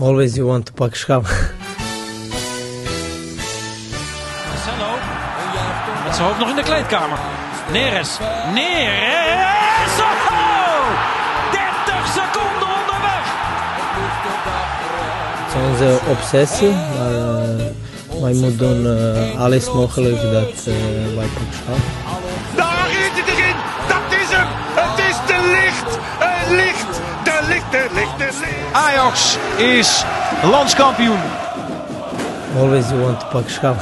Always you want to pak schaam. Marcelo. Met zijn hoofd nog in de kleedkamer. Neres. Neres. Oh! 30 seconden onderweg. Het is onze obsessie, maar eh, wij moeten doen eh, alles mogelijk dat eh, wij pak schaam. Ajax is landskampioen. Always you want to pak schaam.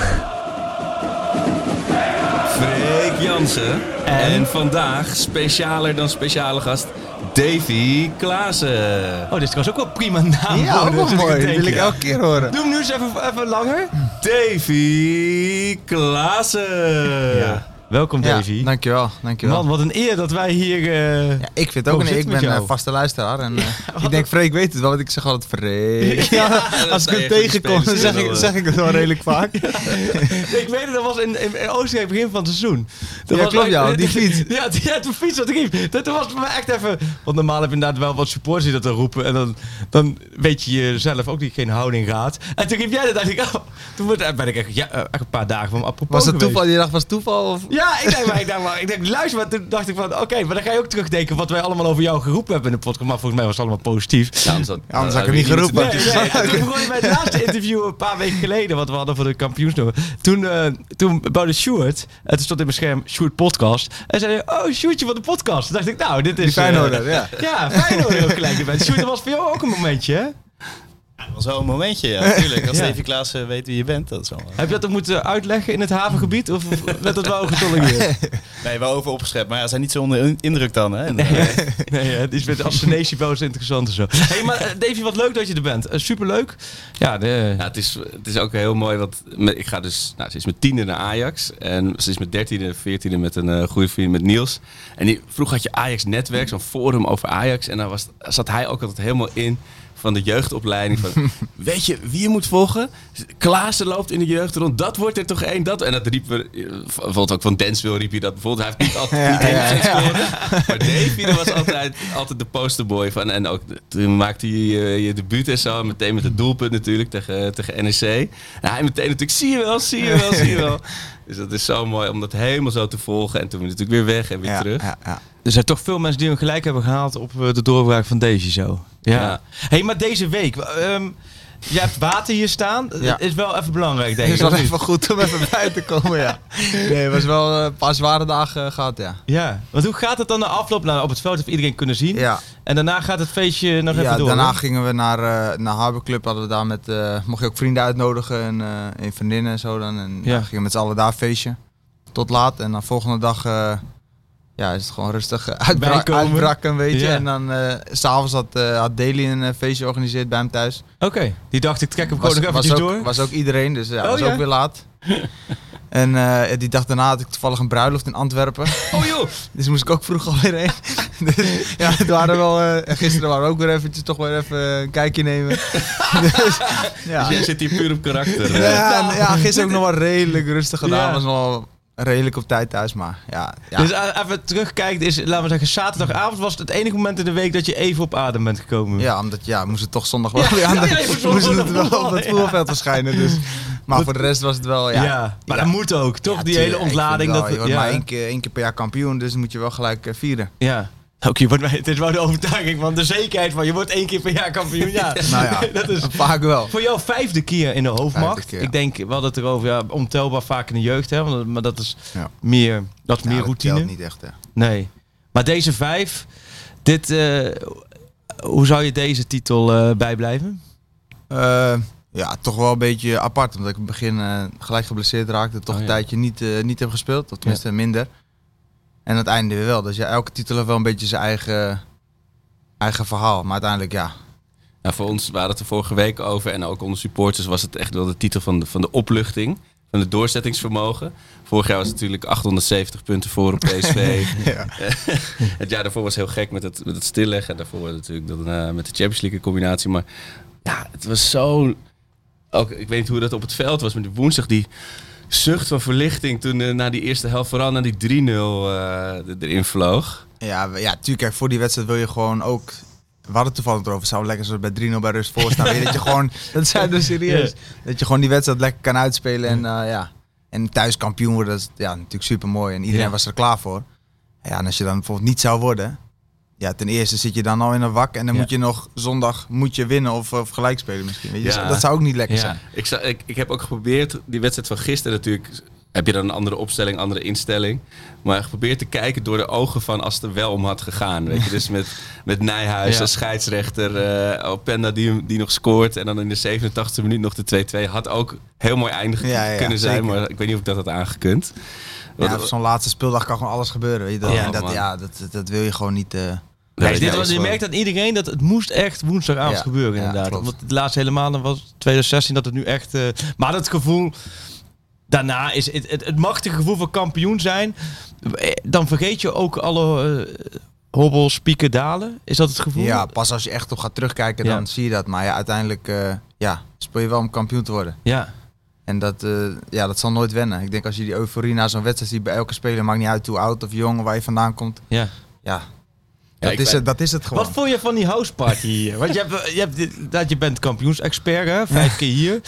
Freek Jansen. En? vandaag specialer dan speciale gast Davy Klaassen. Oh, dit is trouwens ook wel prima naam. Ja, ook wel mooi. discotheek, wil ik elke keer horen. Doe hem nu eens even, even langer. Davy Klaassen. Ja. Welkom, Ja, Davy. dankjewel, dankjewel. Man, wat een eer dat wij hier... eh, ja, ik vind het ook een Ik ben jou? een vaste luisteraar. En, eh, ik denk, Freek weet het wel, want ik zeg altijd Freek. Ja, dat als ik hem tegenkom, dan zeg ik, zeg ik het wel redelijk vaak. ik weet het, dat was in, in, Oostenrijk begin van het seizoen. Dat Ja, was klopt, ja, die fiets. Ja, die, ja, die fiets ik riep. Dat was voor mij echt even... Want normaal heb je inderdaad wel wat supporters die dat dan roepen. En dan, dan weet je jezelf ook die geen houding gaat. En toen riep jij dat, ik... Oh, toen ben ik echt, ja, eh, echt een paar dagen van apropos Was dat geweest. toeval? Je dacht, was toeval? Of? Ja, ik denk, maar, ik denk, maar, ik denk, luister, maar toen dacht ik van, oké, maar dan ga je ook terugdenken wat wij allemaal over jou geroepen hebben in de podcast. Maar volgens mij was het allemaal positief. Ja, anders had, Anders had ik het niet geroepen. Nee, nee, toen begon je bij het laatste interview een paar weken geleden, wat we hadden voor de kampioensnummer. Toen, eh toen bouwde Sjoerd, en toen stond in mijn scherm Sjoerd podcast. En zei hij, oh, Sjoerdje van de podcast. Toen dacht ik, nou, dit is... Die Feyenoorder, eh, ja. Ja, Feyenoorder ook gelijk. Sjoerd, dat was voor jou ook een momentje, hè? Dat was wel een momentje, ja, natuurlijk. Als Ja. Davy Klaassen weet wie je bent, dat is wel... Heb je dat ook moeten uitleggen in het havengebied? Of werd dat wel getollereerd? Nee, wel over opgeschept. Maar ja, zijn niet zo onder in- indruk dan, hè? Nee, eh, die is met wel eens interessant en zo. hey, maar eh, Davy, wat leuk dat je er bent. Eh, superleuk. Ja, de, Ja, het, is, het is ook heel mooi, want met- ik ga dus, nou, ze is met tiende naar Ajax. En ze is met dertiende, veertiende met een eh, goede vriend met Niels. En die, vroeger had je Ajax Netwerk, zo'n forum over Ajax. En daar was, zat hij ook altijd helemaal in van de jeugdopleiding. Van, weet je wie je moet volgen? Klaassen loopt in de jeugd rond, dat wordt er toch één. Dat. En dat riepen we, eh, bijvoorbeeld ook van Denswil riep je dat bijvoorbeeld. Hij heeft niet altijd niet helemaal zijn scoren. Maar Davy was altijd, altijd de posterboy van. En ook toen maakte hij je, je debuut en zo. Meteen met het doelpunt natuurlijk tegen, tegen NEC. En hij meteen natuurlijk, zie je wel, zie je wel, zie je wel. Dus dat is zo mooi om dat helemaal zo te volgen. En toen weer natuurlijk weer weg en weer Ja, terug. ja, ja. er zijn toch veel mensen die hem gelijk hebben gehaald op eh, de doorbraak van zo. Ja. Ja. hey, maar deze week... ehm je hebt water hier staan. Ja. Is wel even belangrijk, denk Het ik. is wel even goed om even bij te komen, ja. Nee, het was wel eh, een paar zware dagen eh, gehad, ja. Ja, want hoe gaat het dan na afloop? Nou, op het veld heeft iedereen kunnen zien. Ja, En daarna gaat het feestje nog ja even door. daarna gingen we naar, eh naar Harbor Club. Hadden we daar met, mocht je ook vrienden uitnodigen en, eh en vriendinnen en zo dan. En Ja. gingen we met z'n allen daar feestje. Tot laat. En dan volgende dag ja, is het gewoon rustig uitbra Bijkomen. uitbraken, weet je. Ja. En dan eh, s s'avonds had, eh had Daily een eh, feestje georganiseerd bij hem thuis. Oké, die dacht ik trek hem gewoon was, ook, door. was ook iedereen, dus ja, Oh, was ja? ook weer laat. en eh, die dag daarna had ik toevallig een bruiloft in Antwerpen. Oh joh! Dus moest ik ook vroeg alweer heen. dus, ja, het waren wel, eh, gisteren waren we ook weer eventjes toch weer even een kijkje nemen. dus, ja. Dus jij zit hier puur op karakter. Ja, en, ja, gisteren ook nog wel redelijk rustig gedaan. Ja. Was wel redelijk op tijd thuis, maar ja. ja. Dus eh, even terugkijken, is, laten we zeggen, zaterdagavond was het het enige moment in de week dat je even op adem bent gekomen. ja, omdat ja, moest het toch zondag wel weer aan de, ja, je moest het wel op het voetbalveld verschijnen. Dus. Maar voor de rest was het wel, ja. Ja, maar dat moet ook, toch? Die tuurlijk, hele ontlading. wel, Dat, je wordt ja. maar één keer, één keer per jaar kampioen, dus moet je wel gelijk eh, vieren. Ja. Oké, je wordt het is wel de overtuiging van de zekerheid van je wordt één keer per jaar kampioen. Ja, Nou ja, dat is vaak wel. voor jou vijfde keer in de hoofdmacht. Ik denk, we hadden het erover, ja, ontelbaar vaak in de jeugd, hè, want- maar dat is Ja. meer, dat is meer dat routine. niet echt, hè. Nee. Maar deze vijf, dit, eh, hoe zou je deze titel eh, bijblijven? Eh, ja, toch wel een beetje apart. Omdat ik in het begin gelijk geblesseerd raakte. Toch Oh, een tijdje niet, niet heb gespeeld. Of tenminste minder. En het einde weer wel. Dus ja, elke titel heeft wel een beetje zijn eigen, eigen verhaal. Maar uiteindelijk ja. Nou, voor ons waren het er vorige week over. En ook onder supporters was het echt wel de titel van de, van de opluchting. Van het doorzettingsvermogen. Vorig jaar was het natuurlijk 870 punten voor op PSV. het jaar daarvoor was heel gek met het, met het stilleggen. En daarvoor natuurlijk eh, met de Champions League combinatie. Maar ja, het was zo... Ook, ik weet niet hoe dat op het veld was. Maar die woensdag die zucht van verlichting toen eh, na die eerste helft vooral naar die 3-0 eh, erin vloog. Ja, we- ja, tuurlijk. Kijk, voor die wedstrijd wil je gewoon ook we hadden het toevallig erover. Het zou lekker zoals bij 3-0 bij rust voor staan. Dat je gewoon, dat zijn dus serieus. Dat je gewoon die wedstrijd lekker kan uitspelen. En eh, ja, en thuis kampioen worden, dat is ja, natuurlijk super mooi. En iedereen was er klaar voor. Ja, en als je dan bijvoorbeeld niet zou worden. Ja, ten eerste zit je dan al in een wak. En dan Ja. moet je nog zondag moet je winnen of, of gelijk spelen misschien. Weet je. Ja. Dat zou ook niet lekker Ja. zijn. Ik, zou- ik, ik heb ook geprobeerd, die wedstrijd van gisteren natuurlijk, heb je dan een andere opstelling, andere instelling. Maar geprobeerd te kijken door de ogen van als het er wel om had gegaan. Weet je, dus met, met Nijhuis Ja. als scheidsrechter, eh Openda die, die nog scoort. En dan in de 87e minuut nog de 2-2. Had ook heel mooi eindig Ja, ja, kunnen zijn, zeker. maar ik weet niet of ik dat had aangekund. Ja, zo'n laatste speeldag kan gewoon alles gebeuren. Weet je. Dat, Ja, en dat, man. ja, dat, dat, dat wil je gewoon niet. eh, Nee, Nee, dit was, je merkt aan iedereen dat het moest echt woensdagavond Ja, gebeuren inderdaad. Want de laatste helemaal dan was 2016 dat het nu echt... eh, maar dat gevoel... Daarna is het, het, het machtige gevoel van kampioen zijn. eh, Dan vergeet je ook alle eh, hobbels, pieken, dalen. Is dat het gevoel? Ja, pas als je echt op gaat terugkijken, Ja. dan zie je dat. Maar ja, uiteindelijk ja, speel je wel om kampioen te worden. Ja. En dat, ja, dat zal nooit wennen. Ik denk als je die euforie na zo'n wedstrijd ziet bij elke speler, maakt niet uit hoe oud of jong, waar je vandaan komt. Ja, Ja, dat, is, ben- het, dat is het gewoon. Wat vond je van die houseparty hier? Want je, hebt, je, hebt, dit- dat je bent kampioensexpert, hè? Vijf keer hier.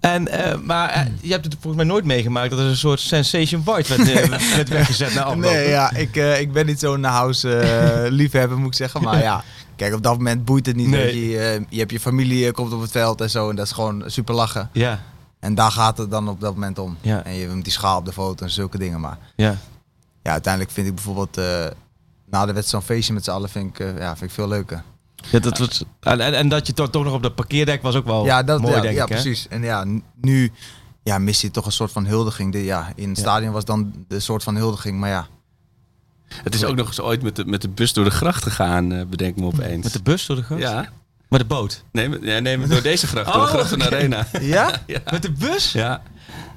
En, eh, maar eh, je hebt het volgens mij nooit meegemaakt dat er een soort sensation white werd, eh, werd weggezet na afloop. Nee, ja, ik, ik ben niet zo'n house liefhebber, moet ik zeggen. Maar ja, kijk, op dat moment boeit het niet. Nee. Je, je hebt je familie, komt op het veld en zo. En dat is gewoon super lachen. Ja, En daar gaat het dan op dat moment om. Ja. En je met die schaal op de foto en zulke dingen. Maar ja. ja, uiteindelijk vind ik bijvoorbeeld na de wedstrijd zo'n feestje met z'n allen vind ik, eh, ja, vind ik veel leuker. Ja, dat was, en, en, en dat je toch, toch nog op dat parkeerdek was ook wel ja, dat, Oh, mooi, ja, denk ja ik. hè? precies. En ja, nu ja, mis je toch een soort van huldiging. De, ja, in het Ja. stadion was dan de soort van huldiging. Maar ja, Het is ook nog eens ooit met de, met de bus door de gracht gegaan, eh, bedenk me opeens. Met de bus door de gracht? Ja, Met de boot? nee, met- ja, nee, met- door deze gracht, door Oh, de gracht van de oké. Arena. ja? Met de bus? Ja,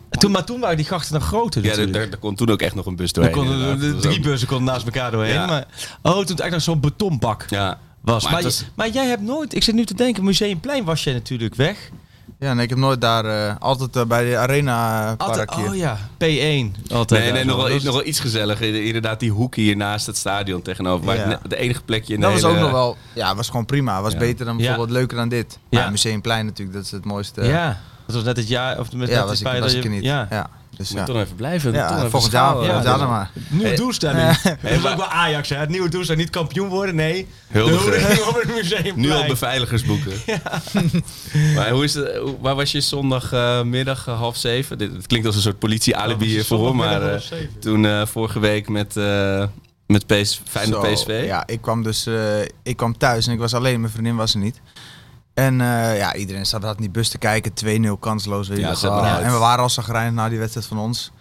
Toen, maar toen waren die grachten nog groter ja daar, kon toen ook echt nog een bus doorheen. de, Dat drie bussen konden naast elkaar doorheen. Ja. Maar, oh, toen het echt nog zo'n betonbak Ja, was. Maar Maar, je- maar jij hebt nooit, ik zit nu te denken, Museumplein was jij natuurlijk weg. Ja, nee, ik heb nooit daar, eh, altijd eh, bij de Arena Altijd, hier. oh ja, P1. Altijd Nee, nee nog, wel, Dat nog wel iets gezelliger. Inderdaad, die hoek hier naast het stadion tegenover. Ja. ne- de enige plekje in Dat de was ook nog wel, ja, was gewoon prima. Was Ja. beter dan Ja. bijvoorbeeld leuker dan dit. Ja. Ja. Museumplein natuurlijk, dat is het mooiste. Ja, dat was net het jaar, of met ja net was het ik, feit was dat ik er je- niet. Ja. Ja. Dus Moet ja. toch even blijven. Ja, toch even volgend jaar, Ja, dat dan maar. Nieuwe Hey. doelstelling. dat is ook wel Ajax, hè? Het nieuwe doelstelling, niet kampioen worden, nee. Huldigen. Op het museumplein. Nu al beveiligers boeken. maar hoe is het, waar was je zondagmiddag eh, half zeven? Dit, het klinkt als een soort politie-alibi Oh, hiervoor, zondagmiddag maar eh, zeven. toen eh, vorige week met, eh met PS, Feyenoord PSV. Ja, ik kwam dus eh, ik kwam thuis en ik was alleen, mijn vriendin was er niet. En eh, ja, iedereen zat had die bus te kijken, 2-0 kansloos. Weet Ja, en we waren al zagrijnig na die wedstrijd van ons.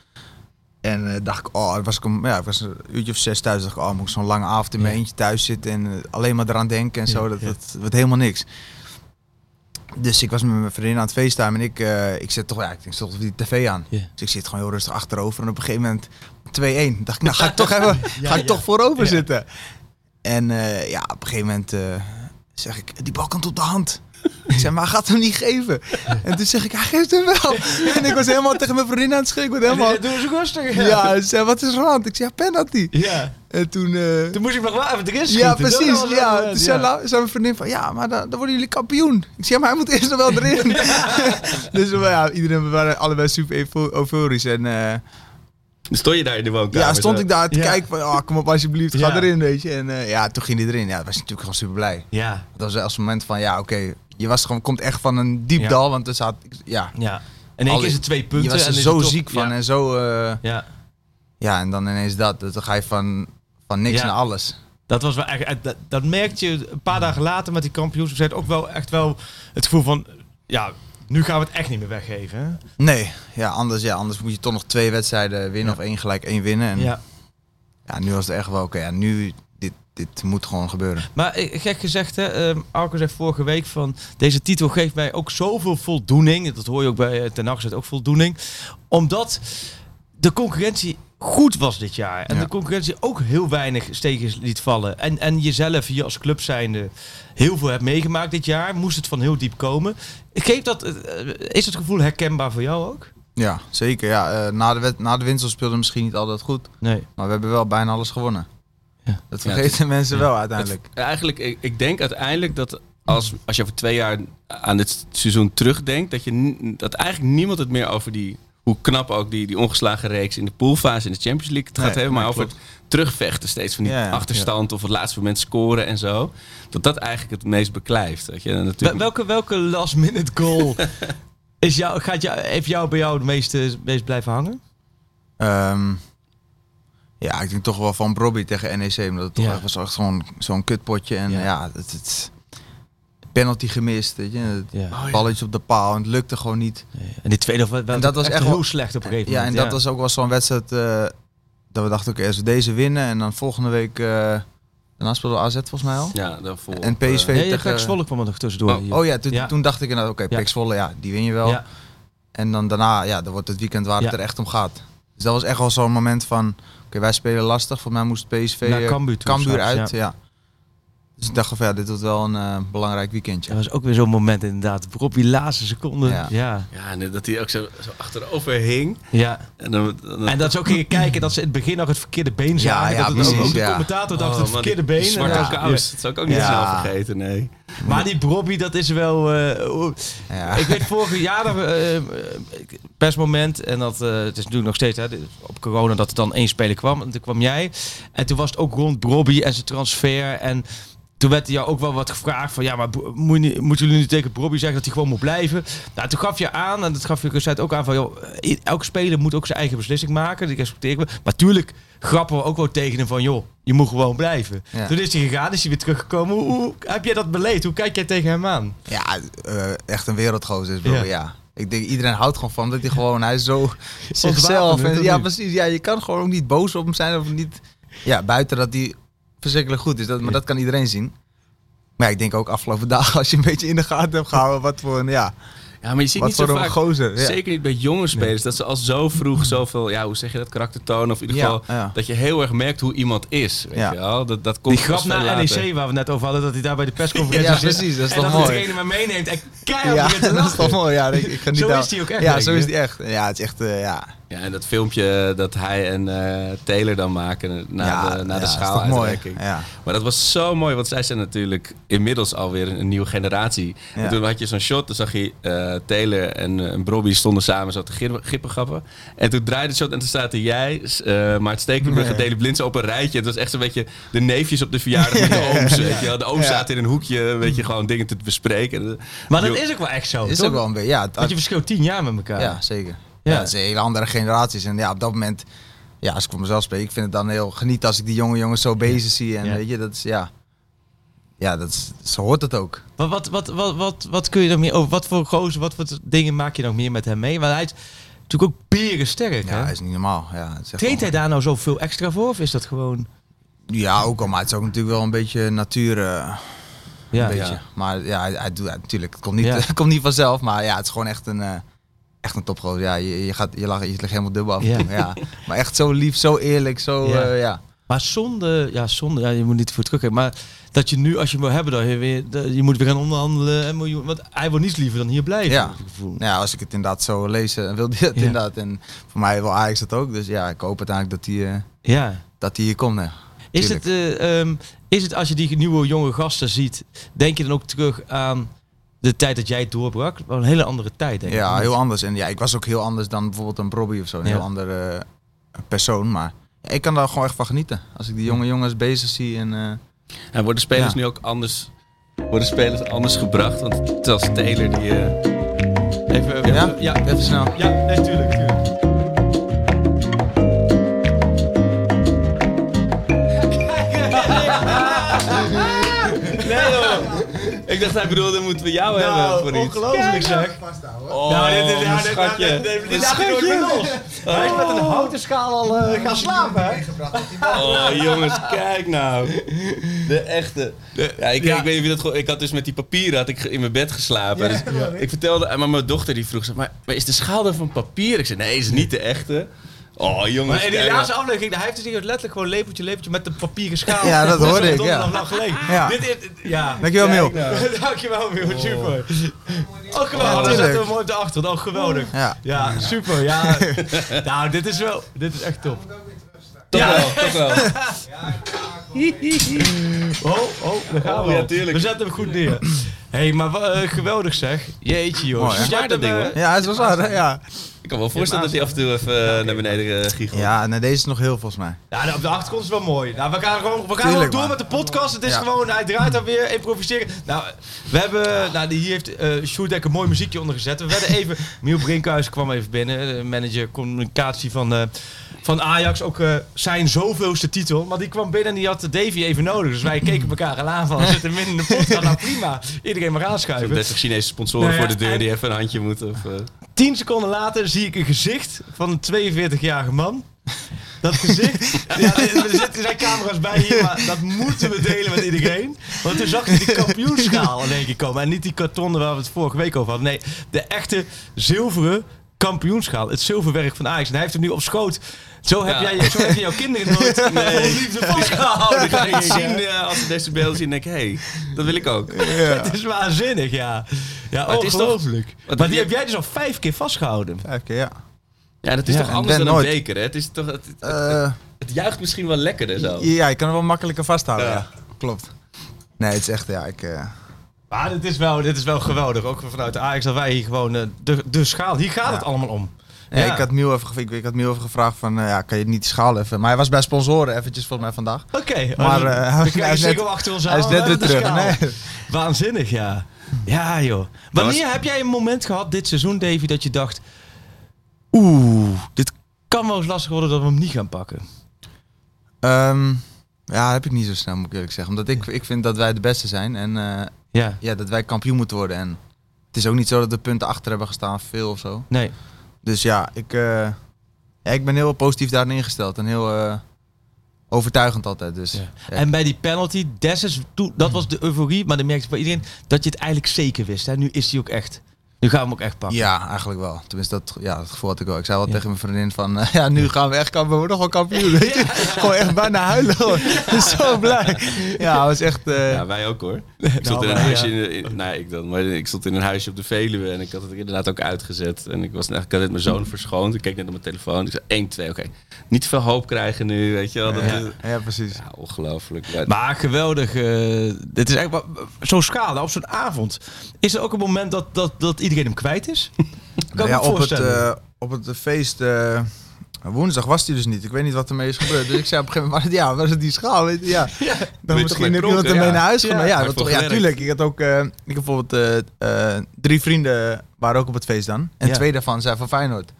En eh, dacht ik, oh, was ik, om, ja, ik was een uurtje of zes thuis. dacht ik, oh, moet ik zo'n lange avond in mijn Ja. eentje thuis zitten en eh, alleen maar eraan denken en Ja, zo. Dat, dat wordt helemaal niks. Dus ik was met mijn vriendin aan het facetimen en ik, eh, ik zet toch, ja, ik denk, toch die tv aan. Dus ik zit gewoon heel rustig achterover en op een gegeven moment 2-1. Dacht ik, nou ga ik toch even, ga ik toch voorover zitten. En ja, op een gegeven moment zeg ik, die bal komt op de hand. Ik zei, maar hij gaat hem niet geven. En toen zeg ik, hij geeft hem wel. En ik was helemaal tegen mijn vriendin aan het schreeuwen. Was helemaal... Doe eens rustig. Ja, ze zei, wat is er aan? Ik zei, ja, penalty. Ja. En toen... eh, Toen moest ik nog wel even erin ja, schieten. Dat precies. Ja. vet, Toen zei, zei mijn vriendin van, ja, maar dan, dan worden jullie kampioen. Ik zei, ja, maar hij moet eerst nog wel erin. dus ja, iedereen, we waren allebei super eufo- euforisch. En eh, Stond je daar in de woonkamer? ja, stond ik daar te Ja. kijken van, oh, kom op alsjeblieft, ga Ja. erin, weet je. En eh, ja, toen ging hij erin. Ja, dat was natuurlijk gewoon super blij. Ja, Dat was als een moment van, ja, oké, je was gewoon, komt echt van een diep Ja. dal, want er zat, ja, ja. En één keer is het twee punten. je was en er zo ziek van Ja. en zo, eh, ja. ja, en dan ineens dat. Dan ga je van, van niks Ja. naar alles. Dat was wel echt, eh, dat, dat merkte je een paar dagen later met die kampioenswedstrijd ook wel echt wel het gevoel van, ja, nu gaan we het echt niet meer weggeven. Hè? Nee, ja, anders, ja, anders moet je toch nog twee wedstrijden winnen Ja. of één gelijk één winnen. En ja. Ja. nu was het echt wel, oké, ja, nu, dit, dit moet gewoon gebeuren. Maar eh, gek gezegd, hè, ehm Arco zei vorige week van deze titel geeft mij ook zoveel voldoening. Dat hoor je ook bij eh, Ten Hag ook voldoening. Omdat de concurrentie goed was dit jaar. En Ja. de concurrentie ook heel weinig steekjes liet vallen. En, en jezelf hier als club zijnde heel veel hebt meegemaakt dit jaar. Moest het van heel diep komen. Geeft dat, eh, is het gevoel herkenbaar voor jou ook? Ja, zeker. Ja, eh, na, de wed- na de winst speelden we misschien niet altijd goed. Nee. Maar we hebben wel bijna alles gewonnen. Ja. Dat vergeten mensen wel uiteindelijk. Het- eigenlijk, ik, ik denk uiteindelijk dat als, als je over twee jaar aan dit seizoen terugdenkt, dat, je, dat eigenlijk niemand het meer over die, hoe knap ook die, die ongeslagen reeks in de poolfase in de Champions League het gaat Nee, hebben, maar over het terugvechten steeds van die Ja, ja. achterstand of het laatste moment scoren en zo. Dat dat eigenlijk het meest beklijft. Weet je? En natuurlijk, Welke, welke last minute goal is jou, gaat jou, heeft jou bij jou het meeste, meest blijven hangen? Ehm, ja, ik denk toch wel van Bobby tegen NEC. Omdat het toch Ja. echt was echt zo'n zo'n kutpotje. En Ja. ja, het, het penalty gemist. Weet je. Het Ja. balletje op de paal. En het lukte gewoon niet. En die tweede En dat was echt heel wel- slecht op een gegeven Ja, en dat was ook wel zo'n wedstrijd eh, dat we dachten, oké, als we deze winnen en dan volgende week, eh daarna speelden we AZ volgens mij al. ja, daarvoor, En PSV Nee, tegen... Pek Zwolle kwam er nog tussendoor. Oh. Oh ja, toen, Ja. toen dacht ik inderdaad, oké. PEC Zwolle, ja, die win je wel. Ja. En dan daarna, ja, dan wordt het weekend waar het er echt om gaat. Dus dat was echt wel zo'n moment van, oké, wij spelen lastig. Voor mij moest PSV Naar eh, Cambuur toe Cambuur uit, ja. Ja. Dus ik dacht van, ja, dit wordt wel een eh, belangrijk weekendje. Dat was ook weer zo'n moment inderdaad. Op die laatste seconde. Ja. Ja. Ja. Ja, en dat hij ook zo, zo achterover hing. ja. En, dan, dan- En dat ze ook gingen kijken dat ze in het begin nog het verkeerde been zagen. ja, dat het ook, precies, ook de ja. commentator dacht Oh, het verkeerde die been. En, kous. Dat zou ik ook niet Ja. snel vergeten, nee. Maar die Bobby, dat is wel... eh. Ja. Ik weet vorig jaar nog eh, eh, persmoment. En dat, het is natuurlijk nog steeds hè, op corona dat er dan één speler kwam. En toen kwam jij. En toen was het ook rond Bobby en zijn transfer. En toen werd jou ook wel wat gevraagd van... Ja, maar moet je moeten jullie nu tegen Bobby zeggen dat hij gewoon moet blijven? Nou, toen gaf je aan, en dat gaf je Ruzet ook aan van... Joh, i- elke speler moet ook zijn eigen beslissing maken. Die respecteren we. Maar tuurlijk grappen we ook wel tegen hem van... Joh, je moet gewoon blijven. Ja. Toen is hij gegaan, is hij weer teruggekomen. Hoe, hoe heb jij dat beleefd? Hoe kijk jij tegen hem aan? Ja, eh, echt een wereldgozer is bro, Ja. ja. Ik denk, iedereen houdt gewoon van dat hij gewoon, hij is zo zichzelf. En, ja, precies. Ja, je kan gewoon ook niet boos op hem zijn of niet. Ja, buiten dat hij verschrikkelijk goed is. Dat, maar dat kan iedereen zien. Maar ja, ik denk ook afgelopen dagen, als je een beetje in de gaten hebt gehouden, wat voor een, ja, Ja, maar je ziet wat niet zo voor een vaak... gozer. Ja. Zeker niet bij jonge spelers. Dat ze al zo vroeg zoveel, ja, hoe zeg je dat, karakter tonen. Of in ieder Ja, geval ja. dat je heel erg merkt hoe iemand is. Weet Ja. je wel? Dat, dat komt Die grap veel naar later. NEC waar we net over hadden, dat hij daar bij de persconferentie Ja, zit. precies, dat is en toch dat de mooi. trainer maar meeneemt en keihard Ja, dat is toch mooi. Ja, ik, ik geniet Zo daar- is hij ook echt, Ja, zo is hij echt. Ja, het is echt, eh, ja. Ja, en dat filmpje dat hij en eh, Taylor dan maken na ja, de, na ja, de schaaluitreiking. mooi. Ja. Maar dat was zo mooi, want zij zijn natuurlijk inmiddels alweer een, een nieuwe generatie. En toen had je zo'n shot, dan zag je eh, Taylor en, uh, en Bobby stonden samen zo te gip- gippengappen. En toen draaide het shot en toen zaten jij, uh, Maart Stekelenburg en Daley Blinsen op een rijtje. Het was echt zo'n beetje de neefjes op de verjaardag met de ooms. Weet je wel. De ooms Ja. zaten in een hoekje, weet je, gewoon dingen te bespreken. Maar dat is ook wel echt zo. Is toch? ook wel een beetje, ja. het- Want je verschilt tien jaar met elkaar. Ja, zeker. Ja. Ja. het zijn hele andere generaties. En ja, op dat moment, ja, als ik voor mezelf spreek, ik vind het dan heel geniet als ik die jonge jongens zo bezig zie. En weet je, dat is, ja, ja, dat is, zo hoort het ook. Wat, wat, wat, wat, wat, wat kun je nog meer over? Wat voor gozer, wat voor dingen maak je nog meer met hem mee? Want hij is natuurlijk ook beren sterk. Ja, hè? dat is niet normaal. Ja, is wel- hij daar nou zoveel extra voor? Of is dat gewoon... Ja, ook al, maar het is ook natuurlijk wel een beetje natuur. eh, Ja, een beetje. Maar ja, hij, hij doet natuurlijk. Het komt niet, Ja. komt niet vanzelf, maar ja, het is gewoon echt een, eh, echt een topgozer. Ja, je, je, gaat, je, lag, je ligt helemaal dubbel af. Ja. Ja. Maar echt zo lief, zo eerlijk, zo, Ja. ja. ja. Maar zonde, ja, zonde, ja, je moet niet voor terugkijken. Maar dat je nu, als je hem wil hebben, dan je weer, je moet weer gaan onderhandelen. En miljoen, want hij wil niets liever dan hier blijven. Ja. Ja, als ik het inderdaad zo lees, eh, wil hij dat Ja. inderdaad. En voor mij wil Ajax dat ook. Dus ja, ik hoop uiteindelijk dat hij, eh, ja. dat hij hier komt. hè. Is Tuurlijk. het, eh, ehm, is het als je die nieuwe jonge gasten ziet, denk je dan ook terug aan de tijd dat jij doorbrak? Wel een hele andere tijd, denk ik. Ja, heel anders. En ja, ik was ook heel anders dan bijvoorbeeld een Bobby of zo. Een Ja. heel andere eh, persoon. Maar ja, ik kan daar gewoon echt van genieten. Als ik die jonge jongens bezig zie. En, eh, En worden spelers Ja. nu ook anders, worden spelers anders gebracht? Want zelfs Taylor die... eh, even, ja? ja. even snel. Ja, nee, tuurlijk, tuurlijk. Nee Ik dacht hij bedoelde, moeten we jou hebben voor iets. Nou, ongelooflijk zeg. Oh, Nou, dit is ja, mijn dit- schatje. dit- dit- dit laat ik nooit meer los. Hij is met een houten schaal al eh, gaan slapen, hè? Oh jongens, kijk nou. De echte. Ja, ik, Ja. ik weet niet of je dat gewoon... Ik had dus met die papieren had ik in mijn bed geslapen. dus ik vertelde... Maar mijn dochter die vroeg... Maar, maar is de schaal dan van papier? Ik zei, nee, is niet de echte. Oh jongens, Maar in laatste aflevering, hij heeft dus hier letterlijk gewoon lepeltje, lepeltje met een papieren schaal. Ja, dat hoorde ik, is ja. nog lang geleden. Ja. Dit is, ja. Dankjewel, Miel. Dankjewel, Miel. Super. Oh, geweldig. Ja, Daar zetten we mooi erachter. Oh, geweldig. Ja. Ja, super. Ja. nou, dit is wel... Dit is echt top. Toch Ja. wel, toch wel. Oh, oh, daar gaan Oh, we. ja, tuurlijk. We zetten hem goed neer. Hé, hey, maar eh, geweldig zeg. Jeetje joh. Mooi, hè? Jij dat ding, hoor. Ja, het was? Ja. Ik kan me wel voorstellen dat hij af en toe even eh, naar beneden uh, giechelt. Ja, nee, deze is nog heel volgens mij. Ja, nou, op de achtergrond is wel mooi. Nou, we gaan gewoon, we gaan gewoon door met de podcast. Het is Ja. gewoon, hij draait dan weer, improviseren. Nou, we hebben, nou, die- hier heeft eh Dekker een mooi muziekje onder gezet. We werden even, Miel Brinkhuis kwam even binnen, de manager communicatie van, eh, van Ajax. Ook eh, zijn zoveelste titel. Maar die kwam binnen en die had Davy even nodig. Dus wij keken elkaar al aan van, we zitten midden in de podcast. Nou prima, iedereen maar Zo'n aanschuiven. 30 Chinese sponsoren Nou ja, voor de deur en- die even een handje moeten. Of, eh, Tien seconden later zie ik een gezicht van een 42-jarige man. Dat gezicht. Ja, er zitten zijn camera's bij hier, maar dat moeten we delen met iedereen. Want toen zag je die kampioenschaal in één keer komen. En niet die kartonnen waar we het vorige week over hadden. Nee, de echte zilveren kampioenschaal. Het zilverwerk van Ajax. En hij heeft hem nu op schoot. Zo heb, Ja. jij, zo heb je jouw kinderen nooit Nee. liefde vastgehouden. Ik ga denk zien ik. eh, als ze deze beelden zien. denk ik, hé, hey, dat wil ik ook. Het is waanzinnig, ja. Ja, Maar het is toch- ongelooflijk. Maar die je- heb jij dus al vijf keer vastgehouden. Vijf keer, ja. Ja, dat is Ja, toch anders dan een beker, hè? Het, is toch, het, het, Eh, het juicht misschien wel lekkerder zo. ja, je kan hem wel makkelijker vasthouden, Ja. ja. Klopt. Nee, het is echt, ja, ik... eh, Maar dit is wel, dit is wel geweldig. Ook vanuit de Ajax dat wij hier gewoon eh, de, de schaal. Hier gaat Ja. het allemaal om. Ja, Ik had Miel even, ik, ik had Miel even gevraagd van, ja, kan je niet die schaal even... Maar hij was bij sponsoren eventjes volgens mij vandaag. Oké. Maar, eh, dan hij is net- achter ons Hij is aan, net weer terug. Nee. Waanzinnig, ja. Ja, joh. Wanneer heb jij een moment gehad dit seizoen, Davy, dat je dacht... Oeh, dit kan wel eens lastig worden dat we hem niet gaan pakken. Ehm, ja, dat heb ik niet zo snel, moet ik eerlijk zeggen. Omdat ik, ik vind dat wij de beste zijn en eh, Ja. ja, dat wij kampioen moeten worden. En het is ook niet zo dat de punten achter hebben gestaan, veel of zo. Nee. Dus ja, ik, eh, ja, ik ben heel positief daarin ingesteld en heel eh, overtuigend altijd. Dus, Ja. En bij die penalty, Dessus, dat was de euforie. Maar dan merkte bij iedereen dat je het eigenlijk zeker wist. Hè? Nu is hij ook echt. Nu gaan we hem ook echt pakken. Ja, eigenlijk wel. Tenminste, dat, ja, dat gevoel had ik wel. Ik zei wel Ja. tegen mijn vriendin van, eh, ja, nu gaan we echt kampioen. We worden nog wel kampioen, weet je. Gewoon echt bijna huilen. hoor. Zo blij. Ja, het was echt... eh, Ja, wij ook hoor. Ik stond in een huisje, in, in- nou ik dan, maar ik stond in een huisje op de Veluwe en ik had het inderdaad ook uitgezet. En ik was ik had net mijn zoon verschoond. Ik keek net op mijn telefoon. Ik zei 1, 2, oké. Niet te veel hoop krijgen nu, weet je wel. Dat ja, is- ja, precies. ja, ongelooflijk. Ja, Maar geweldig. eh, dit is eigenlijk wel- zo'n schade op zo'n avond. Is er ook een moment dat, dat, dat iedereen hem kwijt is? Kan ik ja, me op, het, eh, op het feest woensdag was hij dus niet. Ik weet niet wat ermee is gebeurd. Dus ik zei op een gegeven moment, maar ja, waar is die schaal? Weet je, ja. Dan misschien heb iemand ermee Ja. naar huis Ja, genomen. Ja, toch, ja, tuurlijk. Ik had ook, eh, ik heb bijvoorbeeld eh, eh, drie vrienden waren ook op het feest dan. En Ja. twee daarvan zijn van Feyenoord.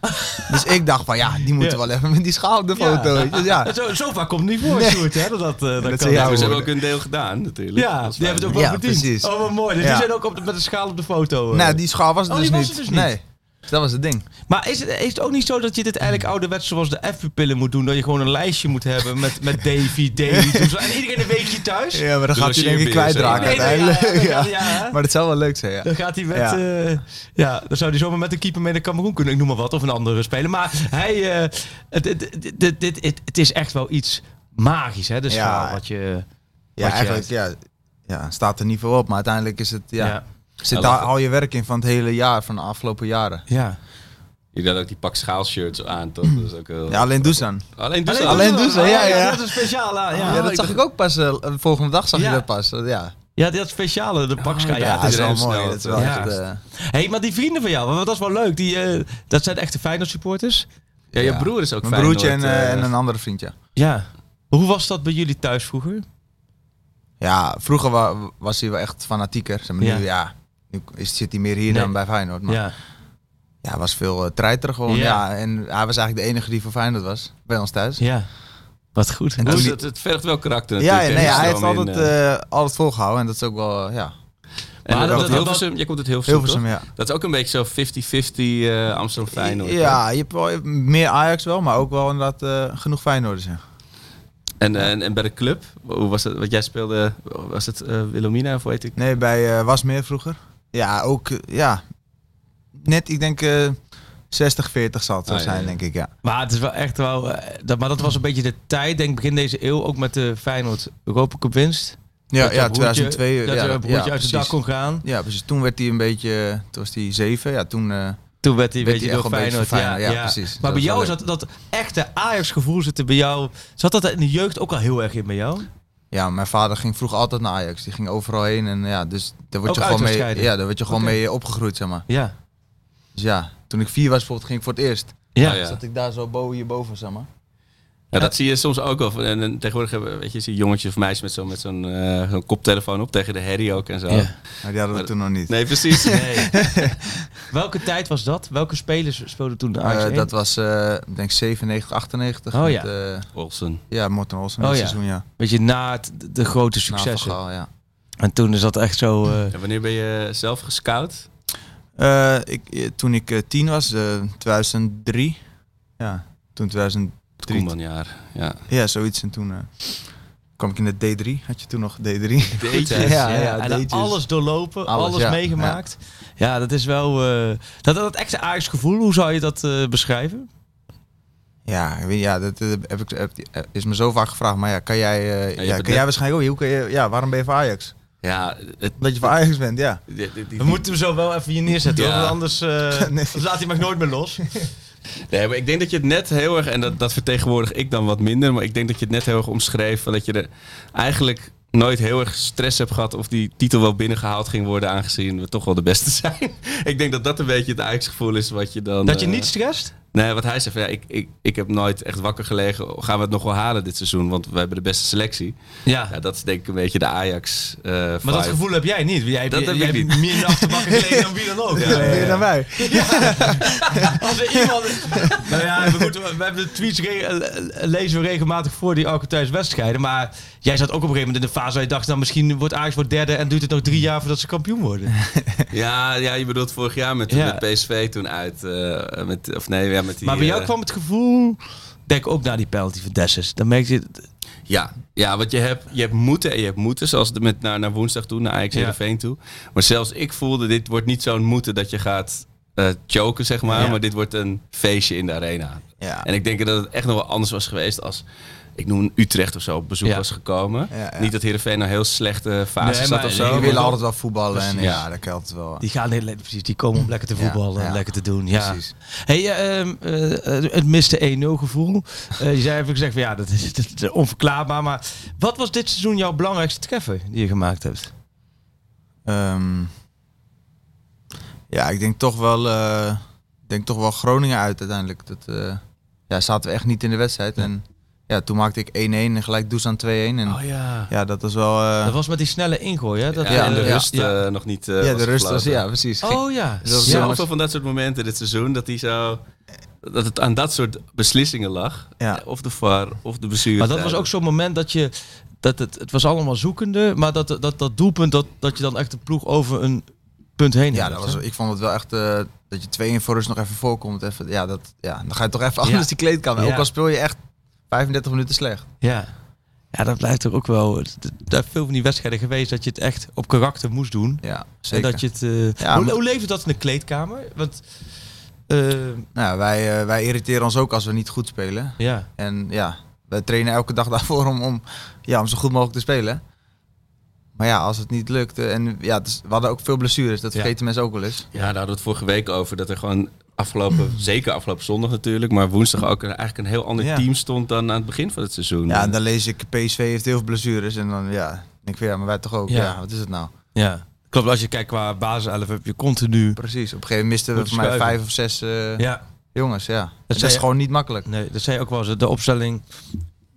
dus ik dacht van, ja, die moeten Ja. wel even met die schaal op de foto. weet je. Dus ja, Zo, zo vaak komt het niet voor, Nee. Sjoerd, hè? Dat, dat, eh, dat Dat kan. we hebben ook een deel gedaan natuurlijk. Ja, die hebben het ook wel Ja, verdiend. precies. Oh, wat mooi. Dus Ja. die zijn ook op de, met de schaal op de foto. nou, die schaal was er Oh, dus, die was niet. dus niet. Nee, dus dat was het ding. Maar is het, is het ook niet zo dat je dit eigenlijk ouderwets zoals de F-pupillen moet doen? Dat je gewoon een lijstje moet hebben met, met Davy, Davy. En iedereen een weekje thuis? Ja, maar dan gaat hij denk ik kwijtraken Nee, nee, ja, uiteindelijk. ja? Maar dat zou wel leuk zijn, ja. Dan gaat hij met. Ja. Ja. ja, dan zou hij zomaar met een keeper mee naar Cameroen kunnen. Ik noem maar wat. Of een andere speler. Maar hij. eh, het, het, het, het, het, het- het is echt wel iets magisch, hè? De Ja. wat je. Ja, wat je eigenlijk ja, ja, staat er niet veel op. Maar uiteindelijk is het, ja, Ja. Zit Ja, daar al je werk in van het hele jaar, van de afgelopen jaren. ja. Je had ook die pak schaalshirts aan, toch? Dat is ook wel... Ja, alleen Dusan. Alleen dus Alleen- Doezan. Doezan, ja, Oh, ja. Dat is speciaal. Ja, Ja, ja. dat zag ik ook pas, de volgende dag zag Ja. je dat pas. Ja, ja, dat speciale, de pakschaal. Ja, ja, het dat is is wel heel mooi. Dat is wel ja. echt, eh, hey, maar die vrienden van jou, want dat is wel leuk. Die, eh, dat zijn echte Feyenoord supporters. Ja, je Ja. broer is ook mijn broertje en, en een andere vriendje. Ja. Hoe was dat bij jullie thuis vroeger? Ja, vroeger wa- was hij wel echt fanatieker. Zeg maar, Ja. Nu, ja, nu is, zit hij meer hier Nee. dan bij Feyenoord. Maar ja, Ja. hij was veel uh, treiter gewoon. Ja. Ja. en hij was eigenlijk de enige die voor Feyenoord was, bij ons thuis. Ja. Wat goed. En die- het, het vergt wel karakter Ja, natuurlijk. nee, hij heeft altijd, eh, eh, altijd volgehouden en dat is ook wel, ja, En Maar dat, dat- Hilversum, jij komt uit Hilversum, Hilversum, toch? ja. Dat is ook een beetje zo 50-50 eh Amsterdam Feyenoord. hè? Ja, je hebt wel je meer Ajax wel, maar ook wel inderdaad eh, genoeg Feyenoorders. Ja. En, en, en bij de club, hoe was het? Wat jij speelde, was het eh Wilhelmina of hoe heet ik? Nee, bij eh Wasmeer vroeger. Ja, ook, eh, ja, net, ik denk eh 60-40 zal het zo Ah, ja, zijn, ja. denk ik, ja. Maar het is wel echt wel. eh, dat, maar dat was een beetje de tijd, denk ik, begin deze eeuw, ook met de Feyenoord Europa Cup winst. Ja, dat ja jouw broertje- 2002. Dat ja, je ja, broertje uit de precies. dak kon gaan. Ja, precies. Toen werd hij een beetje, toen was hij 7. Ja, toen... eh, Toen werd hij een Werd beetje door echt wel een beetje Feyenoord. voor ja, ja, ja. precies. Maar Dat bij jou is dat, dat echte Ajax-gevoel zit er bij jou. Zat dat in de jeugd ook al heel erg in bij jou? Ja, mijn vader ging vroeger altijd naar Ajax. Die ging overal heen. En ja, dus daar word Ook je gewoon mee, ja, daar word je gewoon mee opgegroeid, zeg maar. Ja. Dus ja, toen ik vier was bijvoorbeeld, ging ik voor het eerst. Ja. Oh, ja. Zat ik daar zo boven, hierboven, zeg maar. Ja, dat zie je soms ook wel. En, en tegenwoordig hebben weet je, zie je jongetjes of meisjes met zo'n met zo'n eh, zo'n koptelefoon op tegen de herrie ook en zo. Ja. Maar die hadden we toen nog niet. Nee, precies. Nee. Welke tijd was dat? Welke spelers speelden toen de Ajax Eh, 1? dat was, eh, ik denk 97, 98. Oh, met, ja. eh, Olsen. ja, Morten Olsen, Oh, dat ja. seizoen, ja. Beetje na het- de grote Na successen. Gaal, ja. En toen is dat echt zo... eh, En wanneer ben je zelf gescout? Eh, ik, toen ik tien was, eh 2003. Ja, toen 2003. Koemanjaar. Ja. Ja, zoiets. En toen eh, kwam ik in de D3. Had je toen nog D3? Deetjes. Ja, ja, en alles doorlopen, alles, Alles, ja. meegemaakt. Ja. dat is wel... eh, dat, dat echte Ajax gevoel, hoe zou je dat eh, beschrijven? Ja, ja dat, heb ik, heb, is me zo vaak gevraagd. Maar ja, kan jij, eh, ja, kan net- jij waarschijnlijk ook. Hoe kan je, ja, waarom ben je voor Ajax? Ja, het, Omdat je voor Ajax bent, ja. die- die- die- We moeten hem zo wel even hier neerzetten, Ja. hoor, want anders, eh, Nee. laat hij me nooit meer los. Nee, maar ik denk dat je het net heel erg, en dat, dat vertegenwoordig ik dan wat minder, maar ik denk dat je het net heel erg omschreef van dat je er eigenlijk nooit heel erg stress hebt gehad of die titel wel binnengehaald ging worden, aangezien we toch wel de beste zijn. ik denk dat dat een beetje het Ajax-gevoel is wat je dan... Dat je eh, niet stresst? Nee, wat hij zei van ja, ik, ik, ik heb nooit echt wakker gelegen. Gaan we het nog wel halen dit seizoen? Want we hebben de beste selectie. Ja. Ja, dat is denk ik een beetje de Ajax eh maar dat gevoel heb jij niet. Jij, Dat jij, heb jij ik hebt niet. meer in de achterbakken gelegen dan wie dan ook. Ja, meer dan wij. Als er iemand... nou ja, maar goed, we hebben de tweets re- lezen we regelmatig voor die Alcatel wedstrijden. Maar jij zat ook op een gegeven moment in de fase waar je dacht... nou, misschien wordt Ajax wordt derde en duurt het nog drie jaar voordat ze kampioen worden. Ja, ja, je bedoelt vorig jaar met, Ja. met PSV toen uit. eh, met, of nee, ja, met die... maar bij jou eh, kwam het gevoel... Denk ook naar die penalty van Dessus. Dan merk je... Ja, ja, want je hebt, je hebt moeten en je hebt moeten. Zoals de, met, naar, naar woensdag toe, naar Ajax Ja. Heerenveen toe. Maar zelfs ik voelde, dit wordt niet zo'n moeten dat je gaat eh choken, zeg maar. Ja. Maar dit wordt een feestje in de arena. Ja. En ik denk dat het echt nog wel anders was geweest als... Ik noem Utrecht of zo op bezoek Ja. was gekomen. Ja, ja. Niet dat Heerenveen nou heel slechte fase Nee, zat of die zo. Die willen altijd wel voetballen. En ja, dat altijd wel. Die gaan heel, precies, die komen om lekker te Ja, voetballen en lekker te doen. Ja. Precies. Hey, eh, ehm, eh, het miste 1-0 gevoel. Eh, je zei even gezegd van ja, dat is, dat is onverklaarbaar. Maar wat was dit seizoen jouw belangrijkste treffer die je gemaakt hebt? Ehm, ja, ik denk toch wel, eh, denk toch wel Groningen uit uiteindelijk. Dat, eh, ja, zaten we echt niet in de wedstrijd. En ja, toen maakte ik 1-1 en gelijk Dusan 2-1. En Oh ja. ja, dat was wel... eh, Dat was met die snelle ingooi, hè? Dat, Ja, Ja, en de ja. rust ja. eh, nog niet. eh, ja, was de rust was, ja, precies. Oh ja. Dat was Ja, zo- zoveel van dat soort momenten dit seizoen dat hij zo. Dat het aan dat soort beslissingen lag. Ja. Of de VAR, of de bestuur. Maar dat was ook zo'n moment dat je... Dat het, het was allemaal zoekende, maar dat, dat, dat doelpunt, dat, dat je dan echt de ploeg over een punt heen Ja, hebt, dat was, ik vond het wel echt eh, dat je 2 in voor rust nog even voorkomt. Even, ja, dat, ja, dan ga je toch even anders die kleedkamer. Ja. Ook al speel je echt 35 minuten slecht. Ja. Ja, dat blijft er ook wel... Er zijn veel van die wedstrijden geweest dat je het echt op karakter moest doen. Ja, En zeker. dat je het... eh, Ja, hoe, maar- hoe leefde dat in de kleedkamer? Want... eh, Nou, wij, eh, wij irriteren ons ook als we niet goed spelen. ja. En ja, wij trainen elke dag daarvoor om, om, ja, om zo goed mogelijk te spelen. Maar ja, als het niet lukt. En ja, we hadden ook veel blessures. Dat Ja. vergeten mensen ook wel eens. Ja, daar hadden we het vorige week over. Dat er gewoon afgelopen, zeker afgelopen zondag natuurlijk, maar woensdag ook een, eigenlijk een heel ander Ja. team stond dan aan het begin van het seizoen. Ja, en dan lees ik PSV heeft heel veel blessures. En dan ja, denk ik van ja, maar wij toch ook. Ja. Ja, wat is het nou? ja. Klopt, als je kijkt qua basiself heb je continu... Precies. Op een gegeven moment misten we voor mij vijf of zes eh, Ja. jongens. Ja. Dat is je- gewoon niet makkelijk. Nee, dat zei ook wel eens. De opstelling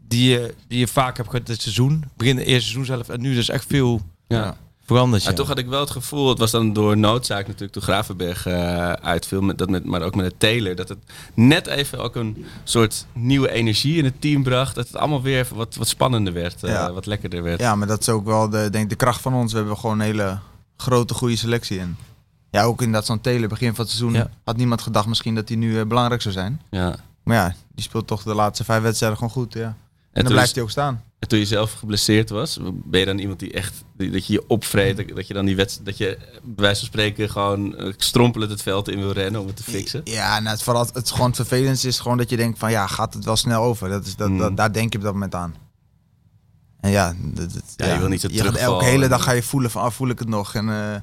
die je, die je vaak hebt gehad dit seizoen. Begin het eerste seizoen zelf. En nu is dus echt veel Ja. Veranderd. Ja, Ja. toch had ik wel het gevoel, het was dan door noodzaak natuurlijk toen Gravenberg eh, uitviel, met, dat met, maar ook met het Taylor, dat het net even ook een soort nieuwe energie in het team bracht. Dat het allemaal weer even wat, wat spannender werd, eh, Ja. wat lekkerder werd. Ja, maar dat is ook wel de, denk de kracht van ons. We hebben gewoon een hele grote, goede selectie. En ja, ook inderdaad zo'n Taylor, begin van het seizoen, Ja. had niemand gedacht misschien dat hij nu eh, belangrijk zou zijn. Ja. Maar ja, die speelt toch de laatste vijf wedstrijden gewoon goed. Ja. En, En, dan blijft hij ook staan. en toen je zelf geblesseerd was, ben je dan iemand die echt, die- dat je je opvreet, dat, dat je dan die wedstrijd, dat je bij wijze van spreken gewoon eh, strompelend het veld in wil rennen om het te fixen? Ja, nou, het, vooral, het gewoon het vervelendste is gewoon dat je denkt van ja, gaat het wel snel over? Dat is, dat, Mm. dat, daar denk je op dat moment aan. En ja, dat, dat- Ja, je wil niet zo terugvallen. elke hele dag ga je voelen van ah, voel ik het nog? En eh,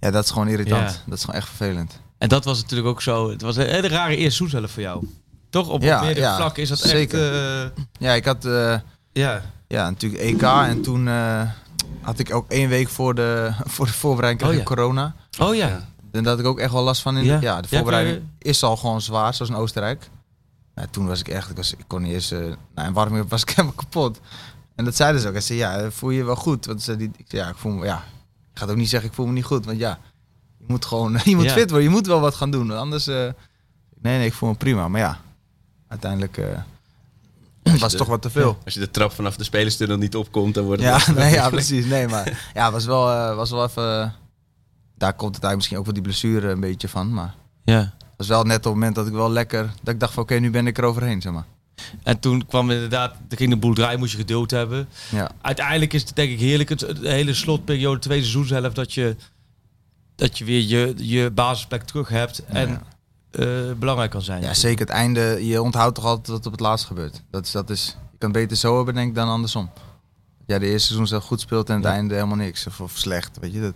ja, dat is gewoon irritant. Ja. Dat is gewoon echt vervelend. En dat was natuurlijk ook zo. Het was een hele rare eerste seizoen zelf voor jou. Toch? Op Ja, meerdere ja, vlakken is dat zeker. echt... Ja, ik had, eh, ja. ja, natuurlijk EK. En toen eh, had ik ook één week voor de, voor de voorbereiding Oh, ik ja. corona. Oh ja. En had ik ook echt wel last van. In Ja? de, ja, de Ja, voorbereiding is al gewoon zwaar, zoals in Oostenrijk. Ja, toen was ik echt, ik, was, ik kon niet eens, eh nou, in warming was ik helemaal kapot. En dat zeiden ze ook. Hij zei, ja, voel je je wel goed? Want ze, die, ik zei, ja, ik voel me, ja, ik ga het ook niet zeggen, ik voel me niet goed. Want ja, je moet gewoon, je moet Ja. fit worden, je moet wel wat gaan doen. Anders, nee, nee, ik voel me prima. Maar ja, uiteindelijk eh, was het de- toch wat te veel. Als je de trap vanaf de spelerstunnel niet opkomt, dan wordt het... Ja, nee, ja, precies. Nee, maar ja, was wel, eh, was wel even. Daar komt het eigenlijk misschien ook wel die blessure een beetje van. Maar Ja. het was wel net op het moment dat ik wel lekker. Dat ik dacht van oké, nu ben ik er overheen, zeg maar. En toen kwam inderdaad, er ging de boel draaien, moest je geduld hebben. Ja, Uiteindelijk is het denk ik heerlijk, het, het hele slotperiode, tweede seizoenshelft, dat je, dat je weer je, je basisplek terug hebt en eh, belangrijk kan zijn. ja zeker. Het einde, je onthoudt toch altijd wat op het laatst gebeurt. Dat is, dat is, je kan het beter zo hebben, denk ik, dan andersom. Ja, de eerste seizoen zelf goed speelt en het Ja. einde helemaal niks. Of, of slecht, weet je dat.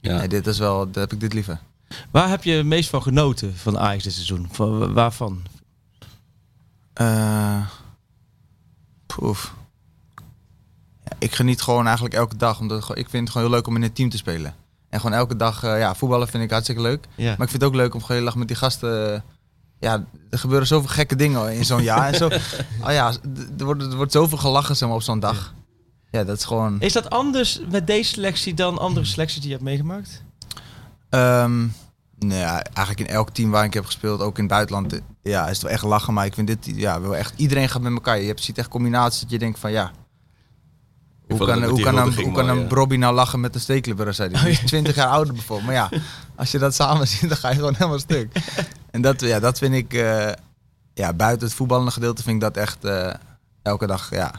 Ja. Nee, dit is wel, dat heb ik dit liever. Waar heb je het meest van genoten van Ajax dit seizoen? Van, waarvan? Eh poef. Ja, ik geniet gewoon eigenlijk elke dag. Omdat het ik vind het gewoon heel leuk om in een team te spelen. En gewoon elke dag, eh, ja, voetballen vind ik hartstikke leuk. Ja. Maar ik vind het ook leuk om gewoon heel dag met die gasten. eh, ja, er gebeuren zoveel gekke dingen in zo'n jaar. En zo, oh ja, er wordt, er wordt zoveel gelachen zeg maar, op zo'n dag. Ja, dat is gewoon. Is dat anders met deze selectie dan andere selecties die je hebt meegemaakt? Ehm nou ja, eigenlijk in elk team waar ik heb gespeeld, ook in het buitenland, eh, ja, is het wel echt lachen. Maar ik vind dit, ja, wel echt, iedereen gaat met elkaar. Je hebt, ziet echt combinaties dat je denkt van ja. Hoe kan, hoe kan, een, hoe kan. Robbie nou lachen met een steekleburger, zei hij. Die is 20 jaar ouder bijvoorbeeld. Maar ja, als je dat samen ziet, dan ga je gewoon helemaal stuk. En dat, ja, dat vind ik, eh, ja, buiten het voetballende gedeelte vind ik dat echt eh, elke dag, ja.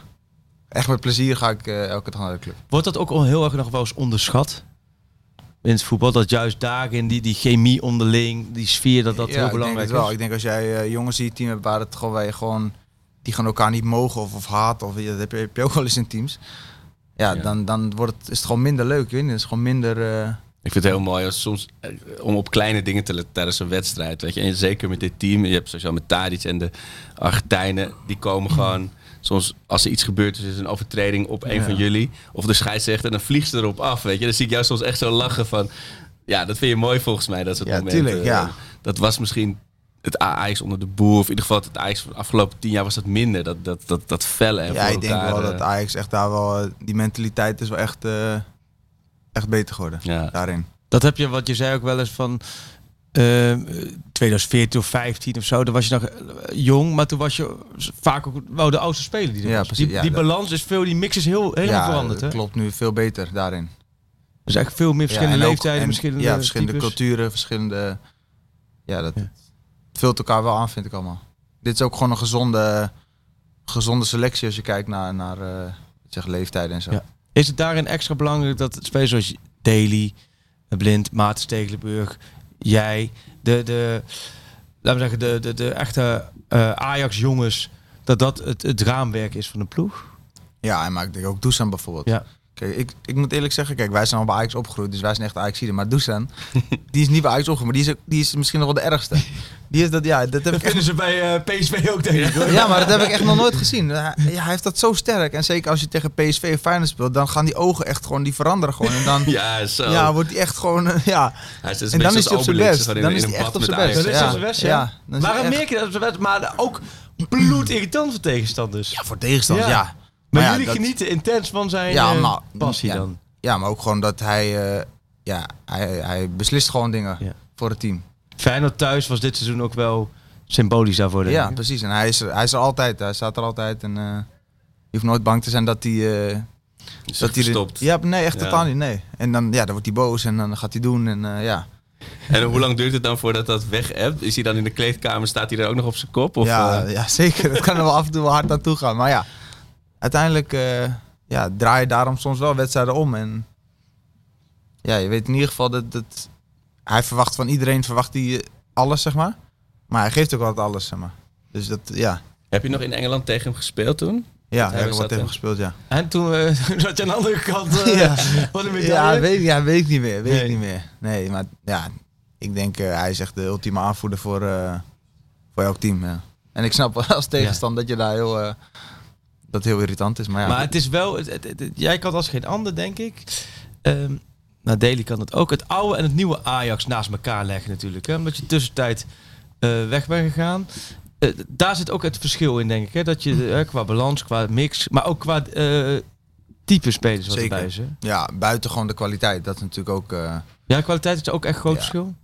Echt met plezier ga ik eh, elke dag naar de club. Wordt dat ook al heel erg nog wel eens onderschat? In het voetbal, dat juist daarin die, die chemie onderling, die sfeer, dat dat ja, heel ik belangrijk denk het wel. is. Ik denk als jij jongens die het team hebt waar het gewoon waar je gewoon die gaan elkaar niet mogen of, of haten of dat heb je, heb je ook wel eens in teams. Ja, Ja. dan, dan wordt het, is het gewoon minder leuk. Weet je? Het is gewoon minder. eh, Ik vind het heel mooi als soms eh, om op kleine dingen te letten tijdens een wedstrijd. Weet je. En zeker met dit team. Je hebt sowieso met Tadic en de Argentijnen. Die komen gewoon soms als er iets gebeurt, dus er is een overtreding op een Ja. van jullie. Of de scheidsrechter, dan vliegt ze erop af. Weet je. Dan zie ik jou soms echt zo lachen van... Ja, dat vind je mooi volgens mij, dat soort Ja, momenten. tuurlijk, ja. Dat was misschien het Ajax onder de boer. Of in ieder geval het Ajax van de afgelopen tien jaar was dat minder. Dat, dat, dat, dat felle en ja, ik denk wel eh, dat Ajax echt daar wel eh, die mentaliteit is wel echt, eh, echt beter geworden Ja. daarin. Dat heb je, wat je zei ook wel eens van eh, 2014 of 15 of zo. Dan was je nog eh, jong, maar toen was je vaak ook wel de oudste speler die er Ja, was. precies, Die, ja, die balans is veel, die mix is heel, helemaal ja, veranderd. Hè? dat klopt nu veel beter daarin. Dus eigenlijk veel meer verschillende Ja, en ook- leeftijden, en- verschillende, ja, verschillende types. culturen, verschillende. Ja, dat Ja. Het vult elkaar wel aan, vind ik allemaal. Dit is ook gewoon een gezonde, gezonde selectie als je kijkt naar, naar eh, zeg, leeftijden en zo. Ja. Is het daarin extra belangrijk dat spelers zoals Daly, Blind, Maarten Stekelenburg, jij, de, de, laten we zeggen, de, de, de echte eh, Ajax-jongens, dat dat het, het raamwerk is van de ploeg? Ja, maar ik denk ook Dusan bijvoorbeeld. Ja. Kijk, ik, ik moet eerlijk zeggen, kijk, wij zijn al bij Ajax opgegroeid, dus wij zijn echt ajax Maar Dusan, die is niet bij Ajax opgegroeid, maar die is, die is misschien nog wel de ergste. Die is dat, ja, dat heb ik echt... ze bij PSV ook, ik. Ja, maar dat heb ik echt nog nooit gezien. Hij, ja, hij heeft dat zo sterk. En zeker als je tegen PSV of Feyenoord speelt, dan gaan die ogen echt gewoon, die veranderen gewoon. En dan Ja, zo. ja, wordt hij echt gewoon, eh, ja. Hij is dus En dan is hij op zijn best. Dan is hij echt op zijn best. Dat is op zijn best, ja. Waarom merk je dat op zijn best? Maar ook bloedirritant voor tegenstanders. Ja, voor tegenstanders, Ja. Maar ja, jullie dat- genieten intens van zijn Ja, eh, maar- passie ja. dan. Ja, maar ook gewoon dat hij, eh, ja, hij, hij beslist gewoon dingen Ja. voor het team. Feyenoord thuis was dit seizoen ook wel symbolisch daarvoor. denk Ja, ik. precies. En hij is, er- hij is er altijd. Hij staat er altijd. En eh, je hoeft nooit bang te zijn dat hij... eh, Is dat hij stopt. Ja, nee, echt Ja. totaal niet. Nee. En dan, ja, dan wordt hij boos en dan gaat hij doen. En eh, ja. En hoe lang duurt het dan voordat dat weg hebt? Is hij dan in de kleedkamer, staat hij er ook nog op zijn kop? Of, ja, ja, zeker. Het kan er wel af en toe wel hard aan toe gaan. Maar ja, uiteindelijk eh, ja, draai je daarom soms wel wedstrijden om. En ja, je weet in ieder geval dat, dat hij verwacht van iedereen verwacht hij alles, zeg maar. Maar hij geeft ook altijd alles, zeg maar. Dus dat, ja. Heb je nog in Engeland tegen hem gespeeld toen? Ja, heb ik wat tegen hè? gespeeld, ja. En toen eh, zat je aan de andere kant eh, Ja. van de Ja, medaille. weet, ja, weet ik niet meer. Weet Nee. ik niet meer. Nee, maar ja, ik denk eh, hij is echt de ultieme aanvoerder voor, eh, voor elk team. Ja. En ik snap wel als tegenstander dat je daar heel, eh, dat heel irritant is. Maar ja, Maar het is wel, het- het- het- jij kan als geen ander, denk ik. Ehm nou, Daly kan het ook. Het oude en het nieuwe Ajax naast elkaar leggen natuurlijk. Hè? Omdat je tussentijd eh, weg bent gegaan. Eh, daar zit ook het verschil in, denk ik. Hè? Dat je eh, qua balans, qua mix, maar ook qua type spelers wat Zeker. erbij is. hè? ja, buiten gewoon de kwaliteit. Dat is natuurlijk ook, Ja, kwaliteit is ook echt groot Ja. verschil.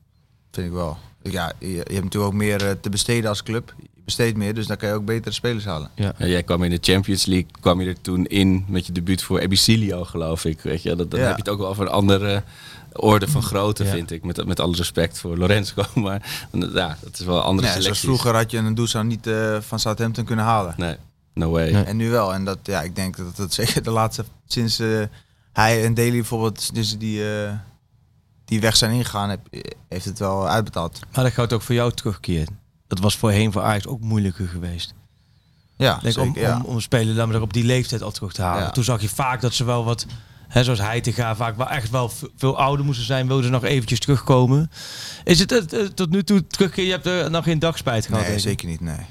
vind ik wel. Ja, je, je hebt natuurlijk ook meer te besteden als club. Je besteedt meer, dus dan kan je ook betere spelers halen. Ja, jij kwam in de Champions League, kwam je er toen in met je debuut voor Ebicilio, geloof ik. Weet je, dat, dan Ja. heb je het ook wel over een andere orde van grootte, Ja. vind ik. Met, met alle respect voor Lorenzo, maar ja, dat is wel een andere Nee, zoals vroeger had je een Dusan niet eh, van Southampton kunnen halen. Nee, no way. Nee. En nu wel. En dat, ja, ik denk dat dat zeker de laatste, sinds eh, hij en Daly bijvoorbeeld, dus die, eh, die weg zijn ingegaan, heb, heeft het wel uitbetaald. Maar dat gaat ook voor jou terugkeren. Dat was voorheen voor Ajax ook moeilijker geweest. Ja, Denk zeker. om, ja. om, om speler laat maar op die leeftijd al terug te halen. Ja. Toen zag je vaak dat ze wel wat, hè, zoals hij te gaan, vaak wel echt wel veel ouder moesten zijn. Wilden ze nog eventjes terugkomen. Is het tot nu toe terugkeer? Je hebt er nog geen dag spijt gehad? nee, zeker niet. Nee.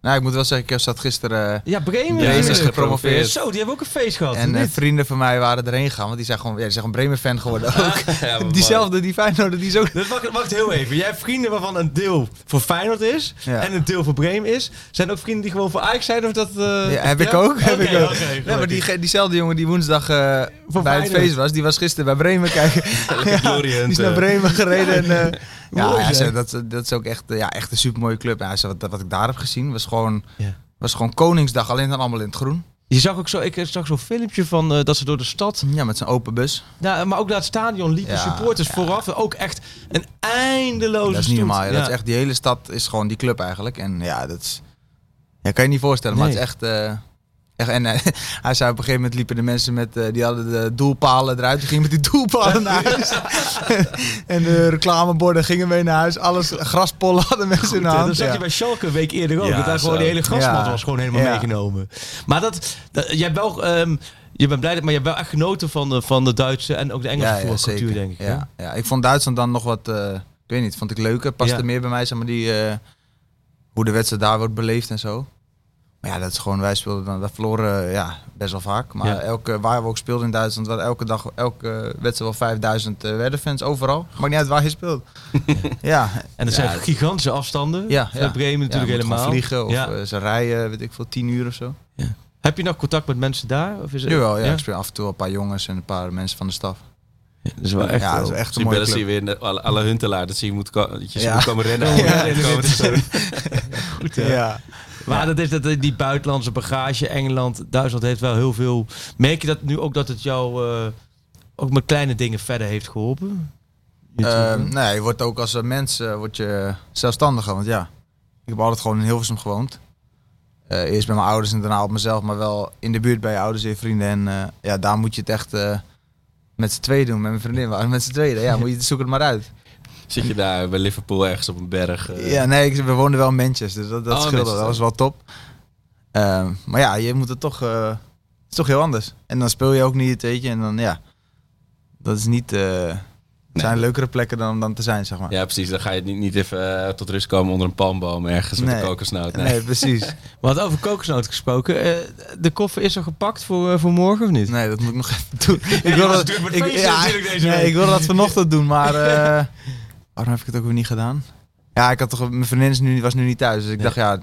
Nou, ik moet wel zeggen, ik zat gisteren. eh, Ja, Bremen, Bremen is gepromoveerd. Zo, die hebben ook een feest gehad. en eh, niet? vrienden van mij waren erheen gegaan, want die zijn gewoon, ja, die zijn gewoon Bremen-fan geworden ook. Ja, maar Diezelfde, die Feyenoord, die is ook... Dat wacht, wacht heel even. Jij hebt vrienden waarvan een deel voor Feyenoord is Ja. en een deel voor Bremen is. Zijn er ook vrienden die gewoon voor Ajax zijn? Of dat, eh, Ja, heb ik ook. Heb ik ook. nee, maar die, diezelfde jongen die woensdag eh, Voor bij het Feyenoord. feest was, die was gisteren bij Bremen kijken. die is naar. Bremen gereden. En, ja, zei, dat, dat is ook echt, eh, ja, echt een supermooie club. Ja, zei, wat, wat ik daar heb gezien was gewoon, Ja. was gewoon Koningsdag, alleen dan allemaal in het groen. Je zag ook zo, ik zag zo'n filmpje van eh, dat ze door de stad Ja, met zijn open bus. Ja, maar ook naar het stadion liepen Ja, supporters ja. vooraf. Ook echt een eindeloze Dat is niet normaal. ja. Dat Ja. is echt, die hele stad is gewoon die club eigenlijk. En ja, dat is, ja, kan je niet voorstellen, maar het is echt... eh, echt en eh, hij zei op een gegeven moment liepen de mensen met, eh, die hadden de doelpalen eruit. Die gingen met die doelpalen naar huis. en de reclameborden gingen mee naar huis. Alles, graspollen hadden mensen in de hand. dat zag ja. je bij Schalke een week eerder ook. Ja, dat daar gewoon die hele grasmat Ja. was gewoon helemaal Ja. meegenomen. Maar dat, dat jij hebt wel, ehm, je bent blij, dat- maar je hebt wel echt genoten van de, van de Duitse en ook de Engelse voetbalcultuur, denk ik. Ja, ja, ik vond Duitsland dan nog wat, eh, ik weet niet, vond ik leuker. Paste Ja. meer bij mij, zeg maar, die, eh, hoe de wedstrijd daar wordt beleefd en zo. Maar ja, dat is gewoon, wij speelden dan, dat verloren ja, best wel vaak. Maar Ja. elke, waar we ook speelden in Duitsland, waren elke dag, elke wedstrijd wel 5000 eh Werder-fans overal. Maakt niet uit waar je speelt. ja, En dat zijn gigantische afstanden. Ja, ja. Bremen ja, natuurlijk je moet gewoon helemaal. vliegen of ja. eh, ze rijden, weet ik veel, 10 uur of zo. Heb je nog contact met mensen daar? Of is het, Jawel, ja, ik speel af en toe een paar jongens en een paar mensen van de staf. Dat is wel echt ja, dat is echt een mooie zie je weer alle, alle Huntelaar, dat zie je moet, dat je Ja. moet komen rennen. Ja, ja, goed? Ja. Maar dat is dat die buitenlandse bagage, Engeland, Duitsland heeft wel heel veel. Merk je dat nu ook dat het jou eh, ook met kleine dingen verder heeft geholpen? Ehm, nee, je wordt ook als eh, mens eh, word je zelfstandiger. Want ja, ik heb altijd gewoon in Hilversum gewoond. Eh, eerst bij mijn ouders en daarna op mezelf, maar wel in de buurt bij je ouders en je vrienden. En eh, ja, daar moet je het echt eh, met z'n tweeën doen. Met mijn vriendin waren we met z'n tweeën. Ja, moet je zoek het maar uit. Zit je daar bij Liverpool ergens op een berg. eh, Ja, nee, ik, we woonden wel in Manchester, dus dat, dat Oh, scheelde. Dat was wel top. Ehm, maar ja, je moet het toch, eh, het is toch heel anders. En dan speel je ook niet, weet je. En dan ja, dat is niet, eh het zijn leukere plekken dan, dan te zijn, zeg maar. Ja, precies. Dan ga je niet, niet even tot rust komen onder een palmboom ergens met Nee. een kokosnoot. Nee. Nee, precies. We hadden over kokosnoot gesproken. Eh, de koffer is al gepakt voor, voor morgen of niet? Nee, dat moet ik nog even doen. ik wil dat ik, ja, natuurlijk deze nee, ik wil dat vanochtend doen, maar eh, waarom heb ik het ook weer niet gedaan? Ja, ik had toch, mijn vriendin is nu, was nu niet thuis, dus ik Nee. dacht ja,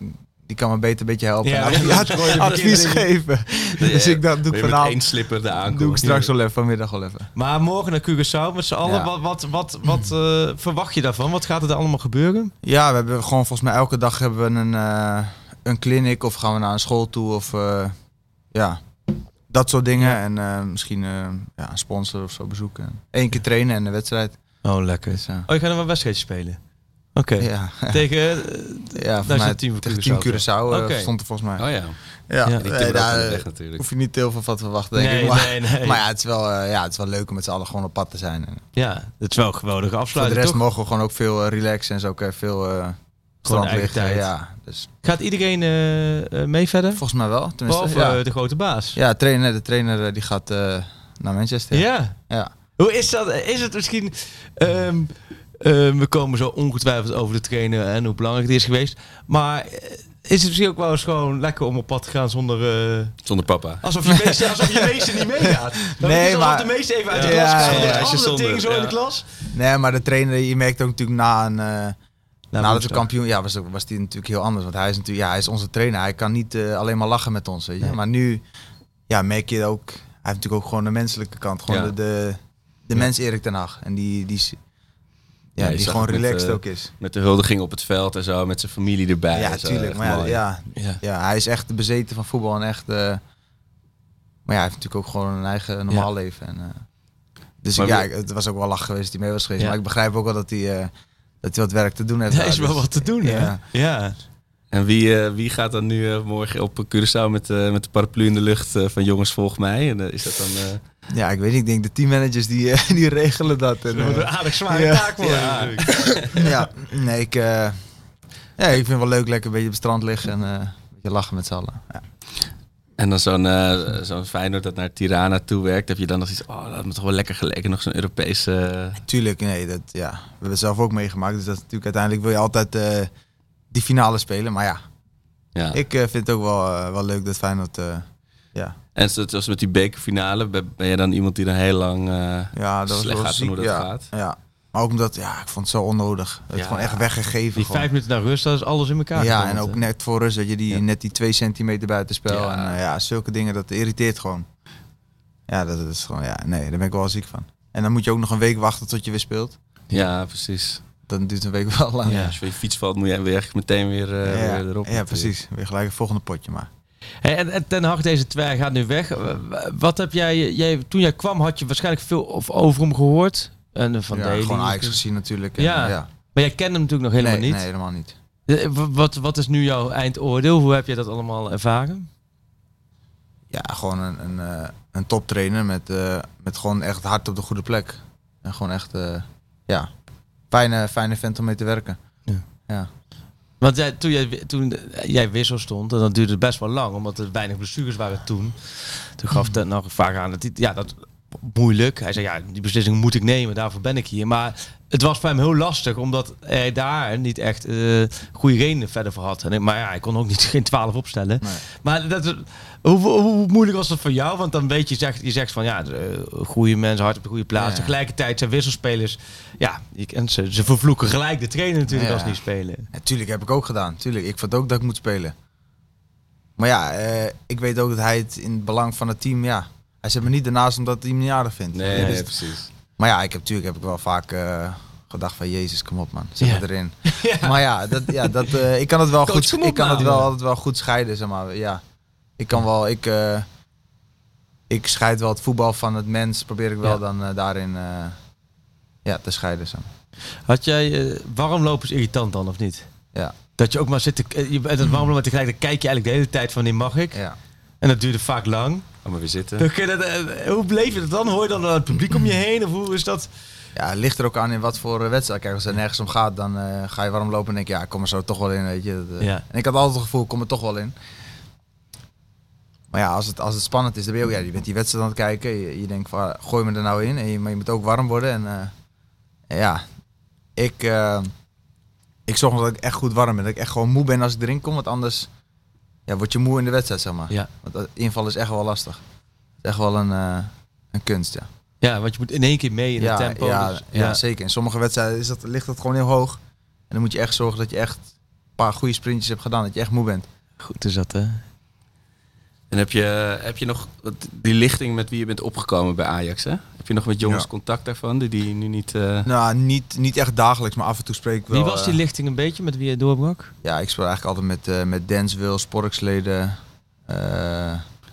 die kan me beter een beetje helpen. Ja, ja, advies- geven. Dus ik dacht, doe ik vanavond, één slipper de aankomt. doe ik straks wel even, vanmiddag wel even. Maar morgen naar Curaçao met z'n allen. Wat, wat, wat, wat eh, verwacht je daarvan? Wat gaat er daar allemaal gebeuren? Ja, we hebben gewoon volgens mij elke dag hebben we een, eh een clinic of gaan we naar een school toe of eh, ja, dat soort dingen. En misschien ja, een sponsor of zo bezoeken. Eén keer trainen en een wedstrijd. Oh, lekker. Dus, eh, Oh, je gaat nog een wedstrijdje spelen? Oké. ja, Tegen... eh, ja, het team Curaçao. Team Curaçao eh, stond er volgens mij. Oh ja, Ja, Ja, nee, daar eh, weg natuurlijk. hoef je niet heel veel van te verwachten, denk nee, ik. Maar, nee, nee. maar ja, het is wel, ja, het is wel leuk om met z'n allen gewoon op pad te zijn. En Ja, dat is wel een geweldige voor de afsluiting, rest toch? mogen we gewoon ook veel relaxen en zo ook veel eh strand eigen liggen. tijd. Ja, dus Gaat iedereen mee verder? volgens mij wel. Tenminste, Behalve ja. eh, de grote baas? ja, trainer, de trainer die gaat eh, naar Manchester. Ja. Ja. Hoe is dat? Is het misschien... ehm, Eh, we komen zo ongetwijfeld over de trainer en hoe belangrijk het is geweest. Maar eh, is het misschien ook wel eens gewoon lekker om op pad te gaan zonder... eh, Zonder papa. alsof je meester, alsof je meester niet meegaat. Dan Nee, is maar- de meester even uit de Ja, klas ja, ja, zonder- dingen zo in de klas. Nee, maar de trainer, je merkt ook natuurlijk na een... eh nadat we kampioen... Ja, was, was die natuurlijk heel anders. Want hij is natuurlijk... Ja, hij is onze trainer. Hij kan niet alleen maar lachen met ons, weet je. Nee. Maar nu... Ja, merk je ook... Hij heeft natuurlijk ook gewoon de menselijke kant. Gewoon Ja. de, de, de mens Erik ten Hag. En die... die is- Ja, die gewoon relaxed eh, ook is. Met de huldiging op het veld en zo, met zijn familie erbij. Ja, tuurlijk. Maar ja, ja, hij is echt bezeten van voetbal en echt... eh, maar ja, hij heeft natuurlijk ook gewoon een eigen normaal leven. En, eh, dus ja, het was ook wel lach geweest dat hij mee was geweest. Maar ik begrijp ook wel dat hij, dat hij wat werk te doen heeft. Daar, is wel dus- wat te doen? Ja. Ja. En wie, eh, wie gaat dan nu eh, morgen op Curaçao met, eh, met de paraplu in de lucht eh, van jongens volg mij? En, is dat dan... eh, Ja, ik weet niet. Ik denk de teammanagers die, die regelen dat. En, Dat wordt een aardig zware Ja. taak worden. Ja. ja, nee, ik, eh, ja, ik vind het wel leuk lekker een beetje op het strand liggen en eh, een beetje lachen met z'n allen. Ja. En dan zo'n eh zo'n Feyenoord dat naar Tirana toe werkt. Heb je dan nog iets, oh, dat me toch wel lekker geleken. Nog zo'n Europese... Tuurlijk, nee, dat, ja, we hebben het zelf ook meegemaakt. Dus dat is natuurlijk uiteindelijk wil je altijd eh, die finale spelen. Maar ja, ja. ik eh, vind het ook wel, eh, wel leuk dat Feyenoord... eh, ja, En zoals met die bekerfinale, ben ben je dan iemand die dan heel lang... eh, ja, dat was Slecht gaat ziek. hoe dat ja, gaat. Ja. Maar ook omdat, ja, ik vond het zo onnodig. Het Ja. gewoon echt weggegeven. Die gewoon. vijf minuten naar rust, dat is alles in elkaar Ja, en ook net voor rust, dat je die Ja. net die twee centimeter buitenspel. Ja. En ja, zulke dingen, dat irriteert gewoon. Ja, dat is gewoon, ja, nee, daar ben ik wel ziek van. En dan moet je ook nog een week wachten tot je weer speelt. ja, precies. Dan duurt een week wel lang. Ja. Als je fiets valt, moet je weer echt meteen weer, eh, ja, weer erop. ja, precies. Weer gelijk het volgende potje maar. Hey, en, en Ten Hag, deze twee gaat nu weg. Wat heb jij, jij, toen jij kwam had je waarschijnlijk veel of over hem gehoord. En van ja, gewoon Ajax gezien natuurlijk. En, Ja. ja. Maar jij kende hem natuurlijk nog helemaal nee, niet. Nee, helemaal niet. Wat, wat is nu jouw eindoordeel? Hoe heb je dat allemaal ervaren? Ja, gewoon een, een, eh, een toptrainer met, eh, met gewoon echt hard op de goede plek. En gewoon echt, eh, ja, fijne, fijne vent om mee te werken. Ja. Ja. Want jij, toen, jij, toen jij wissel stond, en dat duurde best wel lang, omdat er weinig blessures waren toen. Toen gaf Ten Hag vaak aan dat hij, ja, dat moeilijk. Hij zei, ja, die beslissing moet ik nemen, daarvoor ben ik hier. Maar het was voor hem heel lastig, omdat hij daar niet echt eh goede redenen verder voor had. En, maar ja, hij kon ook niet geen 12 opstellen. Nee. Maar dat, hoe, hoe moeilijk was dat voor jou? Want dan weet je, zegt, je zegt van ja, de, eh, goede mensen, hard op de goede plaats. Ja. Tegelijkertijd zijn wisselspelers, ja, je kent ze, ze vervloeken gelijk de trainer natuurlijk Ja. als niet spelen. Ja, tuurlijk heb ik ook gedaan. Tuurlijk, ik vond ook dat ik moet spelen. Maar ja, eh, ik weet ook dat hij het in het belang van het team, ja. Hij zet me niet ernaast omdat hij me niet aardig vindt. Nee, dus- precies. Maar ja, ik heb natuurlijk heb ik wel vaak eh, gedacht van Jezus, kom op man, zet Ja. me erin. Maar ja, dat, ja dat, eh, ik kan het wel Coach, goed, op ik kan nou. het wel altijd wel goed scheiden, zeg maar. Ja, ik kan wel, ik, eh, ik scheid wel het voetbal van het mens, probeer ik wel dan daarin ja, te scheiden. Zeg maar. Had jij uh, warmlopen is irritant dan of niet? Ja. Dat je ook maar zit te, je bent het warmlopen, maar tegelijkertijd kijk je eigenlijk de hele tijd van wanneer mag ik? Ja. En dat duurde vaak lang. Maar weer zitten. Dan kun je dat, eh, hoe bleef je dat dan? Hoor je dan het publiek om je heen? Of hoe is dat? Ja, het ligt er ook aan in wat voor eh, wedstrijd. Kijk, als het nergens om gaat, dan eh, ga je warm lopen en denk je, ja, ik kom er zo toch wel in, weet je. Dat, Ja. En ik had altijd het gevoel, ik kom er toch wel in. Maar ja, als het, als het spannend is, dan ben je ook, ja, je bent die wedstrijd aan het kijken. Je, je denkt van, ah, gooi me er nou in. En je, maar je moet ook warm worden. En eh, en ja, ik, eh, ik zorg dat ik echt goed warm ben. Dat ik echt gewoon moe ben als ik erin kom. Want anders ja, word je moe in de wedstrijd, zeg maar. Ja. Want dat inval is echt wel lastig. Het is echt wel een, eh, een kunst, ja. Ja, want je moet in één keer mee in ja, het tempo. Ja, dus- ja. zeker. In sommige wedstrijden is dat, ligt dat gewoon heel hoog. En dan moet je echt zorgen dat je echt een paar goede sprintjes hebt gedaan. Dat je echt moe bent. Goed is dat, hè? En heb je, heb je nog die lichting met wie je bent opgekomen bij Ajax? Hè? Heb je nog met jongens Ja. contact daarvan? Die, die nu niet. eh, Nou, niet, niet echt dagelijks, maar af en toe spreek ik wel. Wie was die eh, lichting een beetje met wie je doorbrak? Ja, ik speel eigenlijk altijd met, uh, met Denswil, Sporksleden. eh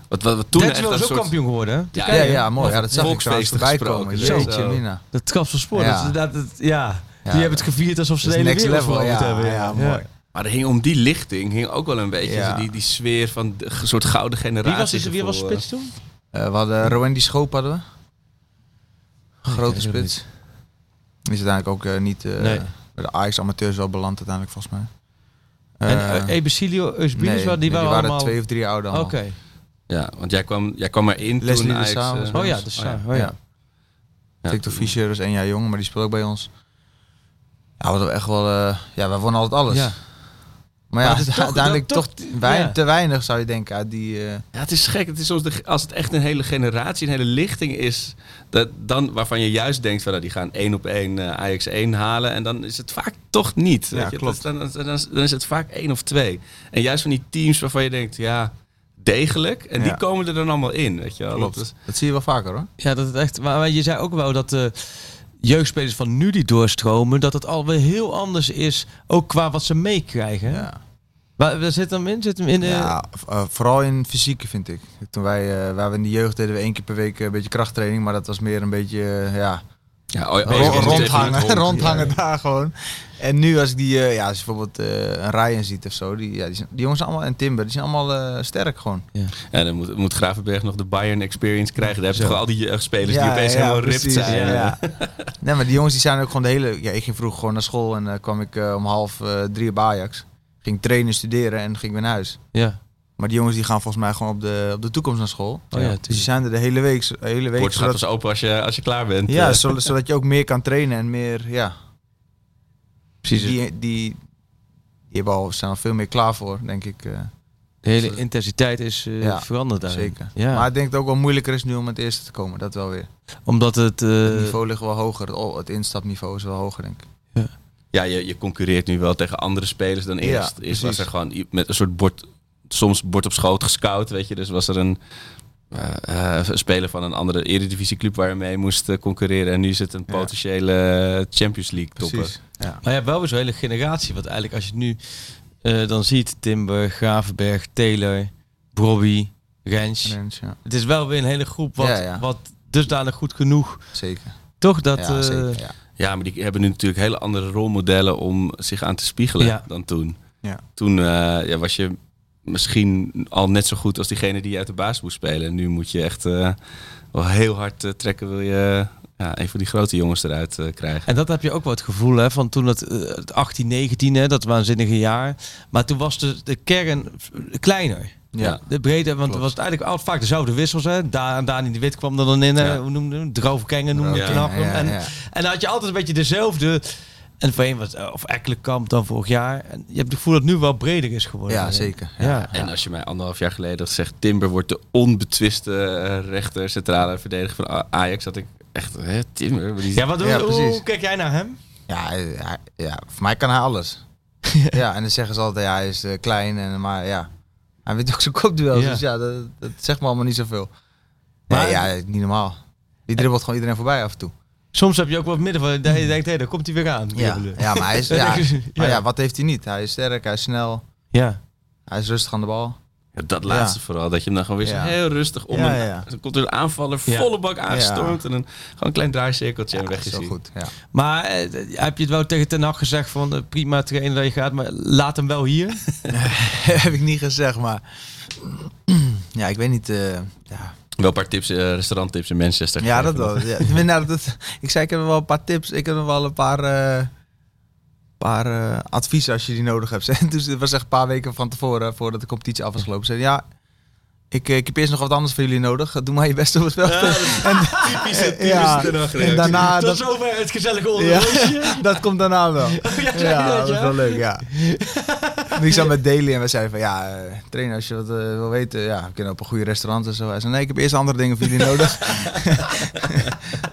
wat, wat, wat toen echt was ook soort- kampioen geworden, hè? Ja, ja, ja, ja, mooi. Ja, dat zag ik volksfeesten voorbij komen. gesproken, Jeetje, zo. mina. Dat trap van sport. Ja. Dat, dat, dat- ja. Ja, die hebben het gevierd alsof ze de hele next wereld level, ja, hebben. ja, mooi. Maar er hing om die lichting hing ook wel een beetje Ja. die, die sfeer van de soort gouden generatie. Wie was, die, wie was spits toen? Eh, we hadden die Schoop hadden we. Grote weet het spits. Die is uiteindelijk ook eh, niet eh, Nee. bij de Ajax amateurs wel beland uiteindelijk volgens mij. en Ebesilio, Eusbilis, nee, die, nee, waren allemaal... twee of drie ouder Oké. Ja, want jij kwam, jij kwam erin Leslie toen de Ajax... Oh ja, ons. dus, Oh ja. oh ja. Ja. ja, Victor Fischer is één jaar jonger, maar die speelt ook bij ons. Ja, we hadden echt wel... eh, ja, we wonnen altijd alles. Ja. Maar ja, Maar het is toch- uiteindelijk toch- toch, wei- ja. te weinig zou je denken uit die... eh, Ja, het is gek. Het is soms de, als het echt een hele generatie, een hele lichting is, dat, dan waarvan je juist denkt van nou, die gaan één op één eh, Ajax 1 halen. En dan is het vaak toch niet. Ja, weet je. klopt. Dan, dan, dan, dan is het vaak één of twee. En juist van die teams waarvan je denkt, ja, degelijk. En die komen er dan allemaal in. Weet je wel. klopt. Dat is- Dat zie je wel vaker hoor. Ja, dat het echt. Maar, maar je zei ook wel dat de jeugdspelers van nu die doorstromen, dat het alweer heel anders is, ook qua wat ze meekrijgen. Ja. Waar, waar zit hem in? Zit hem in de... Ja, v- eh, vooral in fysieke vind ik. Toen wij, eh, waar we in de jeugd deden we één keer per week eh, een beetje krachttraining, maar dat was meer een beetje, eh, ja, ja, oh, oh, je rondhangen, rond. rondhangen daar gewoon. En nu als ik die, eh, ja, als je bijvoorbeeld eh, een Ryan ziet of zo, die, ja, die, zijn- die jongens zijn allemaal, en Timber, die zijn allemaal eh, sterk gewoon. Ja, dan moet, moet Gravenberg nog de Bayern experience krijgen. Daar hebben Zo. toch al die jeugdspelers die opeens helemaal ripped zijn. ja, ja. nee, maar die jongens die zijn ook gewoon de hele... Ja, ik ging vroeger gewoon naar school en dan kwam ik eh, om half eh, drie op Ajax. Ging trainen, studeren en ging weer naar huis. ja. Maar die jongens die gaan volgens mij gewoon op de, op de toekomst naar school. Oh ja, dus die zijn er de hele week. De hele week poort gaat zodat, pas open als je, als je klaar bent. ja, Eh, zodat, zodat je ook meer kan trainen en meer... Ja, Precies. die, die, die hebben al, zijn al veel meer klaar voor, denk ik. eh, de hele intensiteit is eh, Ja, veranderd daar. zeker. Ja. Maar ik denk dat het ook wel moeilijker is nu om het eerste te komen. Dat wel weer. Omdat het... eh, Het niveau ligt wel hoger. Het, oh, het instapniveau is wel hoger, denk ik. Ja, je, je concurreert nu wel tegen andere spelers dan Ja, eerst. precies. was er gewoon met een soort bord, soms bord op schoot gescout, weet je. Dus was er een, eh, eh, een speler van een andere eredivisieclub waar je mee moest eh, concurreren. En nu is het een Ja. potentiële Champions League topper. Ja. Maar je hebt wel weer zo'n hele generatie. Wat eigenlijk als je nu eh, dan ziet, Timber, Gravenberg, Taylor, Brobby, Rens. Rens, ja. Het is wel weer een hele groep wat, Ja, ja. wat dusdanig goed genoeg. Zeker. Toch dat... ja, eh, zeker. Ja. Maar die hebben nu natuurlijk hele andere rolmodellen om zich aan te spiegelen Ja. dan toen. Ja. Toen eh, ja, was je misschien al net zo goed als diegene die je uit de baas moest spelen. En nu moet je echt eh, wel heel hard eh, trekken, wil je ja, een van die grote jongens eruit eh, krijgen. En dat heb je ook wel het gevoel hè, van toen het, het 18, 19, hè, dat waanzinnige jaar. Maar toen was de, de kern kleiner. Ja. De breedte, want Klopt. het was eigenlijk altijd vaak dezelfde wissels. Hè. Daar, Dani de Wit kwam er dan in. Ja. Hoe noemde hem? Droogkengen noemde Ja. knap. Ja, ja, En, ja. en dan had je altijd een beetje dezelfde. En voorheen was of Ekkelenkamp dan vorig jaar. En je hebt het gevoel dat het nu wel breder is geworden. Ja, zeker. Ja. Ja. En als je mij anderhalf jaar geleden had gezegd... Timber wordt de onbetwiste eh, rechter centrale verdediger van Ajax... had ik echt... Hè, Timber? Die- Ja, wat doen Ja, hoe, kijk jij naar hem? Ja, hij- ja, voor mij kan hij alles. ja, en dan zeggen ze altijd, ja, hij is eh, klein, en, maar ja, hij weet ook zijn kopduels, Ja. dus ja, dat, dat zegt me allemaal niet zoveel. Maar- ja, niet normaal. Die dribbelt gewoon iedereen voorbij af en toe. Soms heb je ook wat midden van. Dat je denkt, hé, daar komt hij weer aan. Ja maar hij is, ja, Ja. maar ja, wat heeft hij niet? Hij is sterk, hij is snel, ja. hij is rustig aan de bal. Ja, dat laatste vooral. Dat je hem dan gewoon weer zo Ja. heel rustig om Ja, een... ja. Dan komt er een aanvaller Ja. volle bak aangestormd... en een, gewoon een klein draaicirkeltje en weg is goed, ja. Maar eh, heb je het wel tegen Ten Hag gezegd van eh, prima trainer dat je gaat, maar laat hem wel hier? heb ik niet gezegd, maar ja, ik weet niet, eh, ja, Wel een paar tips, eh, restauranttips in Manchester. Ja, dat wel. Ja. Nou, dat, ik zei, ik heb wel een paar tips. Ik heb nog wel een paar, eh, paar eh, adviezen als je die nodig hebt. En dus het was echt een paar weken van tevoren, voordat de competitie af was gelopen. Zei, ja, ik, eh, ik heb eerst nog wat anders voor jullie nodig. Doe maar je best op het veld. en, Typische, ja, typische en daarna, Tot dat, zover het gezellige ja, onderwijsje. dat komt daarna wel. ja, Ja, dat, is ja? wel leuk, ja. Ik zat met Daly en we zeiden van, ja, eh, trainer, als je wat eh, wil weten, ja, we kunnen op een goede restaurant en zo. Hij zei, nee, ik heb eerst andere dingen voor jullie nodig.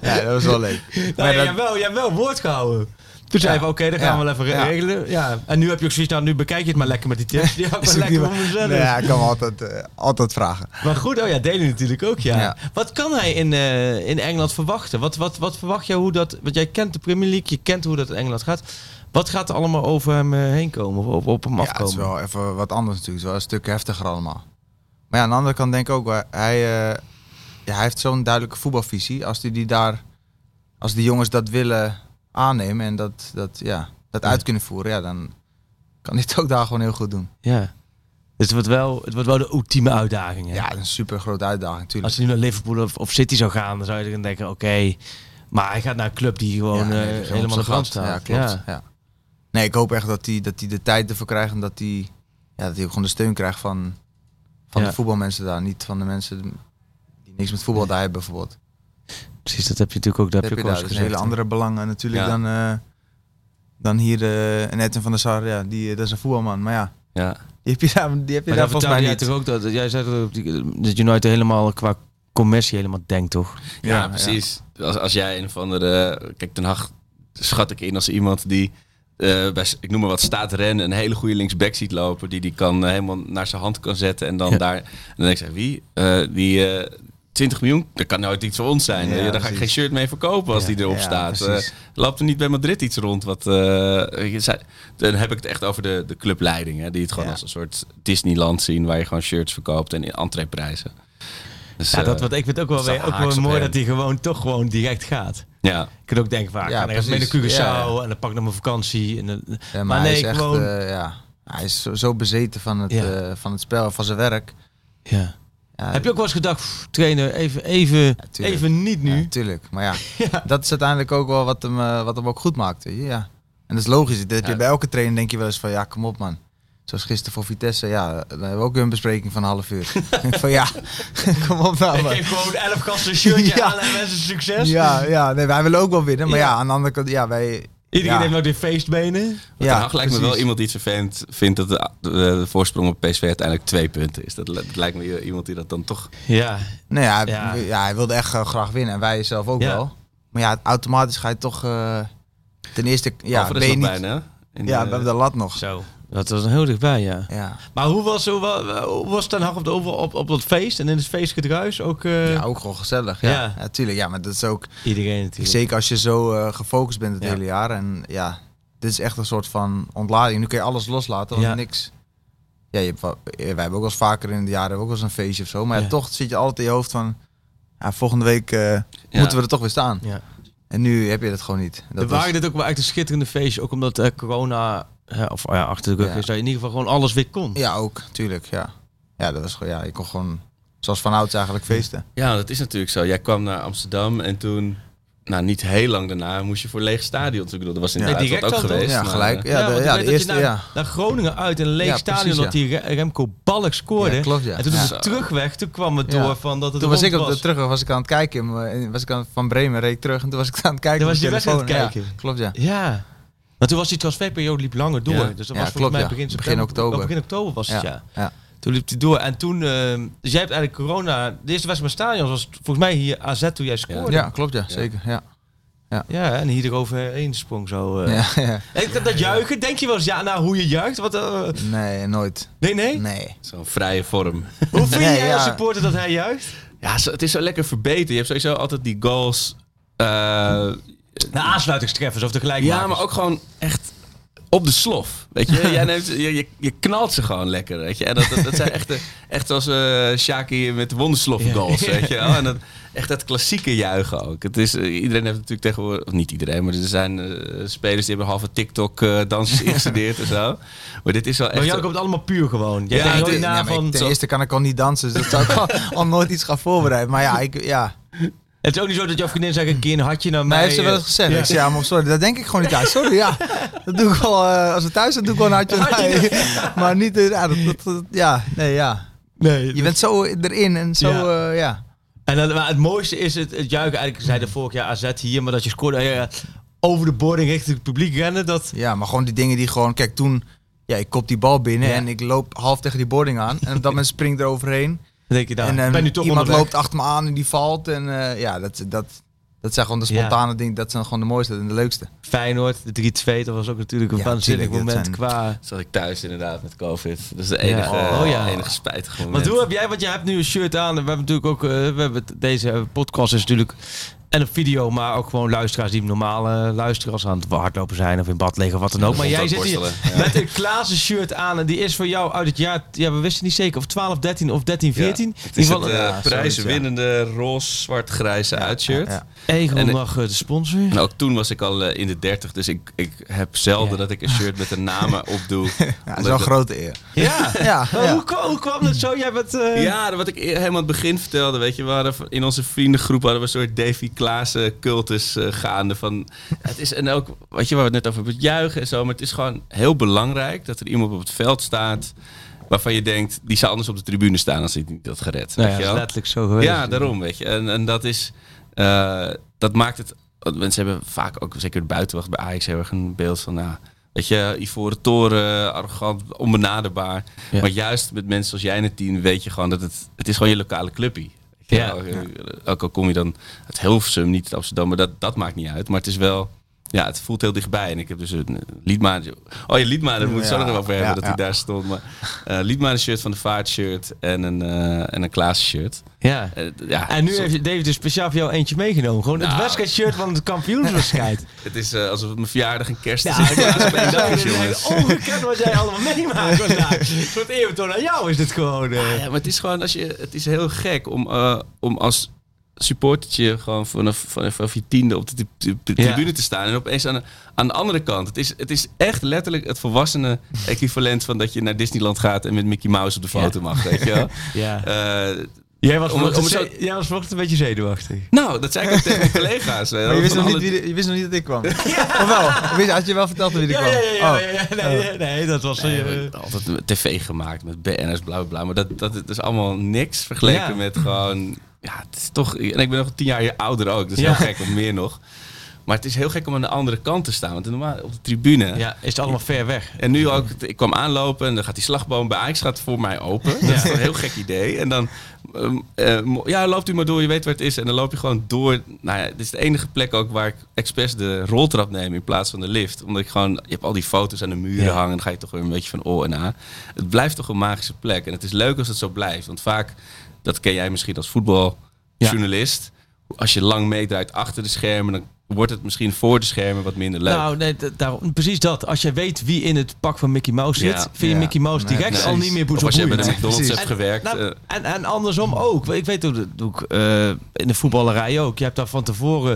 ja, dat was wel leuk. Nou, Maar ja, dat- jij, hebt wel, jij hebt wel woord gehouden. Toen zei we, oké, dat gaan we wel even regelen. Ja. En nu heb je ook zoiets, nou, nu bekijk je het maar lekker met die tips. Die ik ook lekker voor mezelf. Ja, ik kan me altijd, eh, altijd vragen. Maar goed, oh ja, Delen natuurlijk ook, ja. Wat kan hij in, eh, in Engeland verwachten? Wat, wat, wat verwacht jij hoe dat... Want jij kent de Premier League, je kent hoe dat in Engeland gaat. Wat gaat er allemaal over hem eh, heen komen? Of op, hem Ja, het afkomen? is wel even wat anders natuurlijk. Het is wel een stuk heftiger allemaal. Maar ja, aan de andere kant denk ik ook, hij, ja, hij heeft zo'n duidelijke voetbalvisie. Als die, die daar, als die jongens dat willen aannemen en dat, dat, ja, dat uit kunnen voeren, ja, dan kan hij het ook daar gewoon heel goed doen. Ja. Dus het wordt wel, het wordt wel de ultieme uitdaging. Hè? Ja, een super grote uitdaging natuurlijk. Als hij nu naar Liverpool of, of City zou gaan, dan zou je dan denken, oké. maar hij gaat naar een club die gewoon Ja, nee, eh, helemaal brand gat. staat. Ja, klopt. Ja. Nee, ik hoop echt dat hij, dat de tijd ervoor krijgt en dat hij, ja, dat hij ook gewoon de steun krijgt van, van Ja. de voetbalmensen daar. Niet van de mensen die niks met voetbal daar hebben bijvoorbeeld. Precies, dat heb je natuurlijk ook, dat heb heb je je ook al Dus hele gezegd. andere belangen natuurlijk Ja. dan, eh, Dan hier eh Netten van der Sar, ja, die, eh, dat is een voetbalman. Maar ja, Ja. die heb je daar, die heb je Maar daar volgens mij vertelde jij niet. toch ook dat, dat jij zei dat, dat United helemaal qua commercie helemaal denkt, toch? Ja, Ja, precies. Als, als jij een of andere... Kijk, Den Haag schat ik in als iemand die... eh, bij, ik noem maar wat, staat rennen, een hele goede linksback ziet lopen, die die kan helemaal naar zijn hand kan zetten en dan Ja. daar... En dan denk ik, wie? Eh, die eh 20 miljoen, dat kan nooit iets voor ons zijn. Ja, Eh, daar ga ik geen shirt mee verkopen als Ja, die erop ja, staat. Eh precies. loopt er niet bij Madrid iets rond? Wat, eh, je zei- dan heb ik het echt over de, de clubleiding, hè, die het gewoon Ja. als een soort Disneyland zien, waar je gewoon shirts verkoopt en in entreeprijzen. Dus, Ja, dat, wat ik vind het ook wel, is weer, ook wel mooi hem. dat hij gewoon toch gewoon direct gaat. ja. Ik kan ook denken vaak, Ja, ja, dan mee naar. Curaçao en dan pak ik nog mijn vakantie. En, dan- Ja, maar, Maar hij nee, is echt, gewoon- eh, ja, hij is zo, zo bezeten van het, Ja. eh, van het spel, van zijn werk. ja. Ja, Heb je ook wel eens gedacht, pff, trainer, even, even, even niet nu? Ja, tuurlijk. Maar ja, Ja. dat is uiteindelijk ook wel wat hem, eh, wat hem ook goed maakt. weet je, Ja. En dat is logisch. Dat je bij elke trainer denk je wel eens van, ja, kom op man. Zoals gisteren voor Vitesse, ja, dan hebben we ook weer een bespreking van een half uur. Ik van ja, kom op nou Ik man. geef gewoon elf gasten een shirtje aan en mensen succes. Ja, ja nee, wij willen ook wel winnen. Maar Ja. ja, aan de andere kant, ja, wij... Iedereen ja, heeft nog die feestbenen. Ja, Hag lijkt me wel iemand die het vervelend vindt dat de, de, de voorsprong op PSV uiteindelijk twee punten is. Dat, li- dat lijkt me iemand die dat dan toch... Ja. Nee, ja, Ja. ja. hij wilde echt eh, graag winnen. En wij zelf ook Ja. wel. Maar ja, automatisch ga je toch... eh, ten eerste, ja, ben je niet... bijna. hè? In Ja, de- we hebben de lat nog. Zo. Dat was heel dichtbij, ja. Ja. Maar hoe was, hoe, hoe was Ten Hag op, de, over- op, op dat feest en in het feestgedruis? Ook eh, ja, ook gewoon gezellig. Ja. Ja. Ja. tuurlijk. Ja, maar dat is ook... iedereen natuurlijk. Zeker als je zo eh, gefocust bent het Ja. hele jaar. En ja, dit is echt een soort van ontlading. Nu kun je alles loslaten, want Ja. niks... Ja, je hebt, eh, wij hebben ook wel eens vaker in de jaren ook wel eens een feestje of zo. Maar ja, Ja. toch zit je altijd in je hoofd van... Ja, volgende week eh, moeten we er toch weer staan. Ja. En nu heb je dat gewoon niet. Er Dat waren dit ook wel echt een schitterende feestje. Ook omdat eh, corona, hè, of ja, achter de rug Ja. is, dat je in ieder geval gewoon alles weer kon. ja, ook. Tuurlijk, ja. Ja, dat was gewoon... Ja, je kon gewoon... Zoals van ouds eigenlijk feesten. Ja, dat is natuurlijk zo. Jij kwam naar Amsterdam en toen... Nou, niet heel lang daarna moest je voor leeg stadion. Ik bedoel, dat was in Ja. het ook geweest. Ja, gelijk. Ja, de, ja, ik de eerste... naar, Ja. naar Groningen uit in een leeg Ja, stadion, precies, dat die Re- Remco Balk scoorde. Ja, klopt, ja. En toen Ja. op de terugweg, toen kwam het Ja. door van dat het Toen was ik op de terugweg was ik aan het kijken. en Was ik aan, van Bremen reed ik terug en toen was ik aan het kijken. Toen was je telefoon. aan het kijken. klopt, ja. Ja. Maar toen was die transferperiode liep langer door. Ja. Dus dat Ja, was volgens mij ja. begin, Begin september- oktober. oh, begin oktober was het, ja. Ja, ja. Toen liep hij door. En toen, ehm, dus jij hebt eigenlijk corona. De eerste wedstrijd met stadion was volgens mij hier AZ toen jij scoorde. Ja, klopt, ja, zeker. Ja. Ja, en hier eroverheen sprong zo. eh. Ja, ja. En dat- dat juichen, denk je wel eens ja, nou hoe je juicht? Wat, eh, Nee, nooit. nee, nee? Nee. Zo'n vrije vorm. Hoe vind Nee, jij ja. als supporter dat hij juicht? Ja, het is zo lekker verbeterd. Je hebt sowieso altijd die goals... eh, De aansluitingstreffers of tegelijk. ja, maar ook gewoon echt op de slof. Weet je, Jij neemt, je, je, je knalt ze gewoon lekker. Weet je? En dat, dat, dat zijn echt, echt zoals eh Shaki met de wonderslof Ja. goals. Weet je? wel. En dat, echt dat klassieke juichen ook. Het is, eh, iedereen heeft natuurlijk tegenwoordig, of niet iedereen, maar er zijn eh, spelers die hebben halve TikTok-dansjes ingestudeerd en zo. Maar dit is wel Maar echt. jou komt het allemaal puur gewoon. Jij Ja, denkt het nooit is- na Ja, maar van... ten eerste kan ik al niet dansen, dus dat zou ik al, al nooit iets gaan voorbereiden. Maar ja, ik, ja. Het is ook niet zo dat jouw vriendin zegt een keer een hartje naar mij mij. heeft ze wel eens eh, gezegd. ja. Ik zei, ja, maar sorry, dat denk ik gewoon niet aan. Sorry, ja. Dat doe ik wel, eh, als we thuis zijn, doe ik wel een hartje. Nee. Maar niet, eh, ja, dat, dat, dat- ja, nee, ja. Nee, Je bent zo erin en zo, Ja. ja. ja. En dan, maar het mooiste is het, het juichen. Eigenlijk zei de vorig jaar AZ hier, maar dat je scoorde over de boarding richting het publiek rennen. Dat, Ja, maar gewoon die dingen die gewoon... Kijk, toen... Ja, ik kop die bal binnen Ja. en ik loop half tegen die boarding aan. En op dat moment springt er overheen. Dan denk je dan. en ik eh, ben nu toch iemand onderweg. loopt achter me aan en die valt. En eh, ja, dat, dat, dat zijn gewoon de Ja. spontane dingen. Dat zijn gewoon de mooiste en de leukste. Feyenoord, de 3-2, dat was ook natuurlijk een Ja, waanzinnig moment zijn- qua... Zat ik thuis inderdaad met COVID. Dat is de enige, Oh, ja. enige spijtige moment. Want hoe heb jij, want jij hebt nu een shirt aan. En we hebben natuurlijk ook, eh, we hebben deze podcast is natuurlijk en een video, maar ook gewoon luisteraars die normaal eh, luisteren als ze aan het hardlopen zijn of in bad liggen of wat dan ook. Maar jij zit hier ja. met een Klaassen shirt aan en die is voor jou uit het jaar, ja we wisten niet zeker of 12, 13 of 13, 14. Ja, het is In het ieder geval eh, ja, prijzenwinnende roze, zwart-grijze uitshirt. Egel en- mag eh, de sponsor. En ook toen was ik al eh, in de 30, dus ik, ik heb zelden Ja. dat ik een shirt met een namen opdoe. Ja, dat is wel een grote eer. Ja, Ja. Hoe, kwam, hoe kwam het zo? Jij bent... eh, Ja, wat ik e- helemaal aan het begin vertelde, weet je, we hadden in onze vriendengroep hadden we een soort Davy Klaassen cultus gaande van, het is en ook, weet je, waar we het net over hebben, het juichen en zo, maar het is gewoon heel belangrijk dat er iemand op het veld staat waarvan je denkt, die zou anders op de tribune staan als hij niet had gered. Nou ja, weet je dat is wel? letterlijk zo geweest. Ja, daarom, weet je. En, en dat is, dat maakt het mensen hebben vaak ook, zeker de buitenwacht bij Ajax, heel erg een beeld van, nou, weet je, Ivoren Toren, arrogant, onbenaderbaar. Ja. Maar juist met mensen zoals jij in het team weet je gewoon dat het, het is gewoon je lokale je Ja. wel, eh, Ook al kom je dan uit Hilversum, niet uit Amsterdam, maar dat, dat maakt niet uit. Maar het is wel, ja, het voelt heel dichtbij. En ik heb dus een liedmaat. Oh, je liedmaat, daar moet ik zo Ja, nog over hebben ja, dat ja. hij daar stond. Maar uh, liedmaat shirt van de Vaart shirt en een, eh en een Klaas shirt. Ja. Eh, ja, En nu zo- heeft David dus speciaal voor jou eentje meegenomen. Gewoon het Nou. wedstrijdshirt van het kampioenswedstrijd. Het is eh, alsof het mijn verjaardag en kerst is. Ja, het dat is ongekend wat jij allemaal meemaakt vandaag. Een soort eerbetoon aan jou is dit gewoon. eh. Ja, maar het is gewoon, als je, het is heel gek om, eh, om als supportertje gewoon vanaf, vanaf, vanaf je tiende op de, tri- tri- tri- Ja. tribune te staan. En opeens aan de, aan de andere kant. Het is, het is echt letterlijk het volwassene equivalent van dat je naar Disneyland gaat en met Mickey Mouse op de foto mag. Weet je wel? Ja. Eh, Jij was om- zo- jij was vanochtend een beetje zenuwachtig. nou, dat zei ik ook tegen mijn collega's. eh, Maar je wist, nog alle- niet wie de- je wist nog niet dat ik kwam. Of wel? Wist- Had je wel verteld wie er Ja, kwam? ja, ja, Oh. ja, ja, nee, nee, nee, dat was... Nee, eh, altijd tv gemaakt met BN'ers, bla bla bla. Maar dat, dat is allemaal niks vergeleken Ja. met gewoon... Ja, het is toch... En ik ben nog tien jaar ouder ook, dus Ja. heel gek of meer nog. Maar het is heel gek om aan de andere kant te staan. Want normaal op de tribune... ja, is het allemaal ver weg. En nu ook, ik kwam aanlopen en dan gaat die slagboom bij Ajax gaat voor mij open. Dat is een heel gek idee. En dan, ehm, eh, ja, loopt u maar door, je weet waar het is. En dan loop je gewoon door. Nou ja, dit is de enige plek ook waar ik expres de roltrap neem in plaats van de lift. Omdat ik gewoon, je hebt al die foto's aan de muren Ja. hangen. Dan ga je toch weer een beetje van O en A. Het blijft toch een magische plek. En het is leuk als het zo blijft. Want vaak, dat ken jij misschien als voetbaljournalist. Als je lang meedraait achter de schermen, dan wordt het misschien voor de schermen wat minder leuk. Nou, nee, daarom, precies dat. Als je weet wie in het pak van Mickey Mouse zit, Ja. vind je Ja. Mickey Mouse Nee, direct nee. al niet meer zo als je bij de McDonald's hebt gewerkt. Nou, eh, en, en andersom ook. Ik weet hoe dat doe ik eh, in de voetballerij ook. Je hebt daar van tevoren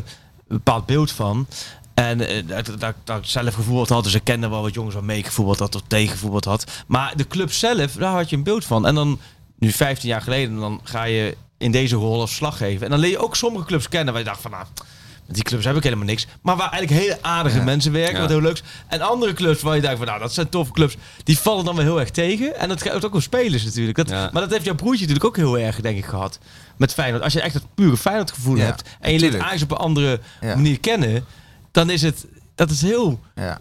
een bepaald beeld van. En eh, dat, dat, dat ik zelf gevoetbald had, dus ik kende wel wat jongens waar mee gevoetbald had of tegen gevoetbald had. Maar de club zelf, daar had je een beeld van. En dan, nu 15 jaar geleden, dan ga je in deze rol als slag geven. En dan leer je ook sommige clubs kennen waar je dacht van, nou, met die clubs heb ik helemaal niks. Maar waar eigenlijk hele aardige Ja. mensen werken, wat heel leuks. En andere clubs waar je denkt van, nou, dat zijn toffe clubs. Die vallen dan weer heel erg tegen. En dat geldt ook wel spelers natuurlijk. Dat. Maar dat heeft jouw broertje natuurlijk ook heel erg, denk ik, gehad. Met Feyenoord. Als je echt dat pure Feyenoord gevoel hebt. En je leert. Ajax op een andere manier kennen. Dan is het, dat is heel... Ja.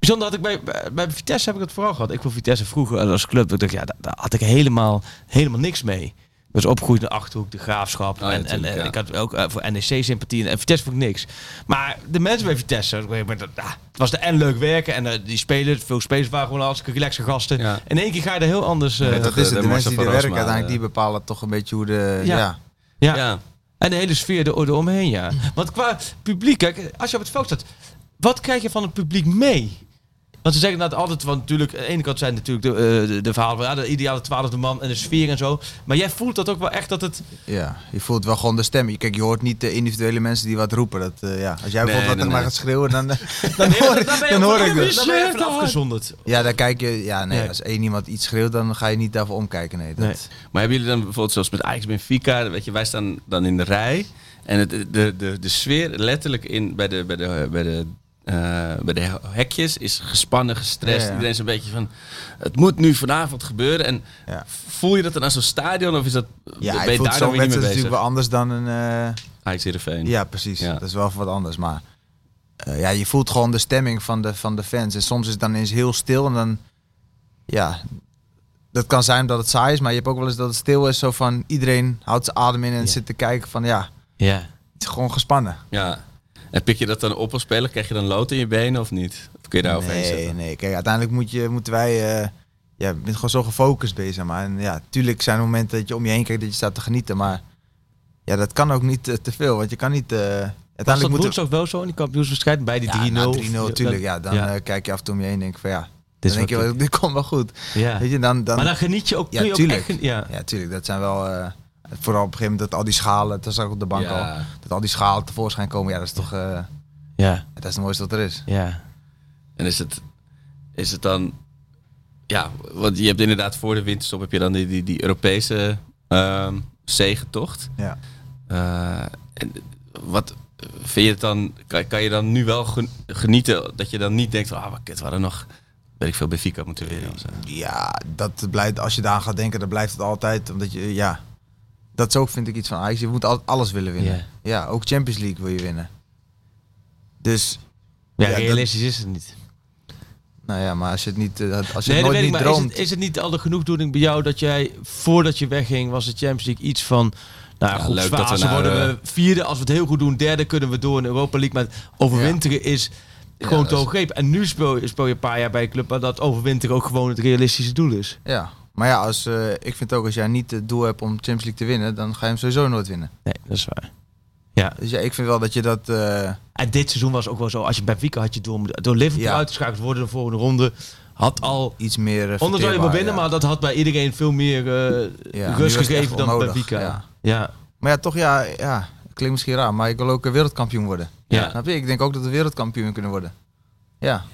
Bijzonder had ik bij, bij, bij Vitesse heb ik dat vooral gehad. Ik vond Vitesse vroeger als club. Ik dacht, ja, daar, daar had ik helemaal, helemaal niks mee. Ik was opgegroeid in de Achterhoek, de Graafschap. Oh ja, en, en, natuurlijk, en ja. ik had ook eh, voor NEC-sympathie. En Vitesse vond ik niks. Maar de mensen bij Vitesse, op een gegeven moment, ja, het was er en leuk werken. En eh, die spelers, veel spelers waren gewoon hartstikke relaxe gasten. Ja. In één keer ga je er heel anders... eh, Ja, dat is de het. De mensen die er werken, uiteindelijk, die bepalen toch een beetje hoe de... Ja. Ja. ja. ja. En de hele sfeer er, eromheen, ja. Want qua publiek, kijk, als je op het veld staat, wat krijg je van het publiek mee? Want ze zeggen dat altijd, want natuurlijk, aan de ene kant zijn natuurlijk de, eh, de, de verhalen van ja, de ideale twaalfde man en de sfeer en zo. Maar jij voelt dat ook wel echt dat het. Ja, je voelt wel gewoon de stem. Kijk, je hoort niet de individuele mensen die wat roepen. Dat, eh, ja. Als jij Nee, bijvoorbeeld wat nee, nee. gaat schreeuwen, dan, eh, dan, hoor, ik- dan ook hoor ik dat. Dan ben je even afgezonderd. Ja, daar kijk je... Ja, nee, Nee. als één iemand iets schreeuwt, dan ga je niet daarvoor omkijken. Nee, dat, Nee. Maar hebben jullie dan bijvoorbeeld zoals met Ajax Benfica, weet je, wij staan dan in de rij en het, de, de, de sfeer letterlijk in, bij, de, bij, de, bij, de, eh, bij de hekjes is gespannen, gestrest. Ja, ja. Iedereen is een beetje van, het moet nu vanavond gebeuren. En Ja. voel je dat dan aan zo'n stadion of is dat, Ja, ben je voelt daar dan weer niet mee natuurlijk wel anders dan een... Heerenveen. Ja, precies. Ja. Dat is wel wat anders. Maar eh, ja, je voelt gewoon de stemming van de, van de fans. En soms is het dan eens heel stil en dan... Ja, dat kan zijn dat het saai is, maar je hebt ook wel eens dat het stil is. Zo van iedereen houdt zijn adem in en zit te kijken van ja, Ja. het is gewoon gespannen. Ja. En pik je dat dan op als speler? Krijg je dan lood in je benen of niet? Of kun je daar overheen nee, zetten? nee. Kijk, uiteindelijk moet je, moeten wij... eh, ja, je bent gewoon zo gefocust bezig. Maar en ja, tuurlijk zijn er momenten dat je om je heen kijkt dat je staat te genieten. Maar ja, dat kan ook niet eh, te veel. Want je kan niet... eh Was dat uiteindelijk moet woensdag wel zo in die kampioenswedstrijd bij die 3-0? Ja, na 3-0 of- natuurlijk. Ja, dan Ja. eh, kijk je af en toe om je heen en denk van ja, Dit dan denk je wel, dit komt wel goed. ja. Weet je, dan, dan, Maar dan geniet je ook. Ja, ook tuurlijk. echt ja. ja, tuurlijk, dat zijn wel, eh, vooral op een gegeven moment dat al die schalen, dat zag ik op de bank al, dat al die schalen tevoorschijn komen, ja, dat is toch, eh, Ja. dat is het mooiste wat er is. Ja. En is het, is het dan... Ja, want je hebt inderdaad voor de winterstop heb je dan die, die, die Europese ehm zegentocht. Ja. Eh, en wat vind je het dan? Kan, kan je dan nu wel gen- genieten dat je dan niet denkt, ah, wat kut, we hadden nog, weet ik veel, Benfica moeten winnen. Ja, dat blijft, als je daar aan gaat denken, dan blijft het altijd, omdat je, ja, dat is ook, vind ik, iets van Ajax. Je moet altijd alles willen winnen. Ja. Ja, ook Champions League wil je winnen. Dus, Ja, Ja, dat- realistisch is het niet. nou ja, maar als je het niet, eh, als je Nee, nooit ik, niet maar is droomt... het, is het niet al de genoegdoening bij jou dat jij, voordat je wegging, was de Champions League iets van... Nou, Ja, goed, leuk dat we nou, worden eh, we vierde. Als we het heel goed doen, derde kunnen we door in de Europa League. Maar overwinteren is gewoon te is- hoog En nu speel, je- speel je een paar jaar bij een club waar dat overwinteren ook gewoon het realistische doel is. Ja, maar ja, als, eh, ik vind ook als jij niet het doel hebt om Champions League te winnen, dan ga je hem sowieso nooit winnen. Nee, dat is waar. Dus ja, ik vind wel dat je dat... eh, En dit seizoen was ook wel zo. Als je bij Wieken had je door, door Liverpool Ja. uitgeschakeld worden de volgende ronde. Had al... iets meer. Uh, Onder zou je wel winnen, ja. maar dat had bij iedereen veel meer Ja, rust gegeven dan bij Wieken. ja. ja. Maar ja, toch, ja, ja, klinkt misschien raar, maar ik wil ook eh, wereldkampioen worden. Ja. Snap je? Ik denk ook dat we wereldkampioen kunnen worden. Ja.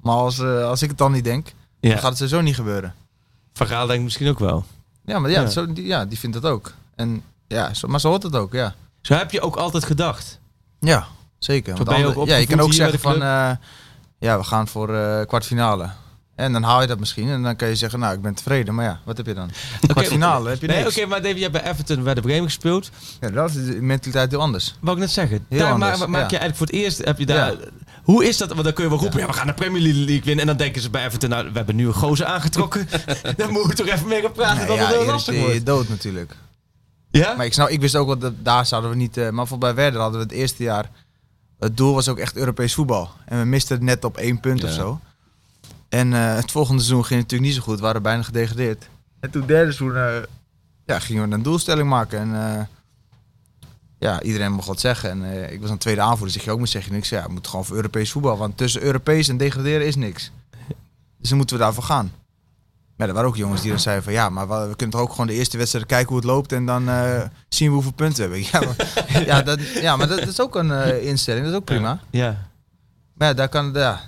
Maar als, als ik het dan niet denk, Ja. dan gaat het sowieso niet gebeuren. Van Gaal denk ik misschien ook wel. Ja, maar ja, Ja. Zo, die, ja die vindt dat ook. En ja, zo, maar zo hoort het ook, ja. Zo heb je ook altijd gedacht. Ja, zeker. Want je ook ja, je kan ook zeggen van, eh, ja, we gaan voor eh, kwartfinale. En dan haal je dat misschien en dan kan je zeggen, nou, ik ben tevreden. Maar ja, wat heb je dan? Kwartfinale heb je Nee, niks. oké, maar David, jij hebt bij Everton bij de Bremen gespeeld. Ja, dat is de mentaliteit heel anders. Wou ik net zeggen. Heel daar anders, ma- maak ja. je eigenlijk voor het eerst, heb je daar... Hoe is dat? Want dan kun je wel roepen, ja. we gaan de Premier League winnen. En dan denken ze bij Everton, nou, we hebben nu een gozer aangetrokken. dan moeten we toch even mee gaan praten Nee, dat ja, het lastig je wordt. dood natuurlijk. Ja? Maar ik, snap, ik wist ook wel dat daar zouden we niet. eh, maar voor bij Werder hadden we het eerste jaar. Het doel was ook echt Europees voetbal. En we misten het net op één punt Ja. of zo. En eh, het volgende seizoen ging het natuurlijk niet zo goed. We waren bijna gedegradeerd. En toen derde seizoen eh, ja, gingen we een doelstelling maken. En eh, ja, iedereen mocht wat zeggen. En eh, ik was een tweede aanvoerder. Zeg je ook moet zeggen niks. Ja, we moeten gewoon voor Europees voetbal. Want tussen Europees en degraderen is niks. Dus dan moeten we daarvoor gaan. Maar er waren ook jongens die dan zeiden van ja, maar we kunnen toch ook gewoon de eerste wedstrijd kijken hoe het loopt en dan eh, zien we hoeveel punten we hebben. Ja, maar, ja, dat, ja, maar dat, is ook een eh, instelling, dat is ook prima. Ja. Maar ja, daar kan, ja,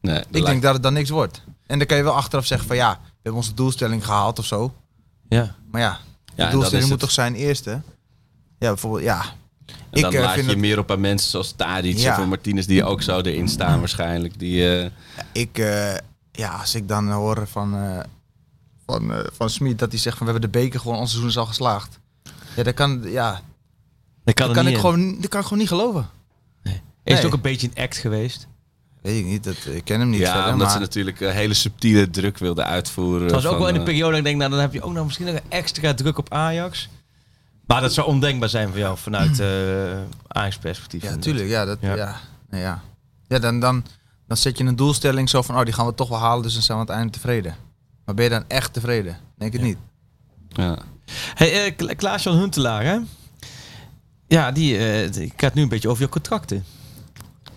Nee, ik lijkt- denk dat het dan niks wordt. En dan kan je wel achteraf zeggen van ja, we hebben onze doelstelling gehaald of zo. Ja. Maar ja, Ja, de dat doelstelling moet het. toch zijn eerste? Ja, bijvoorbeeld, ja. En Ik dan eh, laat vind je het, meer op aan mensen zoals Tadic Ja. of Martinez die ook zo erin staan waarschijnlijk. Die, eh, ik, eh, ja, als ik dan hoor van, eh van, eh, van Smit dat hij zegt van we hebben de beker gewoon, ons seizoen is al geslaagd. Ja, dat kan, ja, Dat kan, dat kan, niet ik in. gewoon, dat kan ik gewoon niet geloven. Is het Nee. ook een beetje een act geweest? Weet ik niet, dat, ik ken hem niet ja, verder, omdat maar ze natuurlijk een hele subtiele druk wilden uitvoeren. Het was ook van, wel in de periode dat ik denk, nou, dan heb je ook nog misschien nog een extra druk op Ajax. Maar dat zou ondenkbaar zijn voor jou vanuit eh Ajax-perspectief. ja, natuurlijk, ja, dat, Ja. ja. nee, ja. ja dan, dan, dan zet je een doelstelling zo van, oh, die gaan we toch wel halen, dus dan zijn we aan het einde tevreden. Maar ben je dan echt tevreden? Denk het niet. ja. Hey, Kla- Klaas-Jan Huntelaar, hè? Ja, die eh, die gaat nu een beetje over je contracten.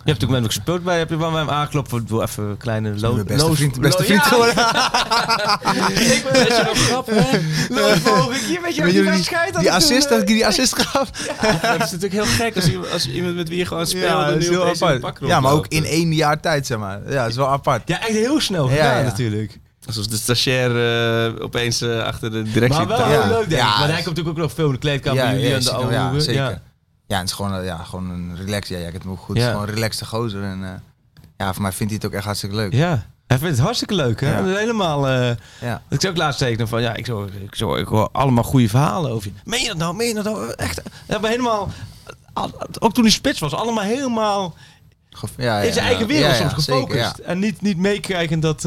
Je hebt natuurlijk met hem gespeeld bij, heb je wel met hem aangelopen voor even een kleine lo Mijn beste vriend, beste vriend geworden. ik ben best wel grappig, hè? Loos mogelijk. Je weet je Weet die assist, dat ik die assist gaf. dat is natuurlijk heel gek als iemand, als iemand met wie je gewoon speelde nu heel de apart. pak Ja, maar ook in één jaar tijd, zeg maar. Ja, dat is wel apart. Ja, echt heel snel Ja, gedaan natuurlijk. Alsof de stagiair eh, opeens eh, achter de directie Maar wel heel Ja. leuk, denk ik. Ja, Maar hij komt natuurlijk ook nog veel in de kleedkamer. Ja, jullie ja, aan de oude ja, zeker. Ja. Ja, het is gewoon, eh, ja, gewoon een relax. Ja, jij kent hem ook goed. Ja. Het is gewoon een relaxte gozer. En, eh, ja, voor mij vindt hij het ook echt hartstikke leuk. Ja, hij vindt het hartstikke leuk, hè? Ja. Helemaal... eh, Ja. ik zou ook laatst tekenen van, ja, ik, zo, ik, zo, ik hoor allemaal goede verhalen over je. Meen je dat nou? Meen je dat nou? Echt? We hebben helemaal... al- Ook toen hij spits was, allemaal helemaal Ja, in zijn eigen wereld Ja, ja, soms gefocust. ja. En niet, niet meekrijgen dat...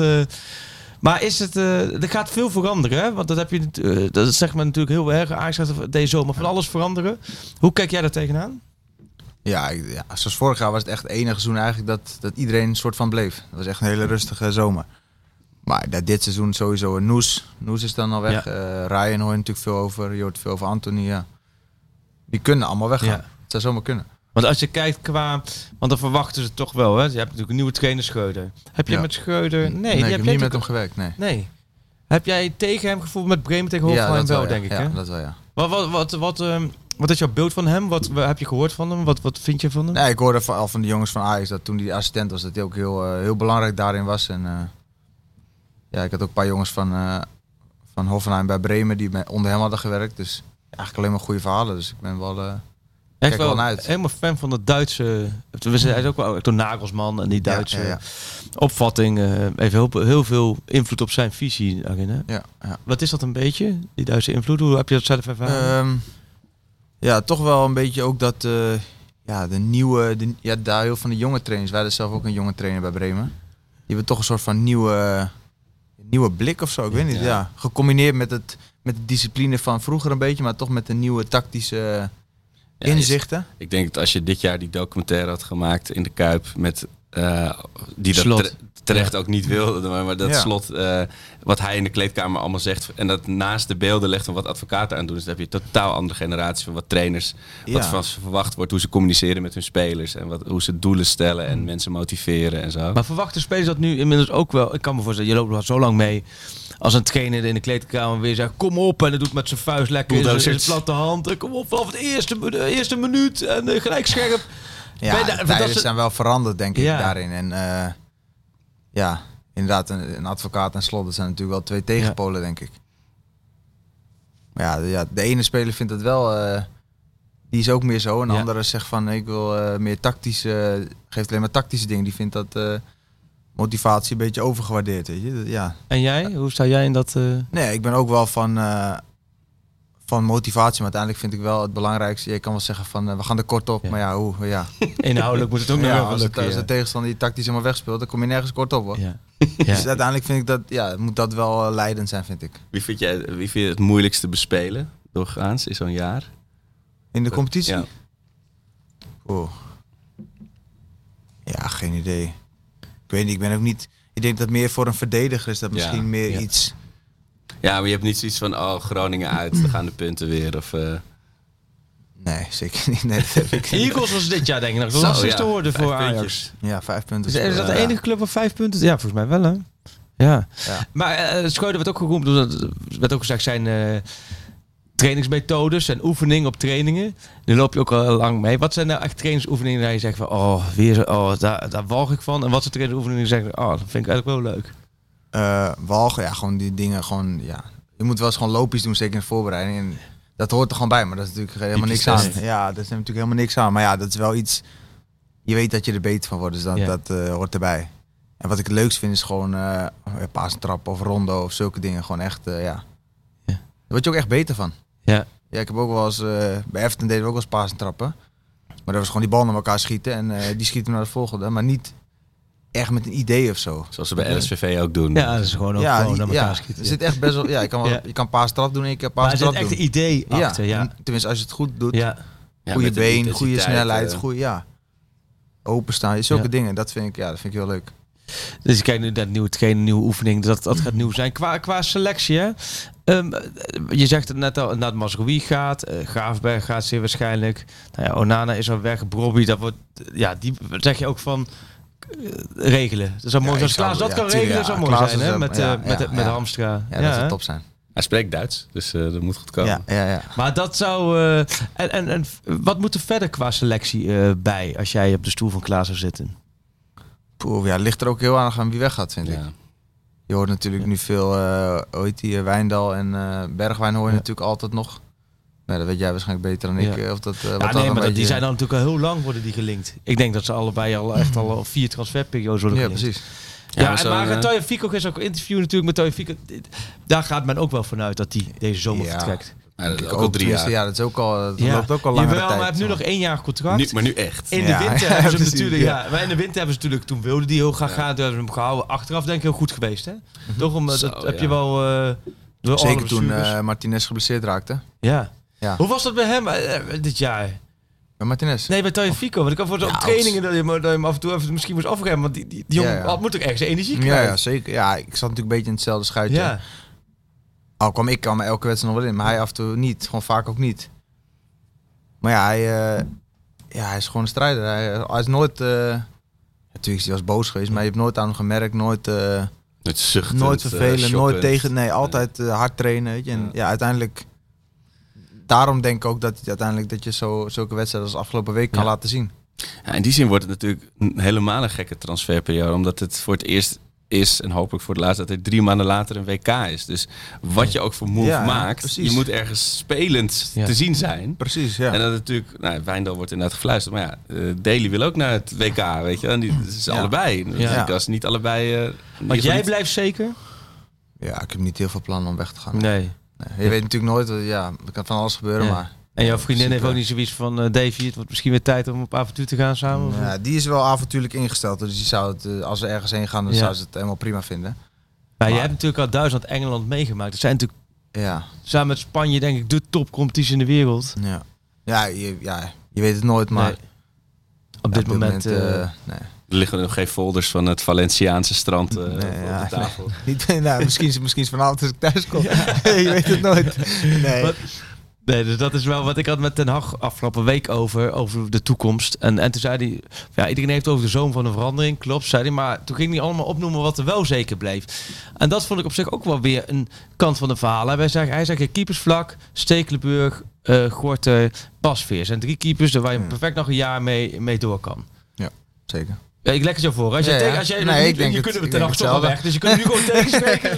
maar is het... eh, er gaat veel veranderen, hè? Want dat heb je... eh, dat zegt men natuurlijk heel erg. Ajax gaat deze zomer van alles veranderen. Hoe kijk jij daar tegenaan? Ja, ja, zoals vorig jaar was het echt het enige seizoen eigenlijk dat, dat iedereen een soort van bleef. Dat was echt een hele rustige zomer. Maar dat dit seizoen sowieso een Noes. Noes is dan al weg. Ja. Eh, Ryan hoor je natuurlijk veel over. Je hoort veel over Anthony. Ja. Die kunnen allemaal weggaan. Ja. Het zou zomaar kunnen. Want als je kijkt qua... Want dan verwachten ze toch wel, hè? Je hebt natuurlijk een nieuwe trainer Schreuder. Heb je Ja. met Schreuder... Nee, die ik heb jij niet met hem gewerkt. Nee. Nee. Heb jij tegen hem gevoeld met Bremen tegen ja, Hoffenheim wel, ja. denk ik, ja, hè? dat wel, ja. Wat, wat, wat, wat, ehm, wat is jouw beeld van hem? Wat, wat heb je gehoord van hem? Wat, wat vind je van hem? Nee, ik hoorde al van de jongens van Ajax dat toen hij assistent was, dat hij ook heel, eh, heel belangrijk daarin was. En eh, ja, ik had ook een paar jongens van, eh, van Hoffenheim bij Bremen die onder hem hadden gewerkt. Dus eigenlijk alleen maar goede verhalen. Dus ik ben wel, Echt wel uit. helemaal fan van de Duitse... We zijn hij is ook wel door Nagelsman en die Duitse Ja, ja, opvatting. eh, heeft heel, heel veel invloed op zijn visie daarin. Hè? ja, ja. Wat is dat een beetje, die Duitse invloed? Hoe heb je dat zelf ervaren? Ehm, ja, toch wel een beetje ook dat eh, ja, de nieuwe, de, ja, daar heel van de jonge trainers. Wij hadden zelf ook een jonge trainer bij Bremen. Die hebben toch een soort van nieuwe, nieuwe blik of zo. Ik weet niet. Ja. Gecombineerd met, het, met de discipline van vroeger een beetje, maar toch met de nieuwe tactische Ja, inzichten. Ik denk dat als je dit jaar die documentaire had gemaakt in de Kuip met eh, die dat terecht ook niet wilde, maar, maar dat Ja. slot eh, wat hij in de kleedkamer allemaal zegt en dat naast de beelden legt van wat advocaten aan doen, dus dan heb je een totaal andere generatie van wat trainers, wat Ja. van ze verwacht wordt, hoe ze communiceren met hun spelers en wat, hoe ze doelen stellen en mensen motiveren en zo. Maar verwachten spelers dat nu inmiddels ook wel? Ik kan me voorstellen, je loopt al zo lang mee. Als een trainer in de kleedkamer weer zegt, kom op. En dat doet met zijn vuist lekker in zijn- platte hand. Eh, Kom op, vanaf het eerste, de eerste minuut. En eh, gelijk scherp. Ja, de daar- tijden dat zijn wel veranderd, denk ik, Ja. daarin. En eh, ja, inderdaad, een, een advocaat en slot, dat zijn natuurlijk wel twee tegenpolen, denk ik. Maar ja, de, ja, de ene speler vindt het wel, eh, die is ook meer zo. En de Ja. andere zegt van, ik wil eh, meer tactische, geeft alleen maar tactische dingen. Die vindt dat eh, motivatie een beetje overgewaardeerd, weet je. Ja. En jij? Hoe sta jij in dat... Nee, ik ben ook wel van, van motivatie, maar uiteindelijk vind ik wel het belangrijkste. Je kan wel zeggen van, eh, we gaan er kort op, Ja. maar ja, hoe, ja. inhoudelijk moet het ook nog Ja, wel als, het, lukken. als ja. de tegenstander die tactisch helemaal wegspeelt, dan kom je nergens kort op hoor. Ja. Dus uiteindelijk vind ik dat, ja, moet dat wel eh, leidend zijn, vind ik. Wie vind jij wie vind je het moeilijkste bespelen doorgaans in zo'n jaar? In de competitie? Ja. Oeh. Ja, geen idee. Ik weet niet, ik ben ook niet... Ik denk dat meer voor een verdediger is dat Ja, misschien meer ja. iets... Ja, maar je hebt niet zoiets van, oh, Groningen uit, dan gaan de punten weer. Of, eh, Nee, zeker niet. Nee, dat heb ik niet. Eagles was dit jaar denk ik nog de Zo, lastigste ja, vijf voor Ajax. puntjes. Ja, vijf punten. Is, is dat de Ja. enige club op vijf punten? Ja, volgens mij wel hè. Ja. Ja. Maar eh Schreuder werd ook geroemd, omdat er werd ook gezegd zijn eh, trainingsmethodes en oefeningen op trainingen. Nu loop je ook al lang mee. Wat zijn nou echt trainingsoefeningen waar je zegt van, oh, weer oh, daar, daar walg ik van. En wat zijn trainingsoefeningen die zeggen, oh, dat vind ik eigenlijk wel leuk. Eh, walgen, ja, gewoon die dingen, gewoon, ja. Je moet wel eens gewoon loopjes doen, zeker in de voorbereiding. En dat hoort er gewoon bij, maar dat is natuurlijk helemaal niks aan. Ja, dat is natuurlijk helemaal niks aan. Maar ja, dat is wel iets, je weet dat je er beter van wordt, dus dat, Ja. dat eh, hoort erbij. En wat ik het leukst vind is gewoon eh paasentrap of rondo of zulke dingen. Gewoon echt, eh, ja. Ja. Daar word je ook echt beter van. Ja. Ja, ik heb ook wel eens, eh, bij Everton deden we ook wel eens pasentrappen. Maar dat was gewoon die bal naar elkaar schieten en die schieten naar de volgende. Maar niet echt met een idee of zo. zoals ze bij LSVV ook doen. Ja, dat is gewoon ook ja, gewoon die- naar elkaar ja, schieten. Er zit echt best wel, ja, je kan, wel, Ja. je kan doen en je kan maar er zit paastrap echt doen. een idee ja, achter, ja. tenminste als je het goed doet. Ja. Goede been, goede snelheid, eh, goede, ja. Openstaan, zulke Ja. dingen. Dat vind ik, ja, dat vind ik heel leuk. Dus je kijkt nu naar het nieuwe trainen, nieuwe oefening. Dat, dat gaat nieuw zijn. Qua, qua selectie, hè? Ehm, je zegt het net al, Nad Mazraoui gaat. eh Graafberg gaat zeer waarschijnlijk. Nou ja, Onana is al weg. Brobby, dat wordt... Ja, die zeg je ook van... eh, regelen. Dat zou mooi zijn. ik Klaas dat kan regelen. zou mooi zijn, hè? Met, eh, met, ja, met. Hamstra. Ja, dat zou top zijn. Hij spreekt Duits, dus eh, dat moet goed komen. Ja, ja, ja. Maar dat zou... en, en, en wat moet er verder qua selectie bij... als jij op de stoel van Klaas zou zitten? Poeh, ja, ligt er ook heel aan aan wie weggaat, vind ik. Ja. Je hoort natuurlijk nu veel, ooit die Wijndal en Bergwijn hoor je natuurlijk altijd nog. Nou, dat weet jij waarschijnlijk beter dan ik. Ja. eh, Of dat, eh, Ja, nee, maar die zijn dan natuurlijk al heel lang worden die gelinkt. Ik denk dat ze allebei al echt al vier transferperiodes worden Ja, gelinkt. precies. Ja, maar en maar eh, Toya Fico is ook een interview natuurlijk met Toya Fico. Daar gaat men ook wel vanuit dat hij deze zomer Ja. vertrekt. Ja, dat is ook al drie jaar. Ja, dat is ook al, dat loopt ook al Jawel, langere maar hij heeft nu nog één jaar contract. Nu, maar nu echt. in de Ja, winter ja, hebben ze natuurlijk, ja. ja. Maar in de winter hebben ze natuurlijk, toen wilde die heel graag gaan, toen hebben ze hem gehouden. Achteraf denk ik heel goed geweest, hè? Toch? Om, Zo, dat heb ja. je wel... eh, door alle Zeker toen eh Martinez geblesseerd raakte. ja. Ja. Hoe was dat bij hem eh, dit jaar? Bij Martinez? Nee, bij Toya Fico. Want ik kan voor zo'n Ja, trainingen dat je, hem- dat je hem af en toe even misschien moest afgeven. Want die, die, die jongen had- moet ook ergens energie ja, krijgen. ja, zeker. Ja, ik zat natuurlijk een beetje in hetzelfde schuitje. Ja. Al kwam ik kwam elke wedstrijd nog wel in, maar hij af en toe niet. Gewoon vaak ook niet. Maar ja, hij, eh, ja, hij is gewoon een strijder. Hij, hij is nooit... eh, natuurlijk is hij eens boos geweest, maar je hebt nooit aan hem gemerkt. Nooit, eh, Het zuchtend, nooit eh, vervelen, nooit tegen. Nee, altijd eh, hard trainen. Weet je. En Ja. ja. uiteindelijk... Daarom denk ik ook dat, uiteindelijk dat je zo, zulke wedstrijden als afgelopen week kan Ja. laten zien. Ja, in die zin wordt het natuurlijk een helemaal een gekke transferperiode. Omdat het voor het eerst is, en hopelijk voor het laatst, dat er drie maanden later een WK is. Dus wat je ook voor move Ja, maakt, precies. je moet ergens spelend Ja. te zien zijn. Precies, ja. En dan natuurlijk, nou, Wijndal wordt inderdaad gefluisterd. Maar ja, eh Daly wil ook naar het WK, weet je. En die, is Ja. allebei. Dus als niet allebei... eh, Want geval jij niet- blijft zeker? Ja, ik heb niet heel veel plannen om weg te gaan. Nee. Nee. Je weet natuurlijk nooit, wat- ja, er kan van alles gebeuren, Ja. maar... En jouw vriendin heeft ook niet zoiets van... eh Davy, het wordt misschien weer tijd om op avontuur te gaan samen? of- die is wel avontuurlijk ingesteld, dus die zou het, eh, als we ergens heen gaan, dan zou ze het helemaal prima vinden. Maar je Maar- hebt natuurlijk al Duitsland, Engeland meegemaakt. Dat zijn natuurlijk Ja, samen met Spanje denk ik de topcompetitie in de wereld. ja. Ja, je, ja, je weet het nooit, maar... Nee. Op dit moment... eh, eh, nee. Er liggen nog geen folders van het Valentiaanse strand eh, Nee, op ja, de tafel. Niet, nou, misschien, is- misschien is vanavond als ik thuis kom. je weet het nooit. Nee. Wat- Nee, dus dat is wel wat ik had met Ten Hag afgelopen week over, over de toekomst. En, en toen zei hij, ja, iedereen heeft over de zoon van een verandering, klopt, zei hij. Maar toen ging hij allemaal opnoemen wat er wel zeker bleef. En dat vond ik op zich ook wel weer een kant van de verhaal. Hij zegt, hij zegt keepersvlak, Stekelenburg, eh Gorter, Pasveer. zijn drie keepers waar je Ja. perfect nog een jaar mee, mee door kan. Zeker. Ja, ik leg het zo voor. Als, Ja, ja. tegen, als jij Nee, denk je het- kunt hem ik ten hetzelfde. weg, dus je kunt hem nu gewoon tegenspreken.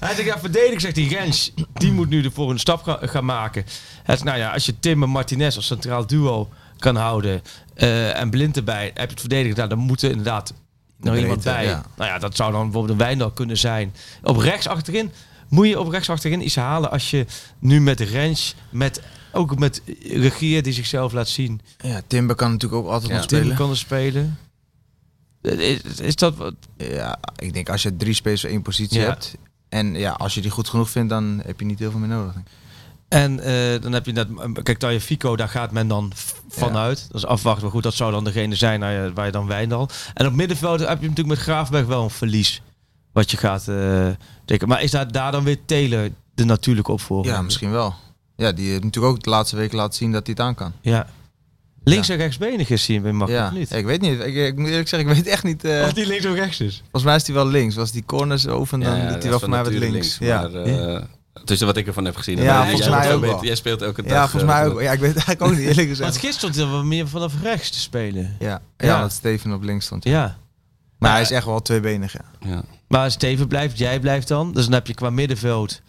Hij zegt, ja, verdedig, zegt die Rens, die moet nu de volgende stap ga- gaan maken. Zegt, nou ja, als je Tim en Martinez als centraal duo kan houden eh, en Blind erbij, heb je het verdedigd, nou, dan moet er inderdaad nog iemand bij. ja. Nou ja, dat zou dan bijvoorbeeld een Wijndal kunnen zijn. Op rechts achterin, moet je op rechts achterin iets halen als je nu met Rens, met, ook met Regier die zichzelf laat zien, Ja, Timber kan natuurlijk ook altijd Ja. nog spelen. kan er spelen. Eh, Is, is dat wat? Ja, ik denk als je drie spelers voor één positie Ja. hebt. En ja, als je die goed genoeg vindt, dan heb je niet heel veel meer nodig. En eh, dan heb je net, kijk, Taya Fico, daar gaat men dan vanuit. Dat is afwachten, maar goed, dat zou dan degene zijn nou ja, waar je dan Wijndal. En op middenveld heb je natuurlijk met Graafberg wel een verlies. Wat je gaat eh denken. Maar is daar, daar dan weer Taylor de natuurlijke opvolger? Ja, misschien wel. Ja, die heeft natuurlijk ook de laatste weken laten zien dat hij het aan kan. Ja. Links en rechtsbenig is hij weer makkelijk ja, niet. ik weet niet. Ik, ik moet eerlijk zeggen, ik weet echt niet. eh, Of die links of rechts is. volgens mij is hij wel links. Was die corners over, dan Ja, liet hij wel van voor mij wat links. ja. Maar, eh, tussen wat ik ervan heb gezien. Ja, volgens jij mij speelt ook wel. Jij speelt elke dag. ja, volgens eh, mij ook. Ja, ik weet eigenlijk ook niet eerlijk Want gezegd. gisteren stond hij wel meer vanaf rechts te spelen. Ja, Ja. ja. dat Steven op links stond. Ja. Maar hij is echt wel tweebenig, ja. Ja. Maar als Steven blijft, jij blijft dan. Dus dan heb je qua middenveld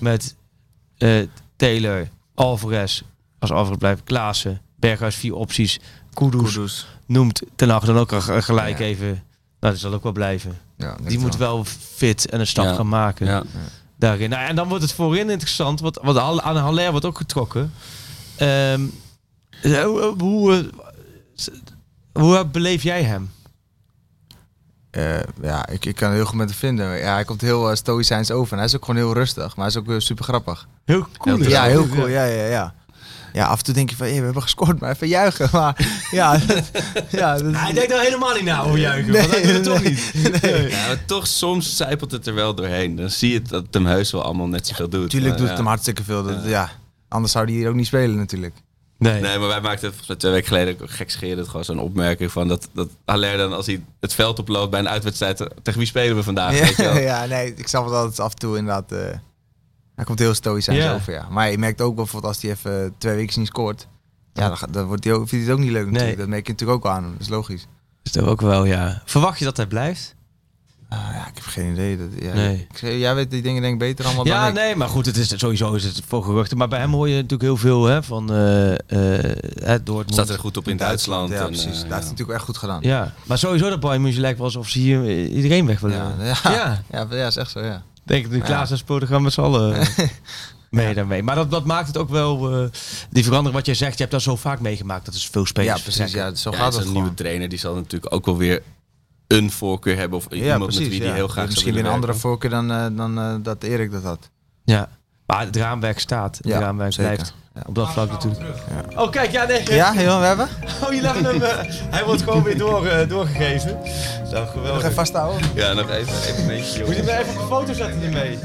met eh, Taylor, Alvarez. Als Alvarez blijft, Klaassen, Berghuis, vier opties. Kudus, Kudus. noemt Ten Hag dan ook gelijk Ja. even. Nou, dat zal ook wel blijven. Ja, Die moet wel fit en een stap Ja. gaan maken Ja. daarin. Nou, en dan wordt het voorin interessant, want, want aan Haller wordt ook getrokken. Ehm, eh, hoe, hoe, eh, hoe beleef jij hem? Eh, ja, ik, ik kan heel goed met hem vinden. Ja, hij komt heel uh, stoïcijns over. En hij is ook gewoon heel rustig, maar hij is ook uh, super grappig. Heel cool. ja, heel cool. Ja, ja, ja. Ja, af en toe denk je van, hey, we hebben gescoord, maar even juichen. Maar ja, dat- ja dat, Hij denkt er helemaal niet na over juichen, Nee, want hij doet het toch nee, niet. nee. Ja, maar toch soms zijpelt het er wel doorheen. Dan zie je het dat het hem heus wel allemaal net zoveel doet. Natuurlijk Maar doet ja. het hem hartstikke veel. Dat, ja. Anders zou hij hier ook niet spelen natuurlijk. Nee. Nee, maar wij maakten het twee weken geleden ook gekscherend gewoon zo'n opmerking van dat, dat Haller dan als hij het veld oploopt bij een uitwedstrijd, tegen wie spelen we vandaag? weet je wel? Ja, ja, nee, ik snap het altijd af en toe inderdaad. eh hij komt heel stoïcijns Ja. over, ja. Maar je merkt ook bijvoorbeeld als hij even twee weken niet scoort. Ja, dan, gaat- dan wordt hij ook, vindt hij het ook niet leuk natuurlijk. Nee. Dat merk je natuurlijk ook aan. Dat is logisch. Is toch ook wel, ja. Verwacht je dat hij blijft? Ah, ja, ik heb geen idee. Dat, ja, Nee. ik, zeg, jij weet die dingen denk ik beter allemaal Ja, dan ik. nee, maar goed, het is, sowieso is het voor geruchten. Maar bij hem hoor je natuurlijk heel veel hè, van eh eh, het Dortmund. Staat er goed op in Duitsland. Ja, en, precies. eh, Daar is ja. hij natuurlijk echt goed gedaan. Ja, maar sowieso dat Bayern München lijkt wel alsof ze hier iedereen weg willen. ja, Ja, ja, Ja. ja. ja, is echt zo, ja. Denk ik, de. Klaas en Spoor gaan met z'n allen eh, mee daarmee. Maar dat, dat maakt het ook wel, eh, die verandering wat jij zegt, je hebt dat zo vaak meegemaakt. Dat is veel spelers Ja, precies. Ja, zo Ja, gaat het nieuwe gewoon. trainer die zal natuurlijk ook wel weer een voorkeur hebben of Ja, iemand precies. met wie die heel graag zou Misschien weer een andere voorkeur dan, eh, dan eh, dat Erik dat had. Ja. Maar het raamwerk staat. Het Ja, raamwerk zeker. blijft. Ja. Op dat vlak natuurlijk. Oh, kijk, ja, nee. Ja, joh, we hebben? Oh, je laat hem, eh, hij wordt gewoon weer door, eh, doorgegeven. Zo, Nog geweldig. even vasthouden. Ja, nog even, even een beetje. Moet je hem even op de foto zetten hiermee?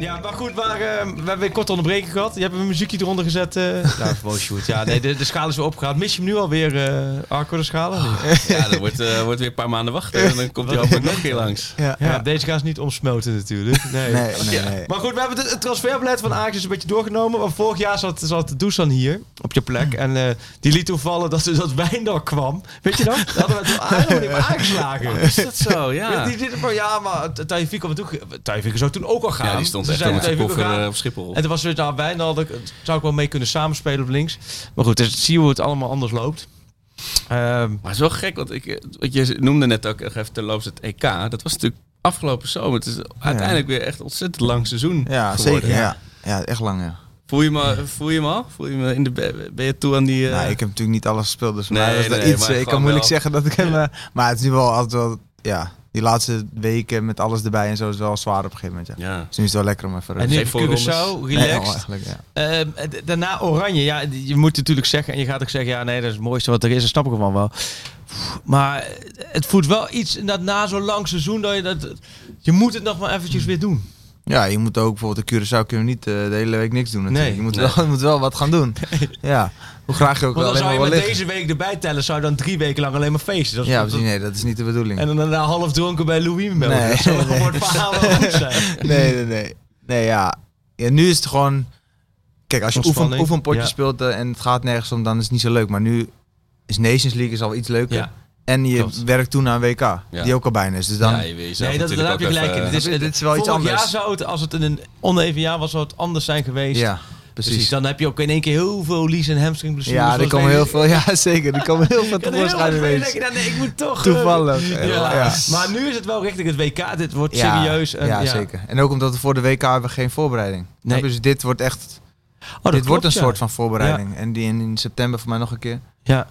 Ja, maar goed, maar, eh, we hebben een korte onderbreking gehad. Je hebt een muziekje eronder gezet. eh nou, gewoon shoot. Ja, nee, de, de schaal is weer opgehaald. Mis je hem nu alweer, eh Arco, de schalen? Ja, dat wordt, eh, wordt weer een paar maanden wachten en dan komt hij hopelijk nog een keer langs. Ja, Ja, deze gaan ze niet omsmelten natuurlijk. Nee. Nee, nee, nee. Maar goed, we hebben het, het transferbeleid van Ajax een beetje doorgenomen. Want vorig jaar zat, zat Dusan hier, op je plek. En eh, die liet toen vallen dat, dat Wijndal kwam. Weet je nog? Dat hadden we toen aangeslagen. Is dat zo? Ja. Die zitten van, ja, maar Taifik kwam toen... Zou toen ook al gaan. Ja, die stond Ze echt met zijn koffer gaan. eh, op Schiphol. En toen was het nou, dat zou ik wel mee kunnen samenspelen op links. Maar goed, dus zie je hoe het allemaal anders loopt. Ehm, Maar het is wel gek, want ik, wat je noemde net ook nog even terloops het EK. Dat was natuurlijk afgelopen zomer. Het is uiteindelijk weer echt een ontzettend lang seizoen Ja, geworden. zeker. Ja. ja, echt lang, ja. Voel je me, voel je me al? Voel je me in de, ben je toe aan die... eh, Nou, ik heb natuurlijk niet alles gespeeld, dus Nee, maar dat is nee, dat iets. maar Ik kan moeilijk wel. zeggen dat ik hem... eh, maar het is nu wel altijd wel... Ja, die laatste weken met alles erbij en zo is wel zwaar op een gegeven moment, ja. ja. Dus nu is het wel lekker om even en nu Curaçao, Nee, relaxed. wel eigenlijk, ja. Ehm, d- daarna Oranje. Ja, je moet natuurlijk zeggen, en je gaat ook zeggen, ja, nee, dat is het mooiste wat er is. Dat snap ik gewoon wel. Maar het voelt wel iets dat na zo'n lang seizoen dat je dat. Je moet het nog maar eventjes weer doen. Ja, je moet ook bijvoorbeeld de Curaçao kunnen we niet eh, de hele week niks doen natuurlijk. Nee. je, moet Nee. Wel, je moet wel wat gaan doen. Ja, hoe graag je ook Want dan alleen zou je met liggen. deze week erbij tellen, zou je dan drie weken lang alleen maar feesten. Dat is- Ja, precies, nee, dat is niet de bedoeling. En dan daarna half dronken bij Louis melden. Nee. Dat zou het verhaal goed zijn. Nee, nee, nee. Nee, ja. ja nu is het gewoon... Kijk, als je oefen, oefenpotje ja. speelt eh, en het gaat nergens om, dan is het niet zo leuk. Maar nu is Nations League is al iets leuker. Ja. En je Klopt. werkt toe naar een WK, die ook al bijna is. Dus dan... ja, je Nee, dat, daar heb je gelijk in. Dit is, Dit is wel iets vorig anders. jaar zou het, als het in een oneven jaar was, zou het anders zijn geweest. ja, precies. Precies. Dan heb je ook in één keer heel veel lies- en hamstringblessures. ja, er komen heel veel... Ja, zeker. Er komen heel veel tevoorschijn ineens. nee, ik moet toch... eh, Toevallig. Ja. Ja. Maar nu is het wel richting het WK. Dit wordt Ja, serieus. En, ja, zeker. En ook omdat we voor de WK hebben we geen voorbereiding. Nee. Dus dit wordt echt... Oh, dit wordt een ja. soort van voorbereiding. En die in, in september voor mij nog een keer. Ja.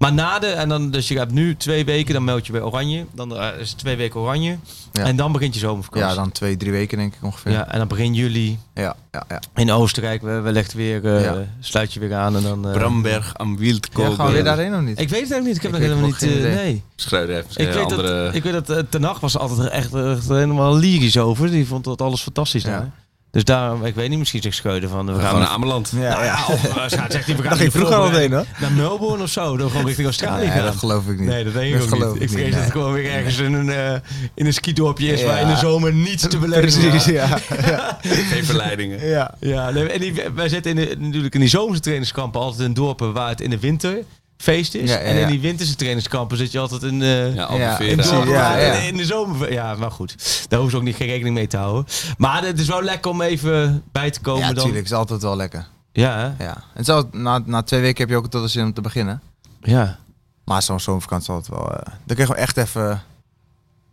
Maar na de, en dan, dus je gaat nu twee weken, dan meld je bij Oranje. Dan eh, is het twee weken Oranje. Ja. En dan begint je zomervakantie. Ja, dan twee, drie weken denk ik ongeveer. Ja, en dan begin juli ja, ja. ja. in Oostenrijk. We, wellicht weer, eh, Ja. sluit je weer aan. En dan, eh, Bramberg am Wildkogel. Ja, gaan we weer daarheen of niet? Ik weet het eigenlijk niet. Ik heb Ik nog helemaal niet... idee. nee. Heeft Ik weet, andere... dat, ik weet dat uh, Ten Hag was altijd echt, echt helemaal lyrisch over. Die vond dat alles fantastisch Ja. daar. Dus daarom, ik weet niet, misschien zegt Scheuden van... We gaan Gewoon naar Ameland. Ja, Nou ja. ja, of uh, zegt hij, we gaan ging vroeger al heen, hoor. Naar Melbourne of zo, dan gewoon richting Australië Nee, gaan. dat geloof ik niet. Nee, dat denk ik Dat ook geloof niet. ik Ik vrees dat het gewoon weer ergens in een, eh, in een skidorpje is waar Ja. in de zomer niets te beleven Precies, is. ja. Geen verleidingen. ja. Ja, nee, en die, wij zitten in de, natuurlijk in die zomerse trainingskampen altijd in dorpen waar het in de winter feest is. Ja, ja, En in die winterse trainingskampen zit je altijd in... eh Ja, in ja. in de zomer. Ja, maar goed. Daar hoeven ze ook niet geen rekening mee te houden. Maar het is wel lekker om even bij te komen Ja, natuurlijk. Het is altijd wel lekker. Ja, hè? Ja. En zo, na, na twee weken heb je ook tot de zin om te beginnen. ja. Maar zo'n zomervakantie is altijd wel... eh, dan kun je gewoon echt even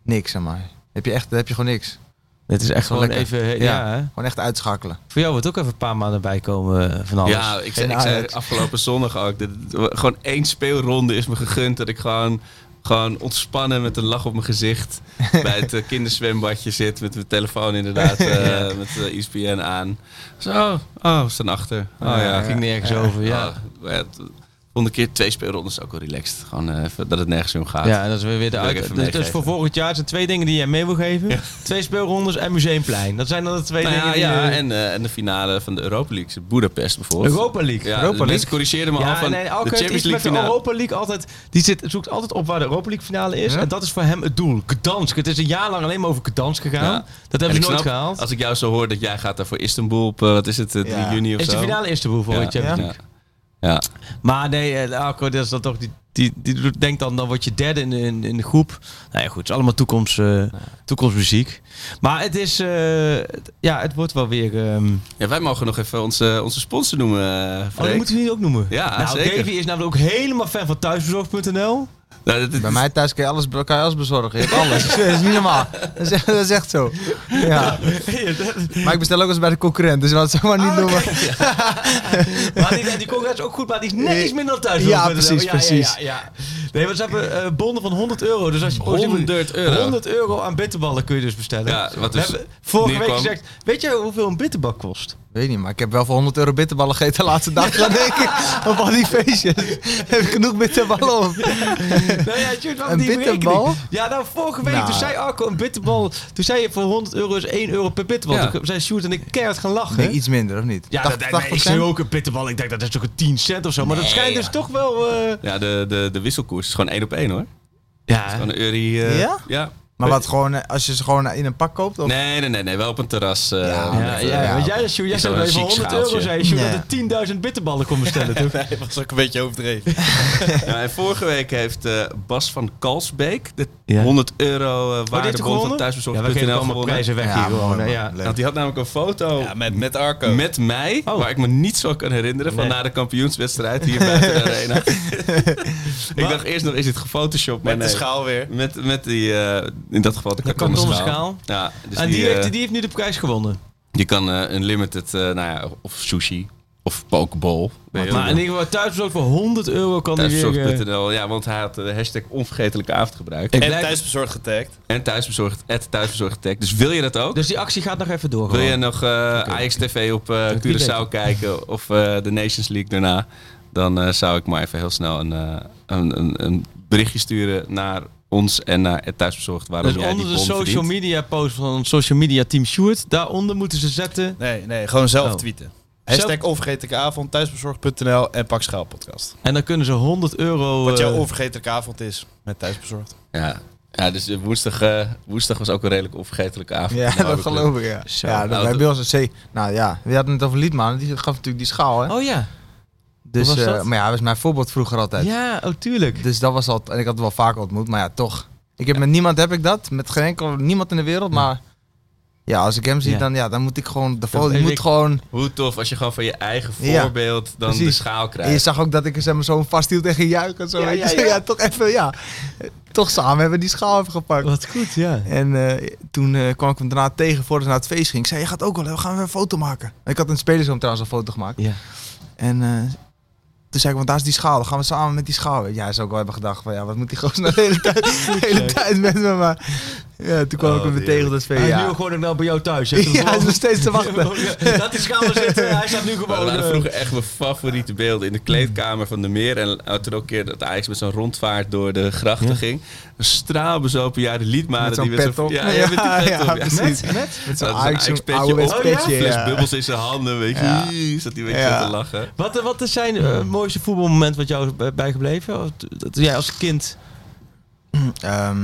niks, zeg maar. Heb je echt, dan heb je gewoon niks. Het is echt Wel gewoon lekker. even... Ja, Ja. Gewoon echt uitschakelen. Voor jou wordt ook even een paar maanden bijkomen eh, van alles. Ja, ik, zei, ik zei afgelopen zondag ook. Gewoon één speelronde is me gegund. Dat ik gewoon, gewoon ontspannen met een lach op mijn gezicht. bij het eh, kinderzwembadje zit. Met mijn telefoon inderdaad. eh, Met uh, ESPN aan. Zo, oh, we staan achter. Oh ja, Ja, ging Ging nergens over, ja. Het- volgende keer twee speelrondes is ook wel relaxed. Gewoon eh, dat het nergens om gaat. Ja, dat is weer de Wil ik uit. Dus, dus voor volgend jaar zijn twee dingen die jij mee wil geven. Twee speelrondes en museumplein. Dat zijn dan de twee Nou ja, dingen die ja, je- en, eh, en de finale van de Europa League. Budapest bijvoorbeeld. Europa League. Ja, Europa de League. corrigeerden me al Ja, van nee, de Champions League met de finale. Europa League altijd. Die zit, zoekt altijd op waar de Europa League finale is. Ja? En dat is voor hem het doel. Gdansk. Het is een jaar lang alleen maar over Gdansk gegaan. Ja. Dat En hebben ze nooit gehaald. Als ik jou zo hoor dat jij gaat daar voor Istanbul op, eh, wat is het, eh, 3 Ja. juni of Is zo? de finale Istanbul voor Ja. de Champions Ja. League. Ja. Maar nee, eh, Alco, dat is dan toch die, die, die doet- denkt dan, dan word je derde in, in, in de groep. Nou ja, goed, het is allemaal toekomst, eh, toekomstmuziek. Maar het is, eh, ja, het wordt wel weer... ehm Ja, wij mogen nog even onze, onze sponsor noemen, eh oh, dat moeten we niet ook noemen. Ja, nou, zeker. Davy is namelijk ook helemaal fan van thuisbezorg.nl. Nou, dat- dat- Bij mij thuis kan je alles, kan je alles bezorgen. Je hebt alles. Dat is niet normaal. Dat is, echt- dat is echt zo. Ja. Maar ik bestel ook eens bij de concurrent, dus laat het zo maar niet noemen. Maar die, die Conga is ook goed, maar die is net iets minder dan thuis. Ja, precies, precies. Ja, ja, Nee, want ze hebben eh, bonden van 100 euro. Dus als je positief- 100 euro. 100 euro aan bitterballen kun je dus bestellen. Ja, wat We hebben vorige week gezegd, weet je hoeveel een bitterbak kost? Weet niet, maar ik heb wel voor 100 euro bitterballen gegeten de laatste dag, denk ik. Op al die feestjes. heb ik genoeg bitterballen op. Nou ja, wat Een die bitterbal? Ja, nou, vorige week, Nou. toen zei Arco een bitterbal. Toen zei je voor 100 euro is 1 euro per bitterbal. Ja. Toen zijn Sjoerd en ik keihard gaan lachen. Nee, iets minder, of niet? ja, dat, 80, nee, ik zei ook een bitterbal. Ik denk dat is toch een 10 cent of zo. Maar dat schijnt dus toch wel... eh, Ja, de, de, de wisselkoers is gewoon één op één hoor. ja, Gewoon een eurie. eh, Ja? Ja. Maar wat gewoon, eh, als je ze gewoon in een pak koopt? Of? Nee, nee, nee, nee, wel op een terras. eh, Ja, met, ja, eh, ja, ja, want jij, jij zei wel je chic 100 euro zei Sjoerd, Nee. dat er 10.000 bitterballen kon bestellen. toch? Nee, dat was ook een beetje overdreven. Ja, en vorige week heeft eh, Bas van Kalsbeek de Ja. 100 euro uh, Oh, waardebon van gewonnen? Ja, we thuisbezorgd.nl geven allemaal gewonnen. prijzen weg Ja, hier gewoon. Ja. Want die had namelijk een foto Ja, met, met Arco. met mij, Oh. waar ik me niet zo kan herinneren van Nee. na de kampioenswedstrijd hier buiten de arena. ik dacht eerst nog, is dit gefotoshopt? Maar met de schaal weer. Met, met die, eh, in dat geval de, De kartonnen kartonnen schaal. schaal. Ja, dus en die, die, eh, heeft, die heeft nu de prijs gewonnen. die kan eh, een limited, eh, nou ja, of sushi, of pokeball. je Maar wel. in ieder geval thuisbezorgd voor 100 euro kan hij weer... eh, ja, want hij had de hashtag onvergetelijke avond gebruikt. Ik En blijf- thuisbezorgd getagd. En thuisbezorgd, at thuisbezorgd tag. Dus wil je dat ook? Dus die actie gaat nog even door. wil je nog eh Ajax TV op eh, weet Curaçao kijken of eh, de Nations League daarna? Dan eh, zou ik maar even heel snel een, eh, een, een, een berichtje sturen naar ons en naar het thuisbezorgd waarom Dus jij onder die de social verdient. media post van social media team Sjoerd, daaronder moeten ze zetten... Nee, nee, gewoon zelf Oh. tweeten. Hashtag onvergetelijke avond, thuisbezorgd.nl en pak schaal podcast. En dan kunnen ze 100 euro... Wat jouw eh, onvergetelijke avond is met thuisbezorgd. Ja. ja, dus eh, woensdag, eh, woensdag was ook een redelijk onvergetelijke avond. Ja, dat geloof ik, ja. Zo. ja Nou, bij dat- bij ons een C. Nou ja, we hadden het over Liedman. Die gaf natuurlijk die schaal, hè. Oh ja. Dus, was eh, dat? maar ja, dat was mijn voorbeeld vroeger altijd. Ja, oh tuurlijk. Dus dat was al... En ik had het wel vaker ontmoet, maar ja, toch. Ik heb met niemand heb ik dat. Met geen enkel... Niemand in de wereld, maar... Ja, als ik hem zie, Ja. dan, ja, dan moet ik gewoon... De moet ik. gewoon... Hoe tof als je gewoon van je eigen Ja, voorbeeld dan de schaal En je krijgt. zag ook dat ik er zeg maar, zo vasthield en ging juichen en zo. Ja, weet ja, je. ja. ja, toch even, ja. Toch samen hebben we die schaal even gepakt. Wat goed, ja. En eh, toen eh, kwam ik hem daarna tegen voordat we naar het feest ging. Ik zei, je gaat ook wel, we gaan weer een foto maken. En ik had een spelersroom trouwens een foto gemaakt. Ja. En toen zei ik, want daar is die schaal. Dan gaan we samen met die schaal. Ja, zou ook wel hebben gedacht van, ja, wat moet die gozer nou de hele tijd, de hele tijd met me. Maar ja, toen kwam Oh, ik hem tegen dat feest. Hij is Ja. nu gewoon ook nou bij jou thuis. Ja, hij is nog steeds te wachten. Die schaal maar zitten. Hij staat nu gewoon... dat waren eh, vroeger echt mijn favoriete beelden in de kleedkamer van de meer. En toen ook een keer dat Ajax met zo'n rondvaart door de grachten Ja. ging. Een straalbezopen jaar de liedmanen. Met zo'n die met pet zo'n- op. Ja, ja, met die pet op. Met? Met? Met zo'n Dat is Ajax-petje op. Fles bubbels in zijn handen, weet je. Zat hij een beetje te lachen. Wat, wat is zijn eh, mooiste voetbalmoment wat jou is bij- bijgebleven? Dat jij als kind... Ehm,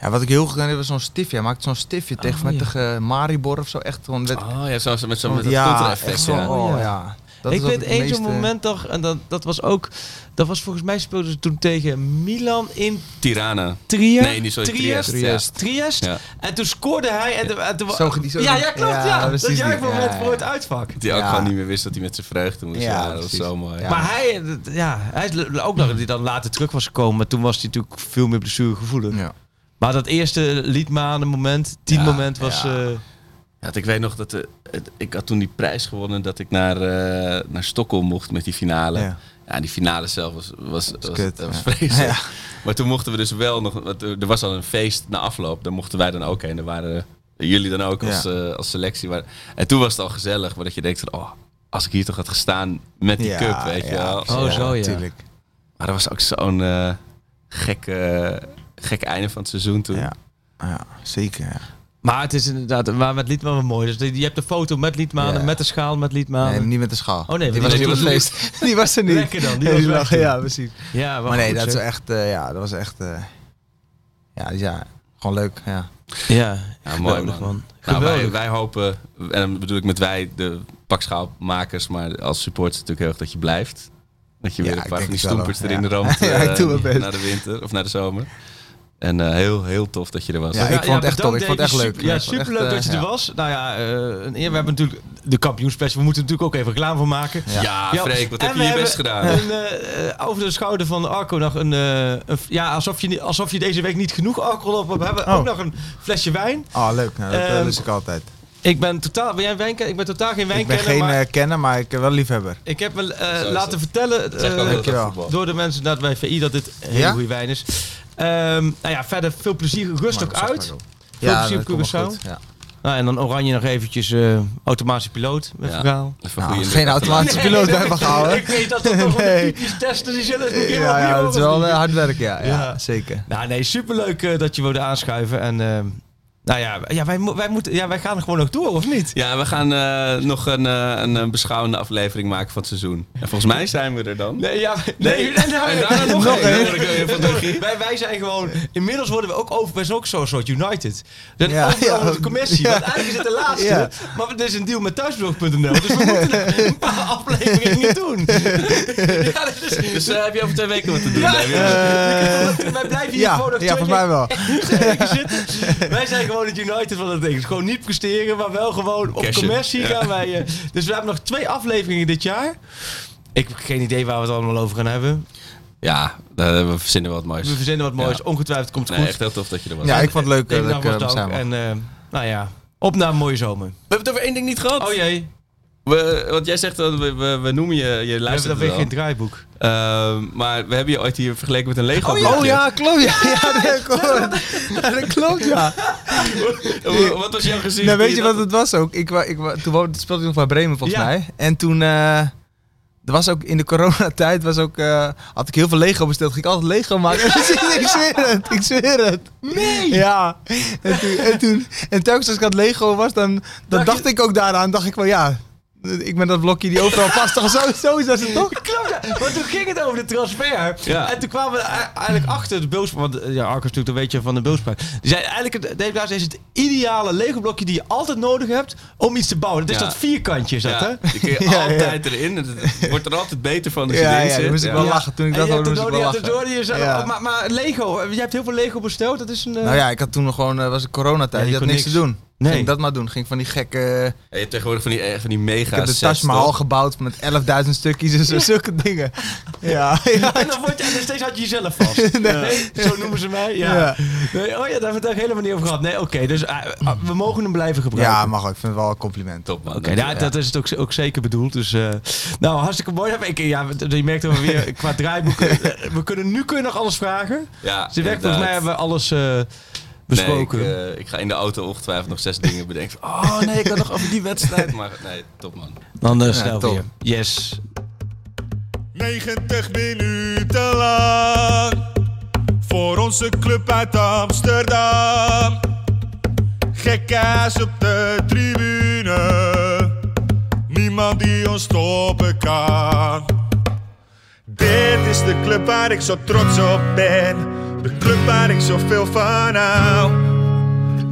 ja, wat ik heel goed gedaan heb, was zo'n stiftje. Hij maakte zo'n stiftje tegen, Oh, met ja. tegen Maribor of zo. Echt gewoon... Met, Oh ja, zo, met zo'n met ja, zo. Ja. Oh, Ja. Dat ik weet één zo'n moment toch, en dat, dat was ook... Dat was volgens mij speelden ze toen tegen Milan in Tirana. Trier. Nee, niet zo Triest. Triest. Triest. Ja. En toen scoorde hij. En, de- en toen, Zo die- zo- ja, ja, klopt. Ja, ja, dat precies jij die. moment Ja, ja. voor het uitvak. Die ook Ja. gewoon niet meer wist dat hij met zijn vreugde moest. Ja, Ja, dat was zo mooi. Ja. Maar hij, eh, ja, hij is ook nog dat hij dan later terug was gekomen. Maar toen was hij natuurlijk veel meer blessuregevoelig. Ja. Maar dat eerste liedmanen moment, tien Ja, moment was... ja. eh, Ja, want ik weet nog dat de, het- ik had toen die prijs gewonnen dat ik naar, eh, naar Stockholm mocht met die finale. Ja, Ja. die finale zelf was, was, was, kut, vreselijk. Ja. Maar toen mochten we dus wel nog, er er was al een feest na afloop, daar mochten wij dan ook heen. Daar waren jullie dan ook als, Ja. eh, als selectie. Maar, en toen was het al gezellig, maar dat je denkt van, oh, als ik hier toch had gestaan met die Ja, cup, weet je wel. Oh, zo, ja. Tuurlijk. Maar dat was ook zo'n eh gek, einde van het seizoen toen. Ja. ja, zeker. Ja. Maar het is inderdaad, maar met Liedman wel mooi. Dus die- je hebt de foto met Liedmanen, Ja. met de schaal met Liedmanen. Nee, niet met de schaal. Oh, nee, die was die niet op het feest. Die was er niet. Lekker dan, die Nee, was weg lag- toen. Ja, precies. Ja, Maar nee, goed, dat is echt, eh, ja, dat was echt, eh, ja, ja, gewoon leuk. Ja. Ja, Ja, mooi geweldig, man. man. Nou, wij, wij hopen, en dan bedoel ik met wij, de pakschaalmakers, maar als supporters natuurlijk heel erg dat je blijft. Dat je Ja, weer een paar van die stoempers erin Ja. ramt Ja, ik eh, doe mijn best. naar de winter of naar de zomer. En eh, heel, heel tof dat je er was. Ja, ik vond het echt bedankt, Ik vond het echt leuk. Super- Ja, superleuk echt, dat je eh, er ja. was. Nou ja, eh, een eer. we hebben natuurlijk de kampioenspecial. We moeten natuurlijk ook even reclame van maken. Ja. Ja, Ja, Freek, wat en heb je je best gedaan? Een, eh, eh, over de schouder van Arco nog een... eh, een ja, alsof je, alsof je deze week niet genoeg alcohol op hebt. We hebben Oh. ook nog een flesje wijn. Oh, leuk. Nou, dat eh, lust ik altijd. Ik ben totaal... Ben jij een wijnkenner? Ik ben totaal geen Ik ben wijnkenner, geen maar eh, kenner, maar ik ben wel liefhebber. ik heb me eh, laten dat. vertellen... Eh, door de mensen dat bij VI dat dit een hele Ja? goede wijn is. Ehm, nou ja, verder veel plezier. Rust ook uit. Veel plezier dat op Curaçao. goed, Ja. Nou, en dan Oranje nog eventjes eh, automatische piloot met Ja. verhaal. Nou, geen automatische piloot bij me gehouden. Ik weet dat dat nog Nee. een typisch testen. Die zullen het nog Ja, helemaal ja, niet dat is wel eh, hard werken, ja. ja. Ja. zeker. Nou, nee, superleuk eh, dat je wilde aanschuiven. En eh, nou ja, ja, wij, wij, moeten, ja, wij gaan er gewoon nog door, of niet? Ja, we gaan eh, nog een, eh, een, eh, beschouwende aflevering maken van het seizoen. En volgens mij zijn we er dan. Nee, ja, nee, en daar- En daarna nog de regie. wij, wij zijn gewoon... Inmiddels worden we ook over... Wij zijn ook zo'n soort United. Dat Ja, de commissie. Ja. Want eigenlijk is het de laatste. Ja. Maar het is een deal met thuisbezorg.nl. Dus we moeten een paar afleveringen doen. ja, dat is, Dus eh, heb je over twee weken wat te doen? Wij blijven hier Ja, gewoon nog ja, twee volgens mij wel. Wij zijn gewoon het United van het ding. Dus gewoon niet presteren, maar wel gewoon op Cashen. commercie gaan wij. eh, dus we hebben nog twee afleveringen dit jaar. Ik heb geen idee waar we het allemaal over gaan hebben. Ja, eh, we verzinnen wat moois. We verzinnen wat moois. Ja. Ongetwijfeld komt het Nee, goed. echt heel tof dat je er was. Ja, ik vond het leuk eh, dat ik samen. En eh, nou ja, op naar een mooie zomer. We hebben het over één ding niet gehad. Oh jee, We, want jij zegt dat we, we, we noemen je, je we hebben luistert dan weer geen draaiboek. Ehm, maar we hebben je ooit hier vergeleken met een Lego Oh blokje. ja, klopt. Ja, ja, dat klopt. Ja, dat klopt, ja. Wat- was jouw gezien? Nou, weet je wat het was ook? Ik, ik, toen woonde, speelde ik nog bij Bremen volgens Ja. mij. En toen... eh, er was ook in de coronatijd was ook, eh, had ik heel veel Lego besteld. Ging ik altijd Lego maken. ik zweer het, ik zweer het. Nee! Ja. En toen, en, toen, en telkens als ik aan het Lego was, dan, dan Dacht dacht ik ook daaraan. Dacht ik van ja, ik ben dat blokje die overal past. Toch? Zo, zo is dat het toch? Klopt, ja. Want toen ging het over de transfer. Ja. En toen kwamen we e- eigenlijk achter de beulspraak. Want eh, ja, Arcus natuurlijk, dan weet je van de beulspraak. Die zei eigenlijk, het- Dave is het ideale Lego blokje die je altijd nodig hebt om iets te bouwen. Dat is Ja. dat vierkantje, is dat hè? Die kun je Ja, ja. altijd erin. Het wordt er altijd beter van als je Ja, erin ja, zit. dan moest ik wel Ja. lachen. Toen ik dat je hoorde, moest ik wel je lachen. door, je Ja. oh, maar, maar Lego, eh, jij hebt heel veel Lego besteld. Dat is een... eh, Nou ja, ik had toen nog gewoon, eh, was het coronatijd. Ja, je je had niks. te doen. Nee. Ging ik dat maar doen. Ging ik van die gekke... Ja, je hebt tegenwoordig van die, eh, van die mega Ik heb de Taj Mahal gebouwd met 11.000 stukjes en zo, zulke dingen. Ja, ja. En dan word je, en steeds had je jezelf vast. Nee, zo noemen ze mij. Ja. Ja. Nee, oh ja, daar hebben we het ook helemaal niet over gehad. Nee, oké. dus eh, ah, we mogen hem blijven gebruiken. Ja, mag ook. Ik vind het wel een compliment. Top man. Oké, ja, dat is het ook, ook zeker bedoeld. Dus, eh, nou, hartstikke mooi. Ik, ja, je merkt dat we weer qua draaiboeken... we kunnen, nu kun je nog alles vragen. Ja, Dus werkt, volgens mij hebben we alles eh, besproken. Nee, ik, eh, ik ga in de auto ongetwijfeld nog zes dingen bedenken. Oh nee, ik had nog over die wedstrijd. Maar nee, top man. Dan eh, snel top. weer. Yes. 90 minuten lang voor onze club uit Amsterdam. Gekkaas op de tribune, niemand die ons stoppen kan. Dit is de club waar ik zo trots op ben, de club waar ik zoveel van hou.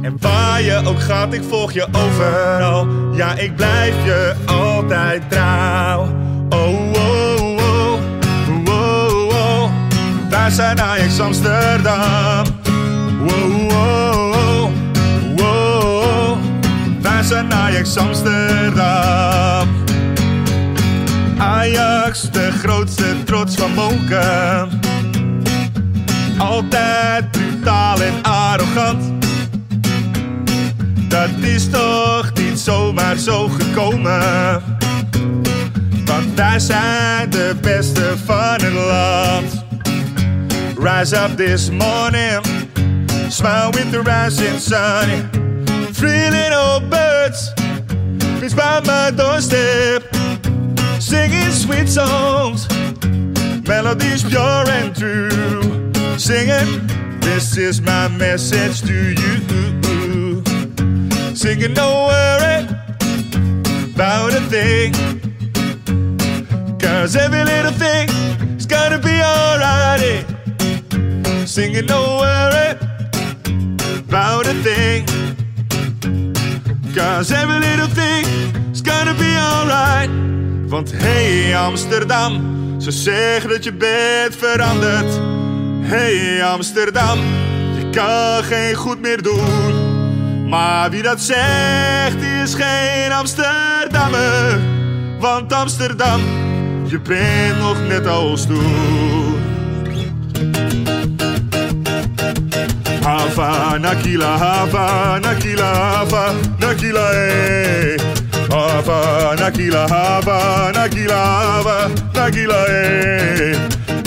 En waar je ook gaat, ik volg je overal. Ja, ik blijf je altijd trouw. Oh, oh, oh, oh, oh, oh. Wij zijn Ajax Amsterdam. Wow, wow, wow, wow. Wij zijn Ajax Amsterdam. Ajax, de grootste trots van Moken. Altijd brutaal en arrogant. Dat is toch niet zomaar zo gekomen. Want wij zijn de beste van het land. Rise up this morning, smile with the rising sun. Three little birds, fits by my doorstep, singing sweet songs, melodies pure and true. Singing, this is my message to you. Singing, don't worry about a thing. Cause every little thing is gonna be alright. Singing, don't worry about a thing. Cause every little thing is gonna be alright. Want hey Amsterdam, ze zeggen dat je bent veranderd. Hey Amsterdam, je kan geen goed meer doen. Maar wie dat zegt, is geen Amsterdammer. Want Amsterdam, je bent nog net als toen. Hava, Nakila, Hava, Nakila, Hava, Nakila, eh. Hava, Nakila, Hava, Nakila, Hava, Nakila, eh.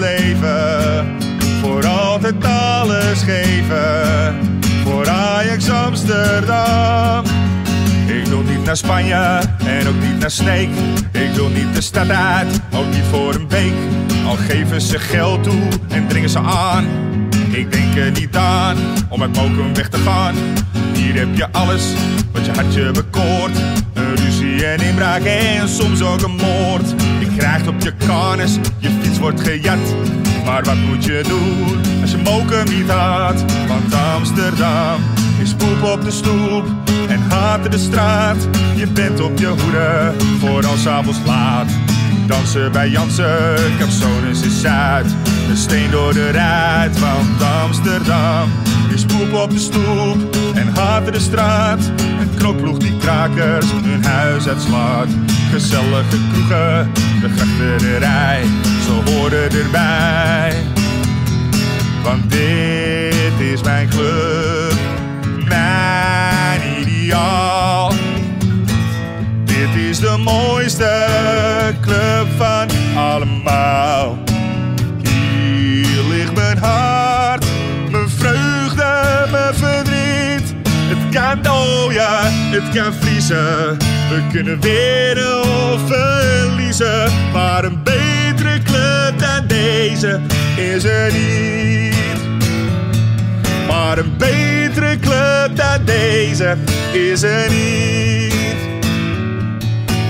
leven. Voor altijd alles geven, voor Ajax Amsterdam. Ik wil niet naar Spanje en ook niet naar Sneek. Ik wil niet de stad uit, ook niet voor een week. Al geven ze geld toe en dringen ze aan. Ik denk er niet aan om uit Mokum weg te gaan. Hier heb je alles wat je hartje bekoort. Een ruzie en inbraak en soms ook een moord. Je krijgt op je karnes, je fiets wordt gejat. Maar wat moet je doen als je Mokum niet had? Want Amsterdam is poep op de stoep en haat de straat. Je bent op je hoede voor als avonds laat. Dansen bij Jansen, Capsones is Zuid. Een steen door de ruit, want Amsterdam is poep op de stoep en haat de straat. Een knokploeg die krakers hun huis uitslaat. Gezellige kroegen, de grachterij, ze horen erbij. Want dit is mijn club, mijn ideaal. Is de mooiste club van allemaal. Hier ligt mijn hart, mijn vreugde, mijn verdriet. Het kan oh ja, het kan vriezen. We kunnen winnen of verliezen. Maar een betere club dan deze is er niet. Maar een betere club dan deze is er niet.